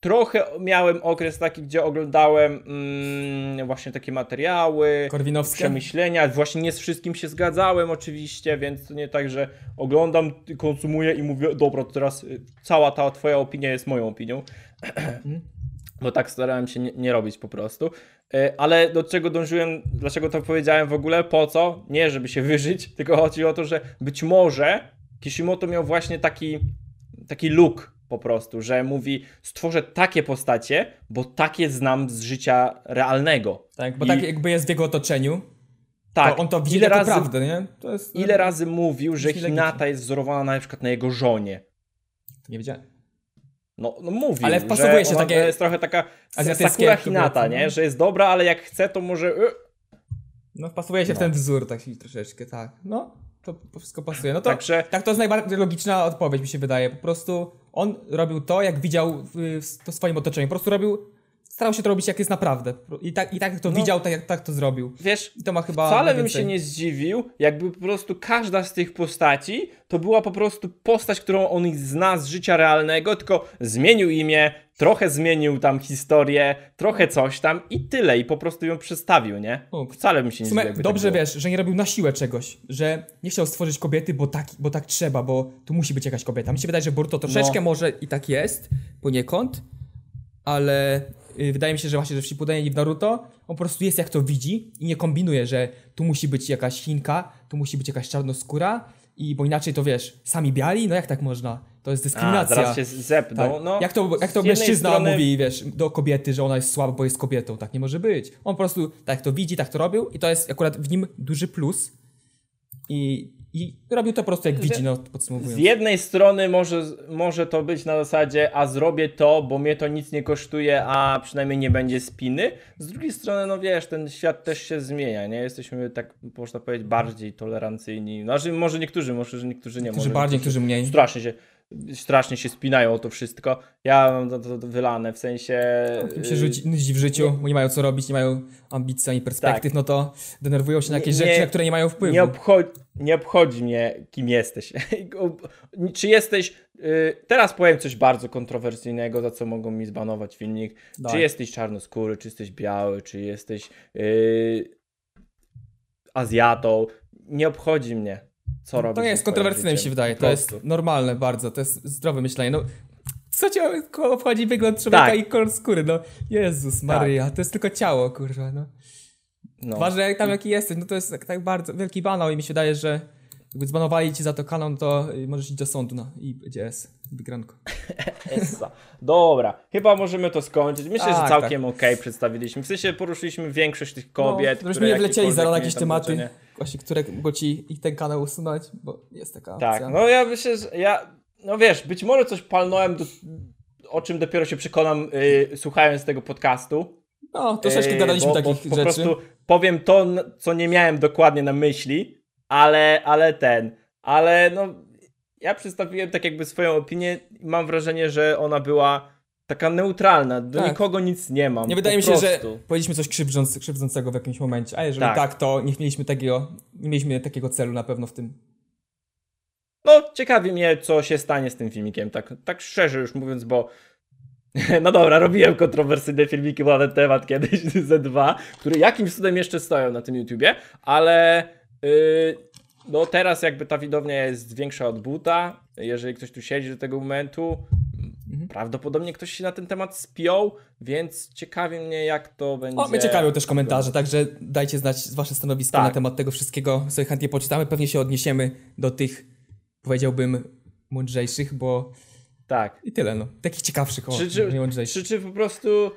trochę miałem okres taki, gdzie oglądałem mm, właśnie takie materiały, Korwinowskie? przemyślenia, właśnie nie z wszystkim się zgadzałem oczywiście, więc to nie tak, że oglądam, konsumuję i mówię, dobra, to teraz y, cała ta twoja opinia jest moją opinią, bo tak starałem się nie, nie robić po prostu. Y, Ale do czego dążyłem, dlaczego to powiedziałem w ogóle, po co? Nie, żeby się wyżyć, tylko chodzi o to, że być może Kishimoto miał właśnie taki, taki look po prostu, że mówi, stworzę takie postacie, bo takie znam z życia realnego. Tak, bo I- tak jakby jest w jego otoczeniu, Tak, to on to widzi ile razy, prawdę, nie? Jest... ile razy mówił, że Hinata jest wzorowana na przykład na jego żonie. Nie wiedziałem. No, no mówi, Ale wpasowuje się takie jest trochę taka Sakura Hinata, nie? no. Że jest dobra, ale jak chce, to może... y, No wpasuje się w No. ten wzór tak się troszeczkę, tak. No, to to wszystko pasuje. No to Także tak to jest najbardziej logiczna odpowiedź mi się wydaje. Po prostu on robił to, jak widział w, w to swoim otoczeniu. Po prostu robił, starał się to robić jak jest naprawdę. I tak, i tak jak to No. widział, tak jak tak to zrobił. wiesz, I to ma chyba Wcale bym się nie zdziwił, jakby po prostu każda z tych postaci to była po prostu postać, którą on zna z życia realnego, tylko zmienił imię, trochę zmienił tam historię, trochę coś tam i tyle, i po prostu ją przedstawił, nie? Wcale bym się nie zdziwił. jakby dobrze tak wiesz, że nie robił na siłę czegoś, że nie chciał stworzyć kobiety, bo tak, bo tak trzeba, bo tu musi być jakaś kobieta. Mi się wydaje, że Boruto troszeczkę No. może i tak jest, poniekąd, ale y, wydaje mi się, że właśnie, że w Shippudenie i w Naruto on po prostu jest jak to widzi i nie kombinuje, że tu musi być jakaś Chinka, tu musi być jakaś czarnoskóra i bo inaczej to wiesz, sami biali, no jak tak można? To jest A, dyskryminacja. zaraz się zepną, Tak. no. jak to, jak to z mężczyzna strony- mówi, wiesz, do kobiety, że ona jest słaba, bo jest kobietą. Tak nie może być. On po prostu tak to widzi, tak to robił i to jest akurat w nim duży plus. I, i robił to po prostu jak Z- widzi, no Z podsumowując. jednej strony może, może to być na zasadzie, a zrobię to, bo mnie to nic nie kosztuje, a przynajmniej nie będzie spiny. Z drugiej strony, no wiesz, ten świat też się zmienia, nie? Jesteśmy tak, można powiedzieć, bardziej tolerancyjni. Znaczy, może niektórzy, może że niektórzy nie. Którzy może bardziej, niektórzy którzy mniej. Strasznie się, strasznie się spinają o to wszystko. Ja mam to, to, to wylane, w sensie... Im się rzuci, nudzi w życiu, bo nie mają co robić, nie mają ambicji ani perspektyw, no to denerwują się na jakieś Tak. Nie- rzeczy, nie- na które nie mają wpływu. Nie obchodzi, nie obchodzi mnie, kim jesteś. Czy jesteś. y, Teraz powiem coś bardzo kontrowersyjnego, za co mogą mi zbanować filmik. Czy Dawaj. jesteś czarnoskóry, czy jesteś biały, czy jesteś yy, Azjatą. Nie obchodzi mnie, co robisz. To nie jest kontrowersyjne, mi się wydaje. To jest normalne bardzo, to jest zdrowe myślenie. No, co cię obchodzi wygląd człowieka Tak. i kolor skóry? No, Jezus Maria, to jest tylko ciało, kurwa, no. No. Ważne jak tam jaki jesteś, no to jest tak, tak bardzo wielki banał i mi się wydaje, że jakby zbanowali ci za to kanał, no to y, możesz iść do sądu, no i będzie S, wygranko. Essa. Dobra, chyba możemy to skończyć. Myślę, że Tak, całkiem okej przedstawiliśmy. W sensie poruszyliśmy większość tych kobiet. no, które nie wlecieli zaraz na jakieś tematy, znaczenie. właśnie, które mogą ci i ten kanał usunąć, bo jest taka opcja. Tak, no ja myślę, że ja, no wiesz, być może coś palnąłem, do, o czym dopiero się przekonam y, słuchając tego podcastu. No, troszeczkę Y, gadaliśmy bo, takich bo, rzeczy. Po prostu powiem to, co nie miałem dokładnie na myśli, ale, ale ten, ale no, ja przedstawiłem tak jakby swoją opinię i mam wrażenie, że ona była taka neutralna, do Tak. nikogo nic nie mam. Nie wydaje mi się, że prostu. powiedzieliśmy coś krzywdząc, krzywdzącego w jakimś momencie, a jeżeli tak. Tak. to nie mieliśmy takiego, nie mieliśmy takiego celu na pewno w tym. No, ciekawi mnie, co się stanie z tym filmikiem, tak, tak szczerze już mówiąc, bo no dobra, robiłem kontrowersyjne filmiki na ten temat kiedyś, ze dwa, które jakimś cudem jeszcze stoją na tym YouTubie, ale no teraz jakby ta widownia jest większa od buta, jeżeli ktoś tu siedzi do tego momentu, Mhm. prawdopodobnie ktoś się na ten temat spiął, więc ciekawi mnie, jak to będzie. O, mnie ciekawią też komentarze, także dajcie znać wasze stanowisko Tak. na temat tego wszystkiego, sobie chętnie poczytamy, pewnie się odniesiemy do tych, powiedziałbym, mądrzejszych, bo Tak. i tyle, no. Takich ciekawszych, o, Czy, czy, nie mądrzejszych. czy, czy po prostu y,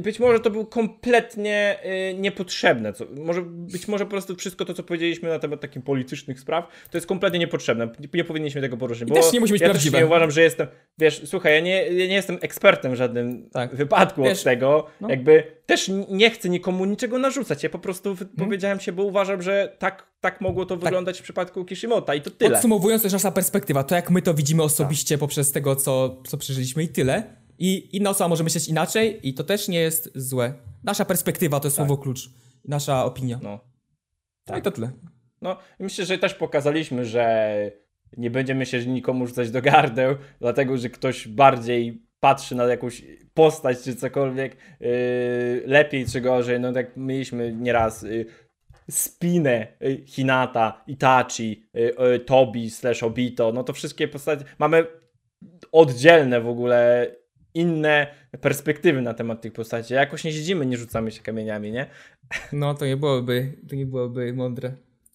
być może to był kompletnie y, niepotrzebne. Co, może, być może po prostu wszystko to, co powiedzieliśmy na temat takich politycznych spraw, to jest kompletnie niepotrzebne. Nie, powinniśmy tego poruszyć. I bo też nie musi być ja prawdziwe. Też nie uważam, że jestem. Wiesz, słuchaj, ja nie, ja nie jestem ekspertem w żadnym Tak. wypadku Wiesz, od tego. no. Jakby też nie chcę nikomu niczego narzucać. Ja po prostu Mhm. wypowiedziałem się, bo uważam, że tak, tak mogło to wyglądać w przypadku Kishimota i to tyle. Podsumowując, to jest nasza perspektywa, to jak my to widzimy Tak. osobiście poprzez tego, co, co przeżyliśmy i tyle. I inna osoba może myśleć inaczej i to też nie jest złe. Nasza perspektywa to jest słowo klucz. Nasza opinia. Tak. No. No i to tyle. No, myślę, że też pokazaliśmy, że nie będziemy się nikomu rzucać do gardeł, dlatego że ktoś bardziej patrzy na jakąś postać czy cokolwiek yy, lepiej czy gorzej. No tak mieliśmy nieraz yy, Spinę, yy, Hinata, Itachi, yy, yy, Tobi slash Obito, no to wszystkie postacie, mamy oddzielne w ogóle inne perspektywy na temat tych postaci. Jakoś nie siedzimy, nie rzucamy się kamieniami, nie? No to nie byłoby, to nie byłoby mądre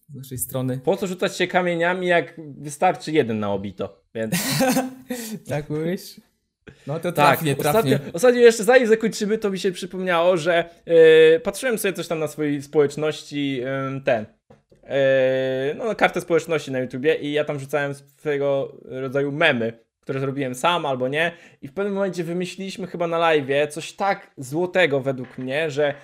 z naszej strony. Po co rzucać się kamieniami, jak wystarczy jeden na Obito, więc... Tak mówisz? No to Tak, trafnie, trafnie. Ostatnio, ostatnio jeszcze zanim zakończymy, to mi się przypomniało, że yy, patrzyłem sobie coś tam na swojej społeczności, yy, ten, yy, no kartę społeczności na YouTubie i ja tam rzucałem swego rodzaju memy, które zrobiłem sam albo nie. I w pewnym momencie wymyśliliśmy chyba na live coś tak złotego według mnie, że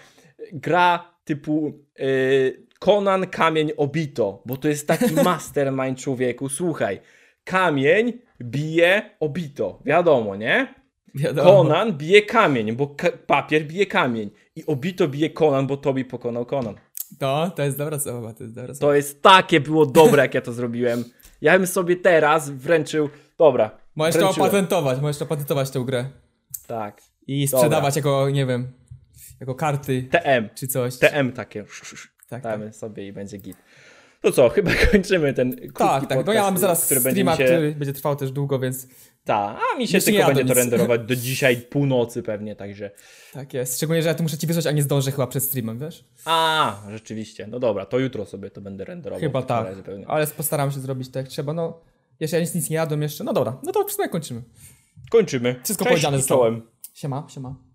gra typu yy, Conan Kamień Obito, bo to jest taki mastermind człowieku. Słuchaj, kamień bije Obito, wiadomo, nie? Wiadomo. Conan bije kamień, bo ka- papier bije kamień. I Obito bije Conan, bo Tobi pokonał Conan. To, to jest dobra zabawa, to jest dobra zabawa. To jest takie było dobre, jak ja to zrobiłem. Ja bym sobie teraz wręczył. Dobra. Możesz to opatentować, możesz to opatentować tę grę. Tak. I sprzedawać jako, nie wiem, jako karty TM. czy coś. TM takie. Tak, tak. Damy sobie i będzie git. To co, chyba kończymy ten krótki Tak, tak. No ja mam zaraz który będzie streama, mi się... który będzie trwał też długo, więc Ta, a mi się tylko będzie to renderować do dzisiaj północy pewnie, także... tak jest. Szczególnie, że ja tu muszę ci wysłać, a nie zdążę chyba przed streamem, wiesz? A, rzeczywiście. No dobra, to jutro sobie to będę renderował. Chyba tak. Ale postaram się zrobić tak jak trzeba. No, jeszcze ja nic, nic nie jadłem jeszcze. No dobra, no to w sumie kończymy. Kończymy. Wszystko Cześć powiedziane zostało. Siema, siema.